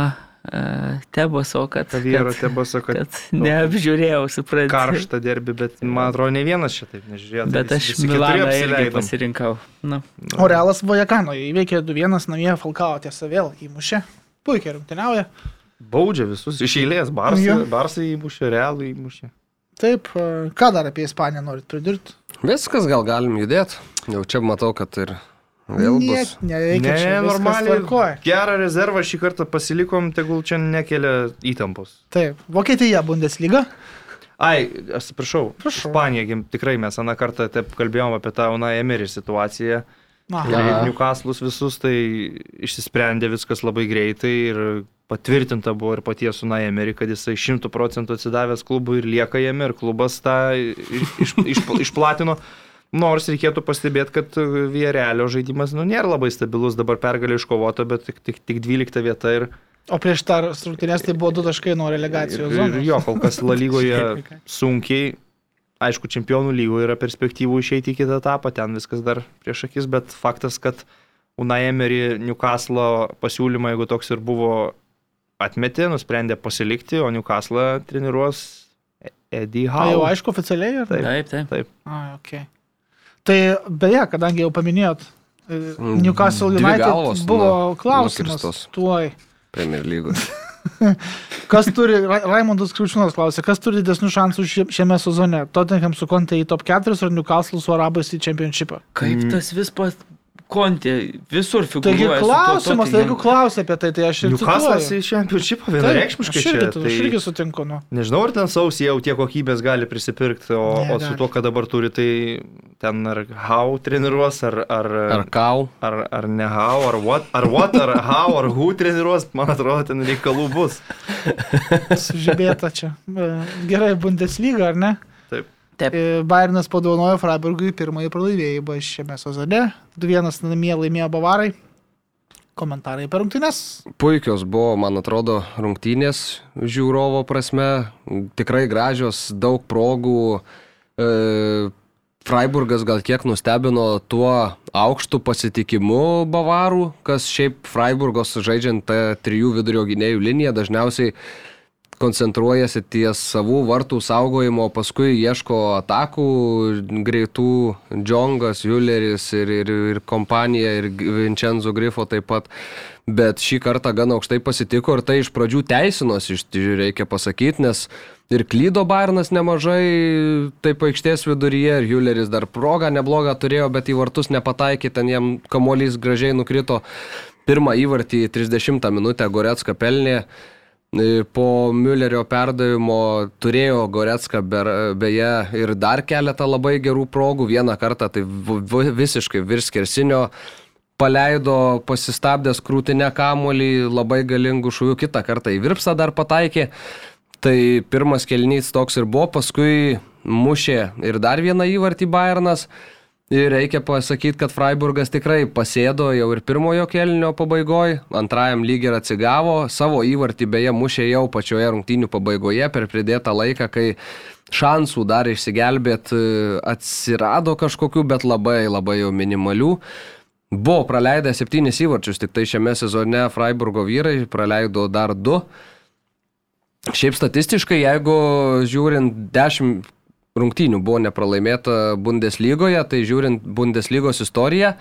Teboso, kad, kad, tebasa, kad kad neapžiūrėjau, suprantu. karštą derbį, bet man atrodo ne vienas čia taip nežiūrėjo. tai Bet visi- aš visi keturi Milaną irgi pasirinkau. Nu, O Realas Vojakanoje įveikė 2-1 namie Falkao tiesa vėl įmušė. Puikiai rungtyniauja. Baudžia visus iš eilės. Barsai, barsai įmušė, realų įmušė. Taip, ką dar apie Ispaniją norit pridurti? Viskas gal galim judėti. Jau čia matau, kad ir vėl bus. Nereikia, Ne, čia viskas normaliai. Gerą rezervą šį kartą pasilikom, tegul čia nekelia įtampos. Taip, Vokietija Bundesliga. Ai, atsiprašau. Prašau. Ispanija, tikrai mes aną kartą taip kalbėjom apie tą Una Emery situaciją. Newcastle'us visus, tai išsisprendė viskas labai greitai ir patvirtinta buvo ir paties Una Emery, kad jisai šimtų procentų atsidavęs klubui ir lieka jame ir klubas tą iš, iš, išplatino. Nors reikėtų pastebėti, kad Vierelio žaidimas nu, nėra labai stabilus, dabar pergalė iškovota, bet tik, tik, tik 12 vieta ir, O prieš tą rungtynės tai buvo du taškai nuo relegacijos ir, ir zonos. jo, kol kas La lygoje sunkiai. Aišku, čempionų lygoje yra perspektyvų išeiti į kitą etapą, ten viskas dar prieš akis, bet faktas, kad Unai Emery Newcastle pasiūlymą, jeigu toks ir buvo, atmetė, nusprendė pasilikti, o Newcastle treniruos Eddie A, jau Howe. aišku, oficialiai? Ar? Taip. taip, taip. Taip. A, okay. Tai beje, kadangi jau paminėjot, e, Mm, Newcastle United galvos buvo nu- klausimas. nukirstos. Tuoj. Premier lygos. Kas turi, Ra- Raimondas Kriučiūnas klausė, kas turi didesnių šansų šiame sezone? Tottenham su Conte į top 4 ar Newcastle su Arabais į Championshipą? Kaip tas vis pas, Kontė visur Taigi figūruoja. tuo klausimas, tai jeigu klausia apie tai, tai aš ir Newcastle'as cituoju. į Taip, vienareikšmiškai aš irgi, čia. tai... Aš irgi sutinku, nu. nežinau, ar ten sausį jau tiek kokybės gali prisipirkti, o, Ne, o su tuo, ką dabar turi, tai ten ar Hau treniruos, ar, ar, Ar kau? ar, ar ne Hau, ar what, ar what, ar Hau, ar Who treniruos, man atrodo, ten reikalų bus. Sužibėta čia. Gerai, Bundesliga, ar ne? Taip. E, Bayernas padovanojo Freiburgui pirmąjį pralaimėjimą šiame sezone. 2-1 namie laimėjo Bavarai. Komentarai per rungtynes. Puikios buvo, man atrodo, rungtynės žiūrovo prasme. Tikrai gražios, daug progų. E, Freiburgas gal kiek nustebino tuo aukštų pasitikimu Bavarų, kas šiaip Freiburgos žaidžiant tą trijų vidurio gynėjų liniją dažniausiai koncentruojasi ties savų vartų saugojimo, paskui ieško atakų greitų Džongas, Juleris ir, ir, ir kompanija, ir Vincenzo Grifo taip pat. Bet šį kartą gan aukštai pasitiko ir tai iš pradžių teisinos, iš, reikia pasakyti, nes ir klydo Bairnas nemažai taip aikštės viduryje, ir Juleris dar progą neblogą turėjo, bet į vartus nepataikė, ten jam kamuolys gražiai nukrito. Pirmą įvartį 30 minutę Goretska pelnė. E, Po Müllerio perdavimo turėjo Goretska beje ir dar keletą labai gerų progų. Vieną kartą tai visiškai virs kersinio paleido pasistabdęs krūtinę kamuolį labai galingų šūvių, kitą kartą į virpsą dar pataikė. Tai pirmas kelnys toks ir buvo, paskui mušė ir dar vieną įvartį Bayernas. Ir reikia pasakyti, kad Freiburgas tikrai pasėdo jau ir pirmojo kelnio pabaigoje, antrajam lyg ir atsigavo, savo įvartį beje mušė jau pačioje rungtynių pabaigoje per pridėtą laiką, kai šansų dar išsigelbėt e, atsirado kažkokių, bet labai labai jau minimalių. Buvo praleidę septynis įvarčius, tik tai šiame sezone Freiburgo vyrai praleido dar du. Šiaip statistiškai, jeigu žiūrint 10 rungtynių buvo nepralaimėta Bundeslygoje, tai žiūrint Bundeslygos istoriją,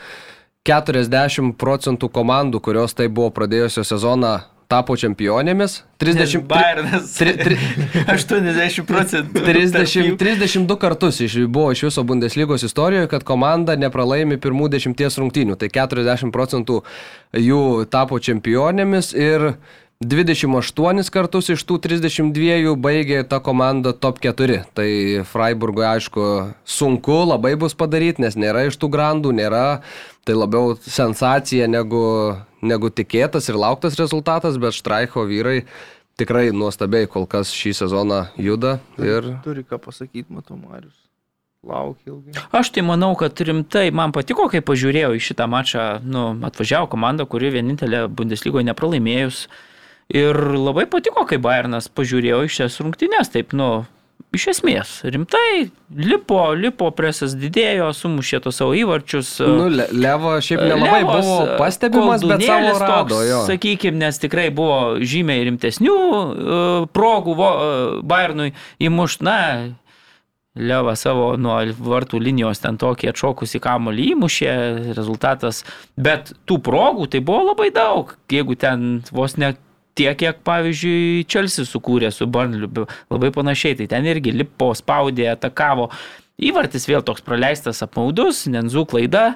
40 procentų komandų, kurios tai buvo pradėjusios sezoną, tapo čempionėmis. 30, Bayernas. tri- tri- 80 procentų. 30, 32 kartus iš, buvo iš viso Bundeslygos istorijoje, kad komanda nepralaimi pirmų dešimties rungtynių. Tai 40 procentų jų tapo čempionėmis ir 28 kartus iš tų 32 baigė ta komanda top 4. Tai Freiburgui aišku sunku labai bus padaryti, nes nėra iš tų grandų, nėra. Tai labiau sensacija negu, negu tikėtas ir lauktas rezultatas, bet Štraicho vyrai tikrai nuostabiai kol kas šį sezoną juda. Ir Turi ką pasakyti, matau, Marius. Laukia ilgai. Aš tai manau, kad rimtai man patiko, kai pažiūrėjau į šitą mačą, nu, atvažiavo komanda, kuri vienintelė Bundeslygoje nepralaimėjus. Ir labai patiko, kai Bayernas pažiūrėjo į šias rungtynes, taip, nu, iš esmės, rimtai, lipo, lipo presas didėjo, sumušė tos savo įvarčius. Nu, Le- Levo šiaip nelabai Levas, buvo pastebimas, bet savo rado jo. Sakykime, nes tikrai buvo žymiai rimtesnių e, progų e, Bayernui įmušt, na, Leva savo nuo vartų linijos ten tokį atšokusį kamolį įmušė, rezultatas, bet tų progų tai buvo labai daug, jeigu ten vos ne tiek, kiek, pavyzdžiui, Čelsi sukūrė su Burnliu, labai panašiai, tai ten irgi lipo, spaudė, atakavo. Įvartis vėl toks praleistas apmaudus, Nenzu klaida.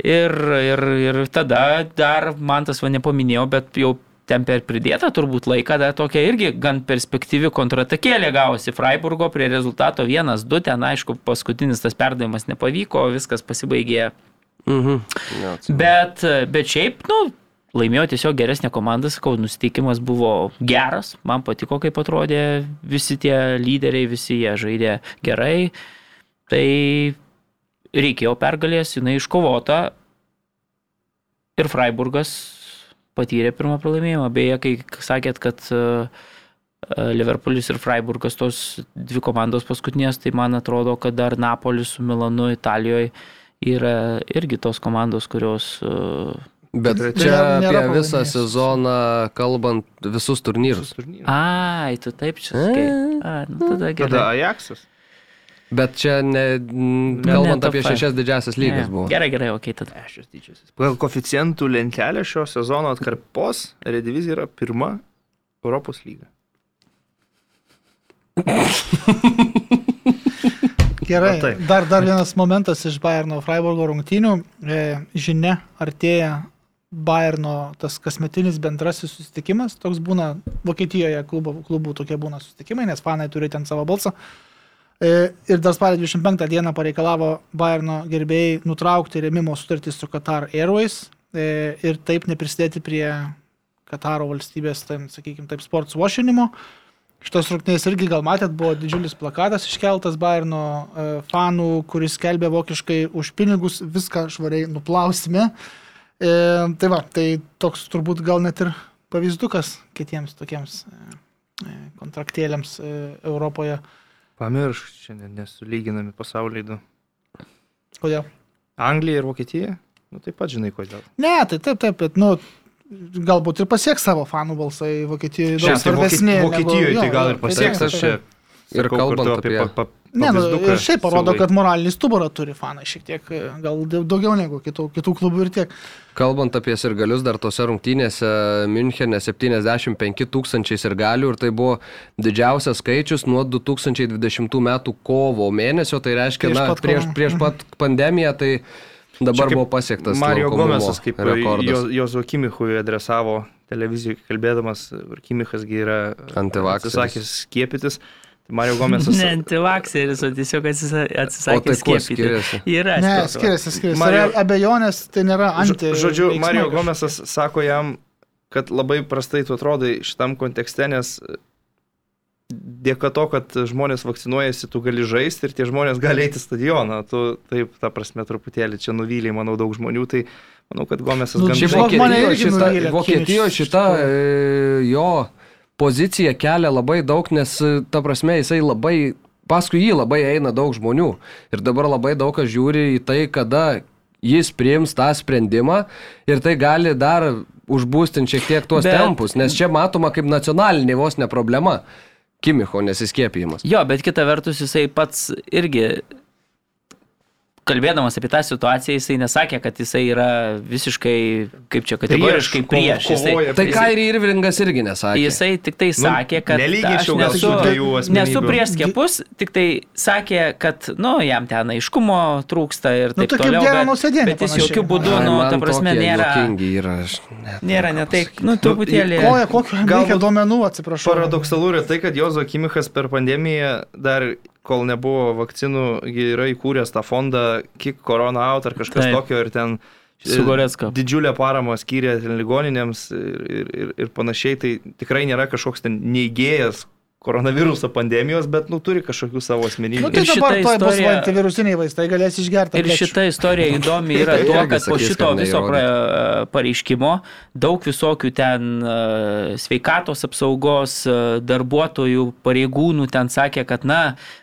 Ir, ir, ir tada dar man tas va nepaminėjau, bet jau ten per pridėtą turbūt laiką, dar tokia irgi gan perspektyvi kontratakėlė gavosi Freiburgo prie rezultato 1-2, ten aišku paskutinis tas perdavimas nepavyko, viskas pasibaigė. Mhm. Bet, bet šiaip, nu, laimėjo tiesiog geresnė komanda, sakau, nusiteikimas buvo geras, man patiko, kaip atrodė visi tie lyderiai, visi jie žaidė gerai, tai reikėjo pergalės, jinai iškovota ir Freiburgas patyrė pirmą pralaimėjimą. Beje, kai sakėt, kad e, e, Liverpoolis ir Freiburgas tos dvi komandos paskutinės, tai man atrodo, kad dar Napolis su Milanu Italijoje yra irgi tos komandos, kurios e, Bet čia apie visą sezoną, kalbant visus turnyrus. Ai, tu taip čia sakai. A, nu tada Tada gerai. Ajaxas. Bet čia ne, kalbant ne, apie šešias didžiasias lygas Ne, buvo. Gerai, gerai, ok, tada. Ešios didžiasis. Pagal koficientų lentelę šio sezono atkarpos Redivizija yra pirma Europos lyga. Gerai, dar, dar vienas momentas iš Bayerno Freiburgo rungtynių. E, žinia, artėja Bayerno tas kasmetinis bendrasis susitikimas. Toks būna Vokietijoje klubų, klubų tokie būna susitikimai, nes fanai turi ten savo balsą. E, ir dar spalio 25 dieną pareikalavo Bayerno gerbėjai nutraukti rėmimo sutartį su Qatar Airways e, ir taip neprisidėti prie Kataro valstybės, tai, sakykime, taip, sports washingimo. Šitos rungtynės irgi gal matėt, buvo didžiulis plakatas iškeltas Bayerno e, fanų, kuris skelbė vokiškai už pinigus viską švariai nuplausime. E, tai va, tai toks turbūt gal net ir pavyzdukas kitiems tokiems e, e, kontraktėliams e, Europoje. Pamiršk, šiandien nesulyginami pasaulyje du. Kodėl? Anglija ir Vokietija? Nu taip pat žinai kodėl. Ne, tai taip, taip, bet, nu, galbūt ir pasieks savo fanų balsai Vokietijoje. Šiaip tai negu- Vokietijoje jo, tai gal jo, ir pasieks, taip, aš čia. Ir sakau kalbant kartu apie- pa- pa- Ne, nu, ir šiaip parodo, kad moralinį stuburą turi fanai šiek tiek, gal dau- daugiau negu kitų, kitų klubų ir tiek. Kalbant apie sirgalius, dar tose rungtynėse Münchenė 75 tūkstančiai sirgalių ir tai buvo didžiausias skaičius nuo 2020 metų kovo mėnesio, tai reiškia, Prieš na, pat prieš, prieš pat pandemiją, tai dabar buvo pasiektas Mario Gomesas, kaip rekordas. jo, Jozo Kimichui adresavo televizijoje kalbėdamas, ir Kimichas gi yra atsisakęs skiepytis. Mario Gomesas. Ne antivakseris, o tiesiog atsisakė tai skiepyti. Yra Ne, skiriasi, skiriasi. Mario-. Abejonės tai nėra anti. Žodžiu, veiksmai Mario. Gomesas sako jam, kad labai prastai tu atrodai šitam kontekste, nes dėka to, kad žmonės vakcinuojasi, tu gali žaisti ir tie žmonės gali eiti į stadioną. Tu taip, ta prasme, truputėlį čia nuvyliai, manau, daug žmonių, tai manau, kad Gomesas Nu, gan Vokietijoje šita, Kimiš, šita iš e, jo pozicija kelia labai daug, nes e, ta prasme jisai labai, paskui jį labai eina daug žmonių. Ir dabar labai daug kas žiūri į tai, kada jis priims tą sprendimą ir tai gali dar užbūstinti šiek tiek tuos Bet- tempus, nes čia matoma kaip nacionalinė vos ne problema. Kimicho nesiskiepijimas. Jo, bet kita vertus jisai pats irgi, kalbėdamas apie tą situaciją, jisai nesakė, kad jisai yra visiškai, kaip čia kategoriškai Prieš, prieš. Jisai, Tai Jisai- Kairi Irvingas irgi nesakė. Jisai tik tai sakė, kad aš nelyginčiau gal šių dviejų asmenybių. nesu prieš skiepus, tik tai sakė, kad, nu, jam ten aiškumo trūksta ir Nu, taip tai kaip toliau. Bet, Nausėdienė bet jis jokių būdų, nu, ta prasme, nėra, Yra, net nėra ne tai, nu, Nu, truputėlį. Koja, Galbūt reikia duomenų, atsiprašau. Paradoksalu yra tai, kad Jozo Kimichas per pandemiją dar kol nebuvo vakcinų, yra įkūręs tą fondą Kick Corona Out ar kažkas Taip. tokio ir ten e, Su Goretska. didžiulę paramą skyrė ligoninėms ir, ir, ir, ir panašiai, tai tikrai nėra kažkoks ten neįgėjęs koronaviruso pandemijos, bet, nu, turi kažkokių savo asmeninių. Nu, tai Ir dabar toj bus istorija- va antivirusiniai vaistai, galės išgerti. Ir šita istorija įdomi yra Tai tuo, kad po šito kad viso pra- pareiškimo daug visokių ten e, sveikatos apsaugos e, darbuotojų, pareigūnų ten sakė, kad na,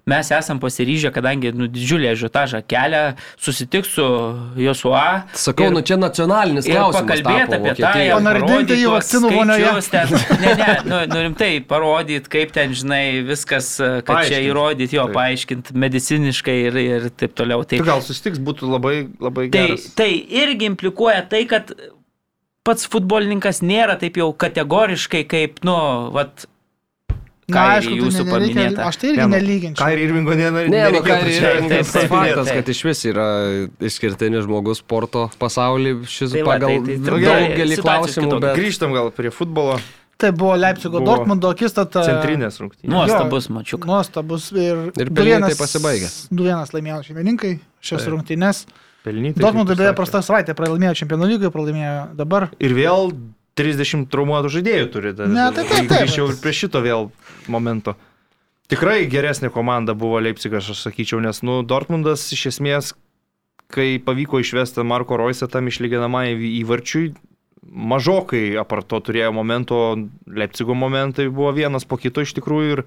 mes esam pasiryžę, kadangi nu, didžiulį žiotažą kelia, susitiks su Josua. Sakau, ir- nu čia nacionalinis Ir klausimas. pakalbėti apie Vokietijoj. O nardinti jį vakcinų vonioje. Ne, ne, nu, nu rimtai parodyti, kaip ten, žinai, viskas, e, kad čia Paaiškint. įrodyti, jo, Taip. paaiškinti mediciniškai ir, ir taip toliau. Tai, Tai gal susitiks būtų labai, labai Tai, geras. tai irgi implikuoja tai, kad pats futbolininkas nėra taip jau kategoriškai kaip, nu, vat, Na, Kairį aišku, tai jūsų ne- nereikia, paminėta. aš tai irgi Ne, nu, nelyginčiau. Kairi Irvingo Ne, nu nereikėtų Kairi čia- Irvingas taip, taip, faktas, kad iš vis yra išskirtinis žmogus sporto pasaulyje, šis Tai va, pagal tai- tai- tai- daugelį klausimų, bet Grįžtam gal prie futbolo Tai buvo Leipzigo Buvo Dortmundo akistata. centrinės rungtynės. nuostabus mačiuk. Nuostabus ir, Ir pelnytai pasibaigė. 2-1 laimėjo šeimininkai šias Taip. rungtynes. Pelnytai. Dortmundui kaip beje prasta savaitė, pralaimėjo čempionų lygai, pralaimėjo dabar. Ir vėl 30 traumuotų žaidėjų turi. Ne, tai taip, taip. Grįžčiau ir prie šito vėl momento. Tikrai geresnė komanda buvo Leipzigas, aš sakyčiau, nes, nu, Dortmundas iš esmės, kai pavyko išvesti Marko Roisą tam išlyginamai įvarčiui, mažokai aparto turėjo momento, Leipzigo momentai buvo vienas po kito iš tikrųjų ir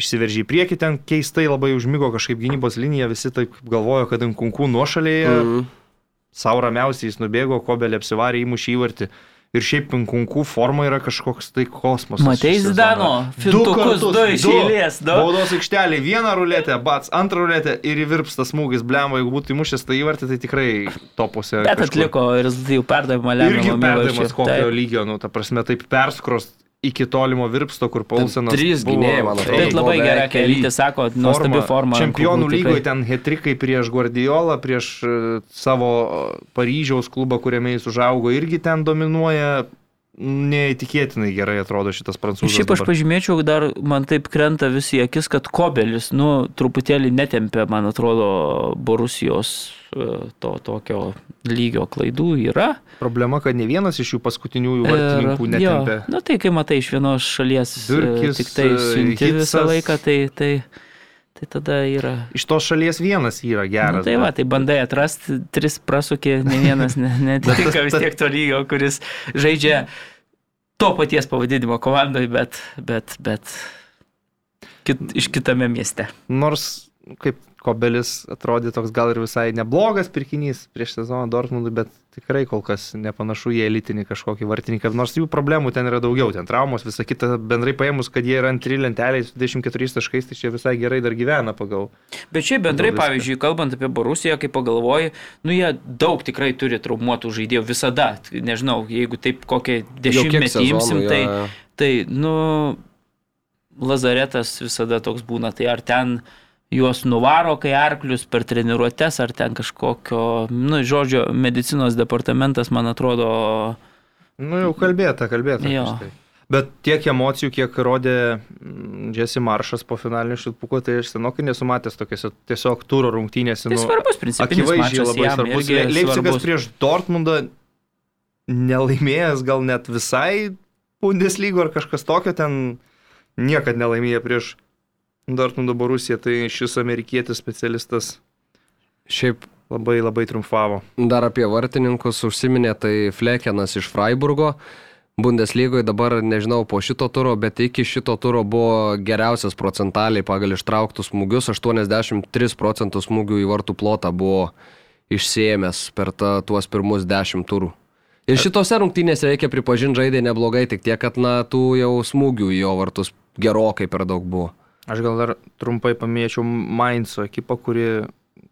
išsiveržė į priekį, ten keistai labai užmygo kažkaip gynybos linija, visi taip galvojo, kad Inkunkų nuošalėje mm. Mhm. savo ramiausiai jis nubėgo, Kobelė apsivarė įmušį įvartį. Ir šiaip Inkunkų forma yra kažkoks tai kosmosas. Matei. Zidano, fintukus du iš eilės, du. Baudos aikštelė, vieną ruletę, bats, antrą ruletę ir įvirpstas smūgis, blemba, jeigu būtų įmušęs tą įvartį, tai tikrai topose. Bet kažkur. atliko rezultatyvų perdavimą Irgi lemiamą perdavimas kokio Taip. lygio, nu, ta prasme, taip perskros iki tolimo virpsto, kur Paulsenas. trys gynėjai, man atrodo. Bet labai gera, kai. Lytis sako, nuostabi forma. Čempionų lygoje ten hetrikai prieš Guardiolą, prieš e, savo e, Paryžiaus klubą, kuriame jis užaugo, irgi ten dominuoja. Neįtikėtinai gerai atrodo šitas prancūzas. Šiaip aš dabar. pažymėčiau, dar man taip krenta visi akis, kad Kobelis, nu, truputėlį netempė, man atrodo, Borusijos e, to tokio lygio klaidų yra. Problema, kad ne vienas iš jų paskutiniųjų vartininkų Ir- netempė. Jo, nu tai kai matai iš vienos šalies e, Durkis, tik tai siunti visą laiką, tai, tai, tai tada yra. Iš tos šalies vienas yra Nu, geras. tai va, tai bandai atrasti, tris prasukė, ne vienas ne- netitinka vis tiek to lygio, kuris žaidžia to paties pavadinimo komandoje, bet, bet, bet kit, iš kitame mieste. Nors kaip Kobelis atrodė toks gal ir visai neblogas pirkinys prieš sezoną Dortmundui, bet tikrai kol kas nepanašu į elitinį kažkokį vartininką. Nors jų problemų ten yra daugiau, ten traumos, visa kita, bendrai paėmus, kad jie yra antri lenteliai su 24 taškais, tai čia visai gerai dar gyvena pagal. Bet šiaip bendrai, pavyzdžiui, kalbant apie Borusiją, kai pagalvoji, nu jie daug tikrai turi traumuotų žaidėjų visada. Nežinau, jeigu taip kokią dešimtmetį imsim, tai, jo. tai, nu, lazaretas visada toks būna. Tai ar ten juos nuvaro, kai arklius per treniruotės, ar ten kažkokio, nu, žodžio, medicinos departamentas, man atrodo, Nu jau kalbėta, kalbėta. Tai. Bet tiek emocijų, kiek rodė mm, Jesse Maršas po finalinio šilpuko, tai aš senokai nesu matęs tokiuose tiesiog turo rungtynėse. tai nu, svarbus principinis Akivaizdžiai labai svarbus. Leipzigas prieš Dortmundą nelaimėjęs gal net visai Bundeslygo ar kažkas tokio ten niekad nelaimėjo prieš Dortmundo Borusiją, tai šis amerikietis specialistas Šiaip labai labai triumfavo. Dar apie vartininkus užsiminė, tai Flekenas iš Freiburgo. Bundeslygoje dabar, nežinau, po šito turo, bet iki šito turo buvo geriausias procentaliai pagal ištrauktus smūgius. 83 procentų smūgių į vartų plotą buvo išsiemęs per ta, tuos pirmus 10 turų. Ir šitose rungtynėse reikia pripažinti žaidė neblogai, tik tiek, kad na, tų jau smūgių į jo vartus gerokai per daug buvo. Aš gal dar trumpai paminėčiau Mainzo ekipą, kuri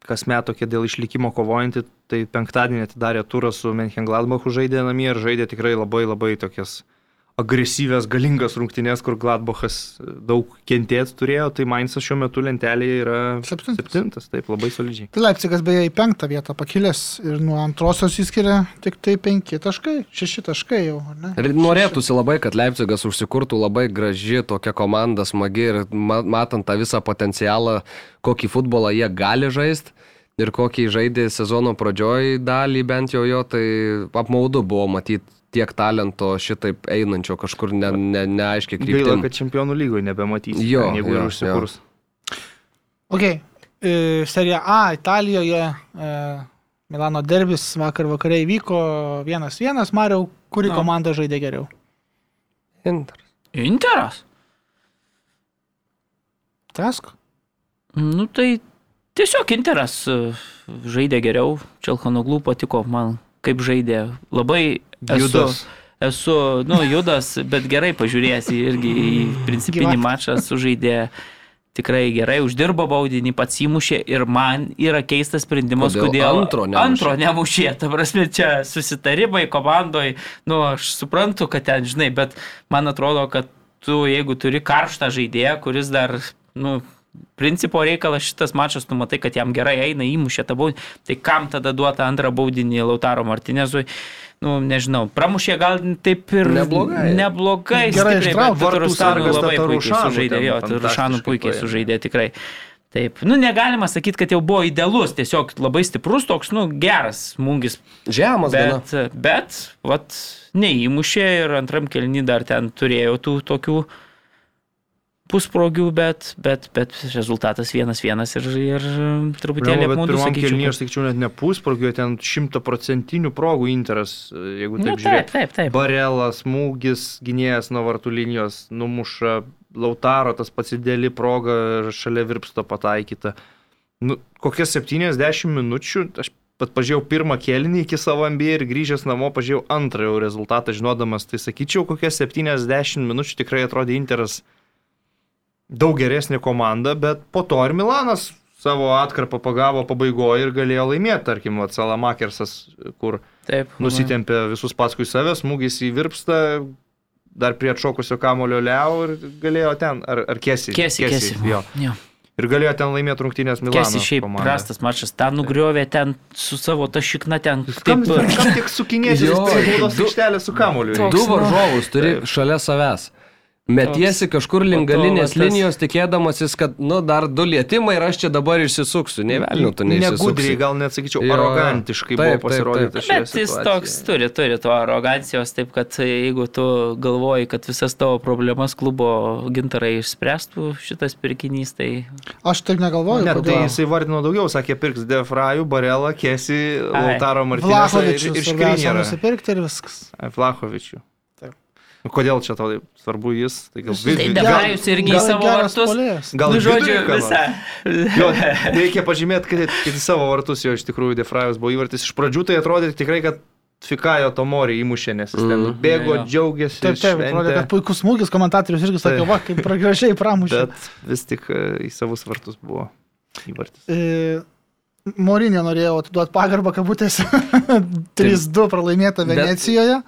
kasmet tokia dėl išlikimo kovojanti, tai penktadienį atidarė turą su Menchengladbachu žaidė namie ir žaidė tikrai labai labai tokias agresyvės, galingas rungtynės, kur Gladbachas daug kentėt turėjo, tai Mainzas šiuo metu lentelėje yra Septintas. septintas, taip labai solidžiai. Tai Leipzigas beje į penktą vietą pakilęs ir nuo antrosios įskiria tik tai penki taškai, šeši taškai jau, ar ne? Ir norėtųsi labai, kad Leipzigas užsikurtų labai graži tokia komanda, smagi ir ma- matant tą visą potencialą, kokį futbolą jie gali žaisti. Ir kokį žaidė sezono pradžioj dalį bent jau jo, tai apmaudu buvo matyti tiek talento šitaip einančio kažkur ne, ne, neaiškiai Gaila, kryptim. kad čempionų lygoje nebematysime, Jo, jeigu jo, ir užsikurs. Ok, e, Serija A Italijoje, e, Milano derbis vakar vakare įvyko 1-1, Mariau, kuri Na. komanda žaidė geriau? Inter. Interas. Task? Nu tai tiesiog Interas e, žaidė geriau, Čelhanoglų patiko man, kaip žaidė. Labai Judas. esu nu, judas, bet gerai pažiūrėjęs į- irgi į principinį Gyvatė. mačą sužaidė. Tikrai gerai uždirbo baudinį, pats įmušė ir man yra keistas sprendimas, Kodėl kodėl antro nemušė? antro nemušė. Ta prasme, čia susitarimai komandoje, nu aš suprantu, kad ten, žinai, bet man atrodo, kad tu, jeigu turi karštą žaidėją, kuris dar, nu, principo reikalas šitas mačas, tu matai, kad jam gerai eina, įmušė tą baudinį, tai kam tada duota antrą baudinį Lautaro Martinezui, nu, nežinau, pramušė gal taip ir Neblogai. neblogai, Gerai ištraukė. sargas labai puikiai sužaidė, jo, Tarušanu fantastiškai puikiai sužaidė tikrai. Taip, nu negalima sakyti, kad jau buvo idealus, tiesiog labai stiprus toks, nu, geras smūgis, Žemas gana. bet, bet, vat, neįmušė ir antram kelnį dar ten turėjo tų tokių pusprogių, bet, bet, bet rezultatas vienas vienas ir, ir truputėlį Problema, bet apmaudu, pirmam sakyčiau. aš sakyčiau net ne pusprogio, ten šimtaprocentinių progų interas, jeigu Nu, taip taip, žiūrėt. taip, taip. Barelas, smūgis, gynėjas nuo vartų linijos, numuša Lautaro, tas pats įdėlį proga šalia virpsto pataikyta. Nu, kokias 70 minučių, aš pat pažiūrėjau pirmą kėlinį iki savo MBA ir grįžęs namo pažiūrėjau antrą jau rezultatą žinodamas, tai sakyčiau, kokias 70 minučių tikrai atrodė Interas daug geresnė komanda, bet po to ir Milanas savo atkarpą pagavo pabaigoje ir galėjo laimėti, tarkim, Salamakersas, kur taip nusitempė visus paskui save, smūgis į virpstą, dar prie atšokusio kamulio Leo ir galėjo ten, ar, ar Kesi. Kesi, kesi. Jo. Jo. Ir galėjo ten laimėti rungtynės Milano. Kesi šiaip komanda. prastas mačas. Ten nugriovė, ten su savo ta šikna ten. Kam, Taip, kam tik su kiniečiais Jo, prie baudos aikštelės su kamuoliu? Toks, Du nu. varžovus turi šalia savęs. Metiesi kažkur link galinės linijos, tikėdamasis, kad, nu, dar du lietimai ir aš čia dabar išsisuksiu. Ne velnių, tu Negudriai, neįsisuksi. gal net sakyčiau, Jo, arogantiškai Taip, buvo pasirodyta šioje Bet jis toks turi, turi to arogancijos, taip kad jeigu tu galvoji, kad visas tavo problemas klubo gintarai išspręstų šitas pirkinys, tai Aš taip negalvoju. Ne, tai kodėl. jisai vardino daugiau, sakė, pirks Defrajų, Barelą, Kesi. Lautaro Martinėsą ir, Vlahovičius ir svarbiausia Škrinierą. nusipirkti ir viskas. Nu, Kodėl čia tau taip svarbu jis? Tai gal, Tai tai gal- Devrajus irgi Gal savo vartus. gal Nu, į žodžiu, visą. Jo, reikia pažymėti, kad, kad į savo vartus jo iš tikrųjų Defrajus buvo įvartis. Iš pradžių tai atrodė tikrai, kad Fikajo Tomori įmušė, nes jis ten Mhm. bėgo, jo. džiaugiasi. Taip, taip, atrodė, kad puikus smūgis, komentatorius irgi sakė, va, kaip gražiai pramušė. Bet vis tik e, į savus vartus buvo įvartis. E, Morinė norėjau atiduoti pagarbą, kabutėse. 3-2 pralaimėta Bet- Venecijoje.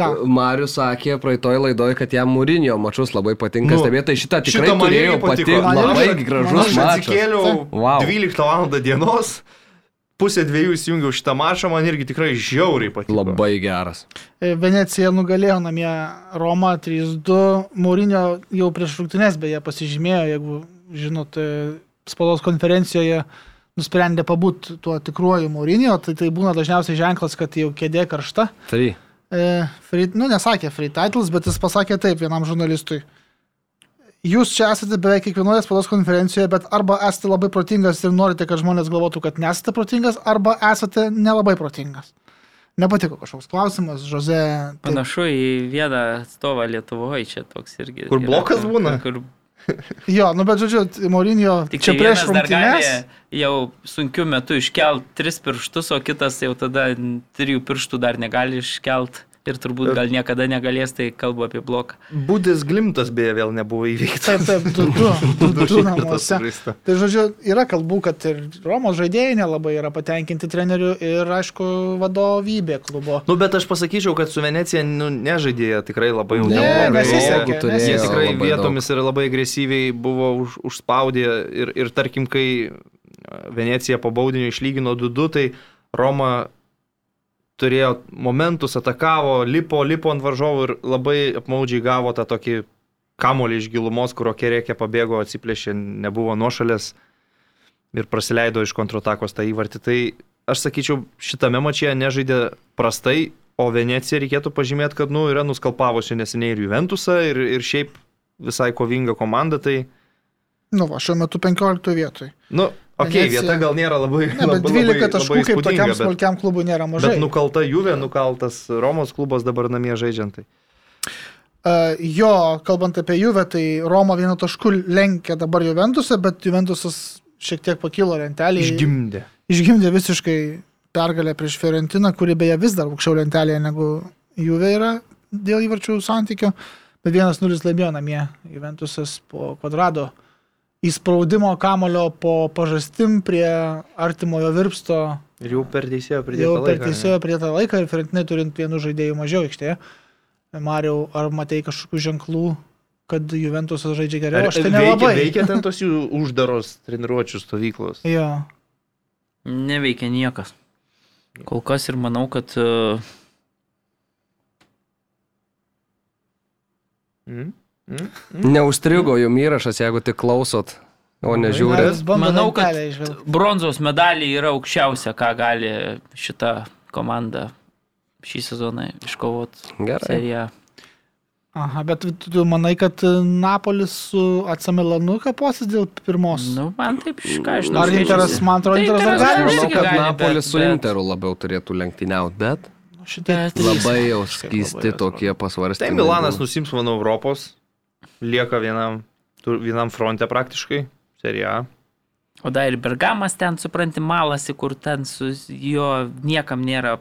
Ką? Marius sakė praeitoj laidoje, kad jam Mūrinio mačus labai patinka Nu, stebėti. Tai šitą tikrai patiko. patikti. Labai gražus Aš mačas. atsikėliau Wow. 12 val. dienos, pusę dviejų įsijungiau šitą mačą, man irgi tikrai žiauriai patiko. Labai geras. E, Venecija nugalėjo namie Romą 3-2. Mūrinio jau prieš rungtynės beje pasižymėjo, jeigu žinot, e, spaudos konferencijoje nusprendė pabūti tuo tikruoju Mūrinio, tai tai būna dažniausiai ženklas, kad jau kėdė karšta. Tai. E, free, nu, nesakė free titles, bet jis pasakė taip vienam žurnalistui. Jūs čia esate beveik kiekvienoje spaudos konferencijoje, bet arba esate labai protingas ir norite, kad žmonės galvotų, kad nesate protingas, arba esate nelabai protingas. Nepatiko kažkoks klausimas, Žoze. taip- Panašu į vieną atstovą Lietuvoje, čia toks irgi. Kur yra, blokas kur- būna? Kur, Jo, nu bet žodžiu, Mourinho tik čia čia prieš rungtynės. jau sunkiu metu iškelt tris pirštus, o kitas jau tada trijų pirštų dar negali iškelt. Ir turbūt gal niekada negalės, tai kalbu apie bloką. Budis Glimtas beje vėl nebuvo įveiktas. Taip, taip, du, du, du, du namuose. Tai žodžiu, yra kalbų, kad ir Romos žaidėjai nelabai yra patenkinti treneriu ir, aišku, vadovybė klubo. Nu, bet aš pasakyčiau, kad su Venecija nu, nežaidėja tikrai labai jau Ne, nesisekė, Jie- tikrai vietomis ir labai agresyviai buvo už, užspaudę ir, ir tarkim, kai Venecija po baudinio išlygino 2-2, tai Roma turėjo momentus, atakavo, lipo, lipo ant varžovų ir labai apmaudžiai gavo tą tokį kamolį iš gilumos, kurio kerekė pabėgo, atsiplėšė, nebuvo nuošalės ir praleido iš kontratakos tą įvartį. Tai aš sakyčiau, šitame mačyje nežaidė prastai, o Venecija reikėtų pažymėti, kad nu, yra nuskalpavusi neseniai ir Juventusą, ir, ir šiaip visai kovinga komanda. Tai, Nu, va, šiuo metu 15 vietoj. nu, okay, Venecija- vieta gal nėra labai... Ne, bet labai, 12 taškų kaip įspūdinga, tokiam bet- smulkiam klubui nėra mažai. Bet nukalta Juve, nukaltas Romos klubas dabar namie žaidžiantai. Uh, jo, kalbant apie Juve, tai Roma vienu tašku lenkia dabar Juventusą, bet Juventusas šiek tiek pakilo lentelėje. Išgimdė. Išgimdė visiškai pergalę prieš Fiorentiną, kuri beje vis dar aukščiau lentelėje negu Juve yra dėl įvarčių santykio. Bet 1-0 laimėjo namie Juventusas po kvadrado įspraudimo kamulio po pažastim prie artimojo virpsto Ir jau per teisėjo pridėtą jau per laiką. teisėjo pridėtą laiką ir Fiorentinai turint vienų žaidėjų mažiau aikštėje. Mariau, ar matei kažkokių ženklų, kad Juventusas žaidžia Ar geriau? Aš tai veikia, nelabai. veikia ten tos jų uždaros treniruočio stovyklos. Jo. Neveikia niekas. Kol kas ir manau, kad uh, Mm? Mm? Neužstrigo jum įrašas, jeigu tik klausot, o bando Manau, kad- bronzos medaliai yra aukščiausia, ką gali šita komanda šį sezoną iškovoti. Gerai. Seriją. Aha, bet tu, manai, kad Napolis su Atsamilanu kaposis dėl pirmos? Nu, man taip, ką aš žinau. Ar Interas, man atrodo, Tai Interas dar gali gali Manau, kad gali, Napolis bet- su bet- Interu labiau turėtų lenktyniauti, bet Šitie Bet- labai jau skysti tokie pasvarstymai. Tai Milanas nusims, manau, Europos. Lieka vienam, vienam fronte praktiškai. Serija. O dar ir Bergamas ten, supranti, malasi, kur ten su jo niekam nėra.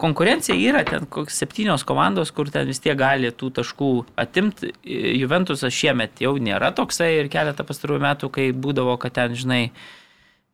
Konkurencija yra ten kokios septynios komandos, kur ten vis tiek gali tų taškų atimti. Juventusas šiemet jau nėra toksai ir keletą pastarųjų metų, kai būdavo, kad ten, žinai, e,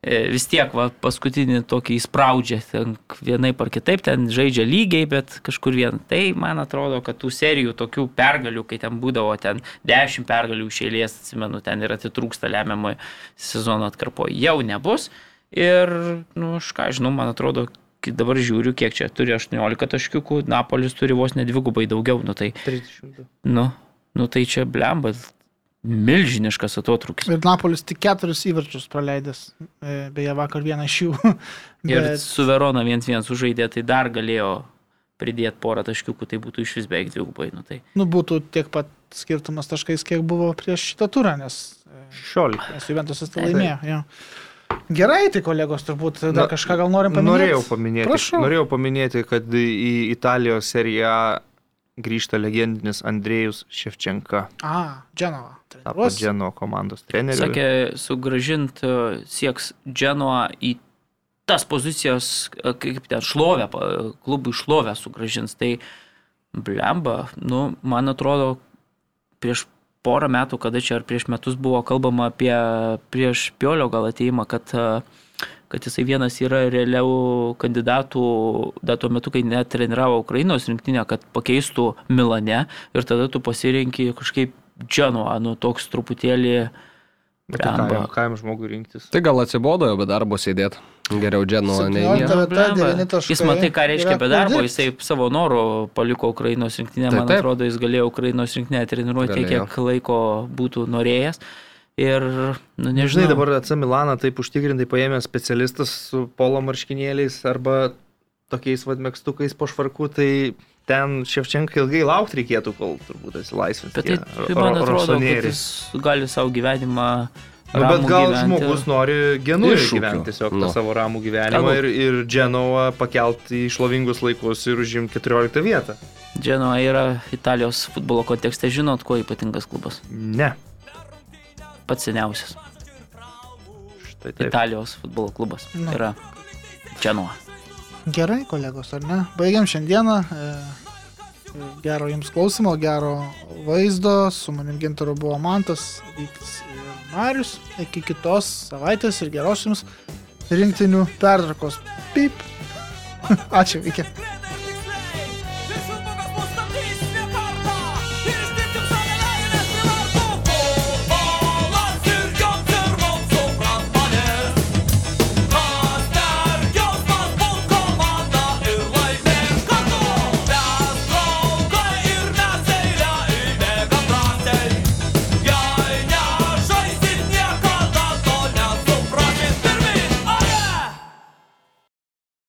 vis tiek va, paskutinį tokį įspraudžia, ten vienai par kitaip, ten žaidžia lygiai, bet kažkur vien. Tai man atrodo, kad tų serijų tokių pergalių, kai ten būdavo ten 10 pergalių iš eilės, atsimenu, ten ir atitrūksta lemiamoje sezono atkarpoje, jau nebus. Ir, nu, aš ką žinau, man atrodo, kai dabar žiūriu, kiek čia turi 18 taškiukų, Napolis turi vos nedvigubai daugiau, nu tai, 30. nu, nu tai čia blemba, milžiniškas atotrukis. Ir Napolis tik keturis įvarčius praleidęs, e, beje, vakar vieną iš jų. Ir Bet su Verona 1-1 sužaidė, tai dar galėjo pridėti porą taškiukų, tai būtų iš vis beveik dvigubai. Nu, tai. nu, būtų tiek pat skirtumas taškais, kiek buvo prieš šitą turą, nes, e, 16. nes Juventusas tai laimėjo. Jo. Gerai, tai kolegos, turbūt dar Na, kažką gal norim paminėti. Norėjau paminėti, Prašau. norėjau paminėti, kad į Italijos seriją grįžta legendinis Andrėjus Ševčenka, A, Dženova. tapo. Dženo komandos treneriu. Sakė, sugražinti sieks Dženoa į tas pozicijas, e, kaip ten šlovę, klubui šlovę sugražins. Tai blemba, nu, man atrodo, prieš porą metų, kada čia ar prieš metus buvo kalbama apie prieš Piolio gal ateimą, kad, e, kad jisai vienas yra realiau kandidatų, dar tuo metu, kai net treniravo Ukrainos rinktinę, kad pakeistų Milane ir tada tu pasirinki kažkaip Dženoa, nu toks truputėlį Bet Blemba. Ką jam žmogui rinktis? Tai gal atsibodo jau be darbo sėdėti. Geriau Dženo, nei 17 jie. vieta, Blemba. 9 taškai. Jis matai, ką reiškia be darbo, jisai savo norų paliko Ukrainos rinktinę, Taip, man taip. atrodo, jis galėjo Ukrainos rinktinę treniruoti tiek, kiek laiko būtų norėjęs. Ir, nu, Nežinai, nežinau, dabar AC Milaną taip užtikrintai paėmė specialistas su polo marškinėliais arba tokiais vadmėgstukais po švarku, tai ten Ševčenka ilgai laukti reikėtų, kol turbūt atsilaisvins. bet tai, tai man atrodo, kad jis gali savo gyvenimą. Nu, bet gal gyventi. žmogus nori genui Iššūkių. gyventi tiesiog Nu. tą savo ramų gyvenimą ir, ir Dženovą pakelti į šlovingus laikus ir užimti 14 vietą. Dženoa yra Italijos futbolo kontekste, žinot, kuo ypatingas klubas. Ne. Pats seniausias Štai taip. Italijos futbolo klubas Nu. yra Dženoa. Gerai, kolegos, ar ne? Baigiam šiandieną. E, Gero jums klausimo, gero vaizdo. Su manim gintaru buvo Mantas, ir Marius. Iki kitos savaitės ir geros jums rinktinių pertraukos. Pip. Ačiū, iki.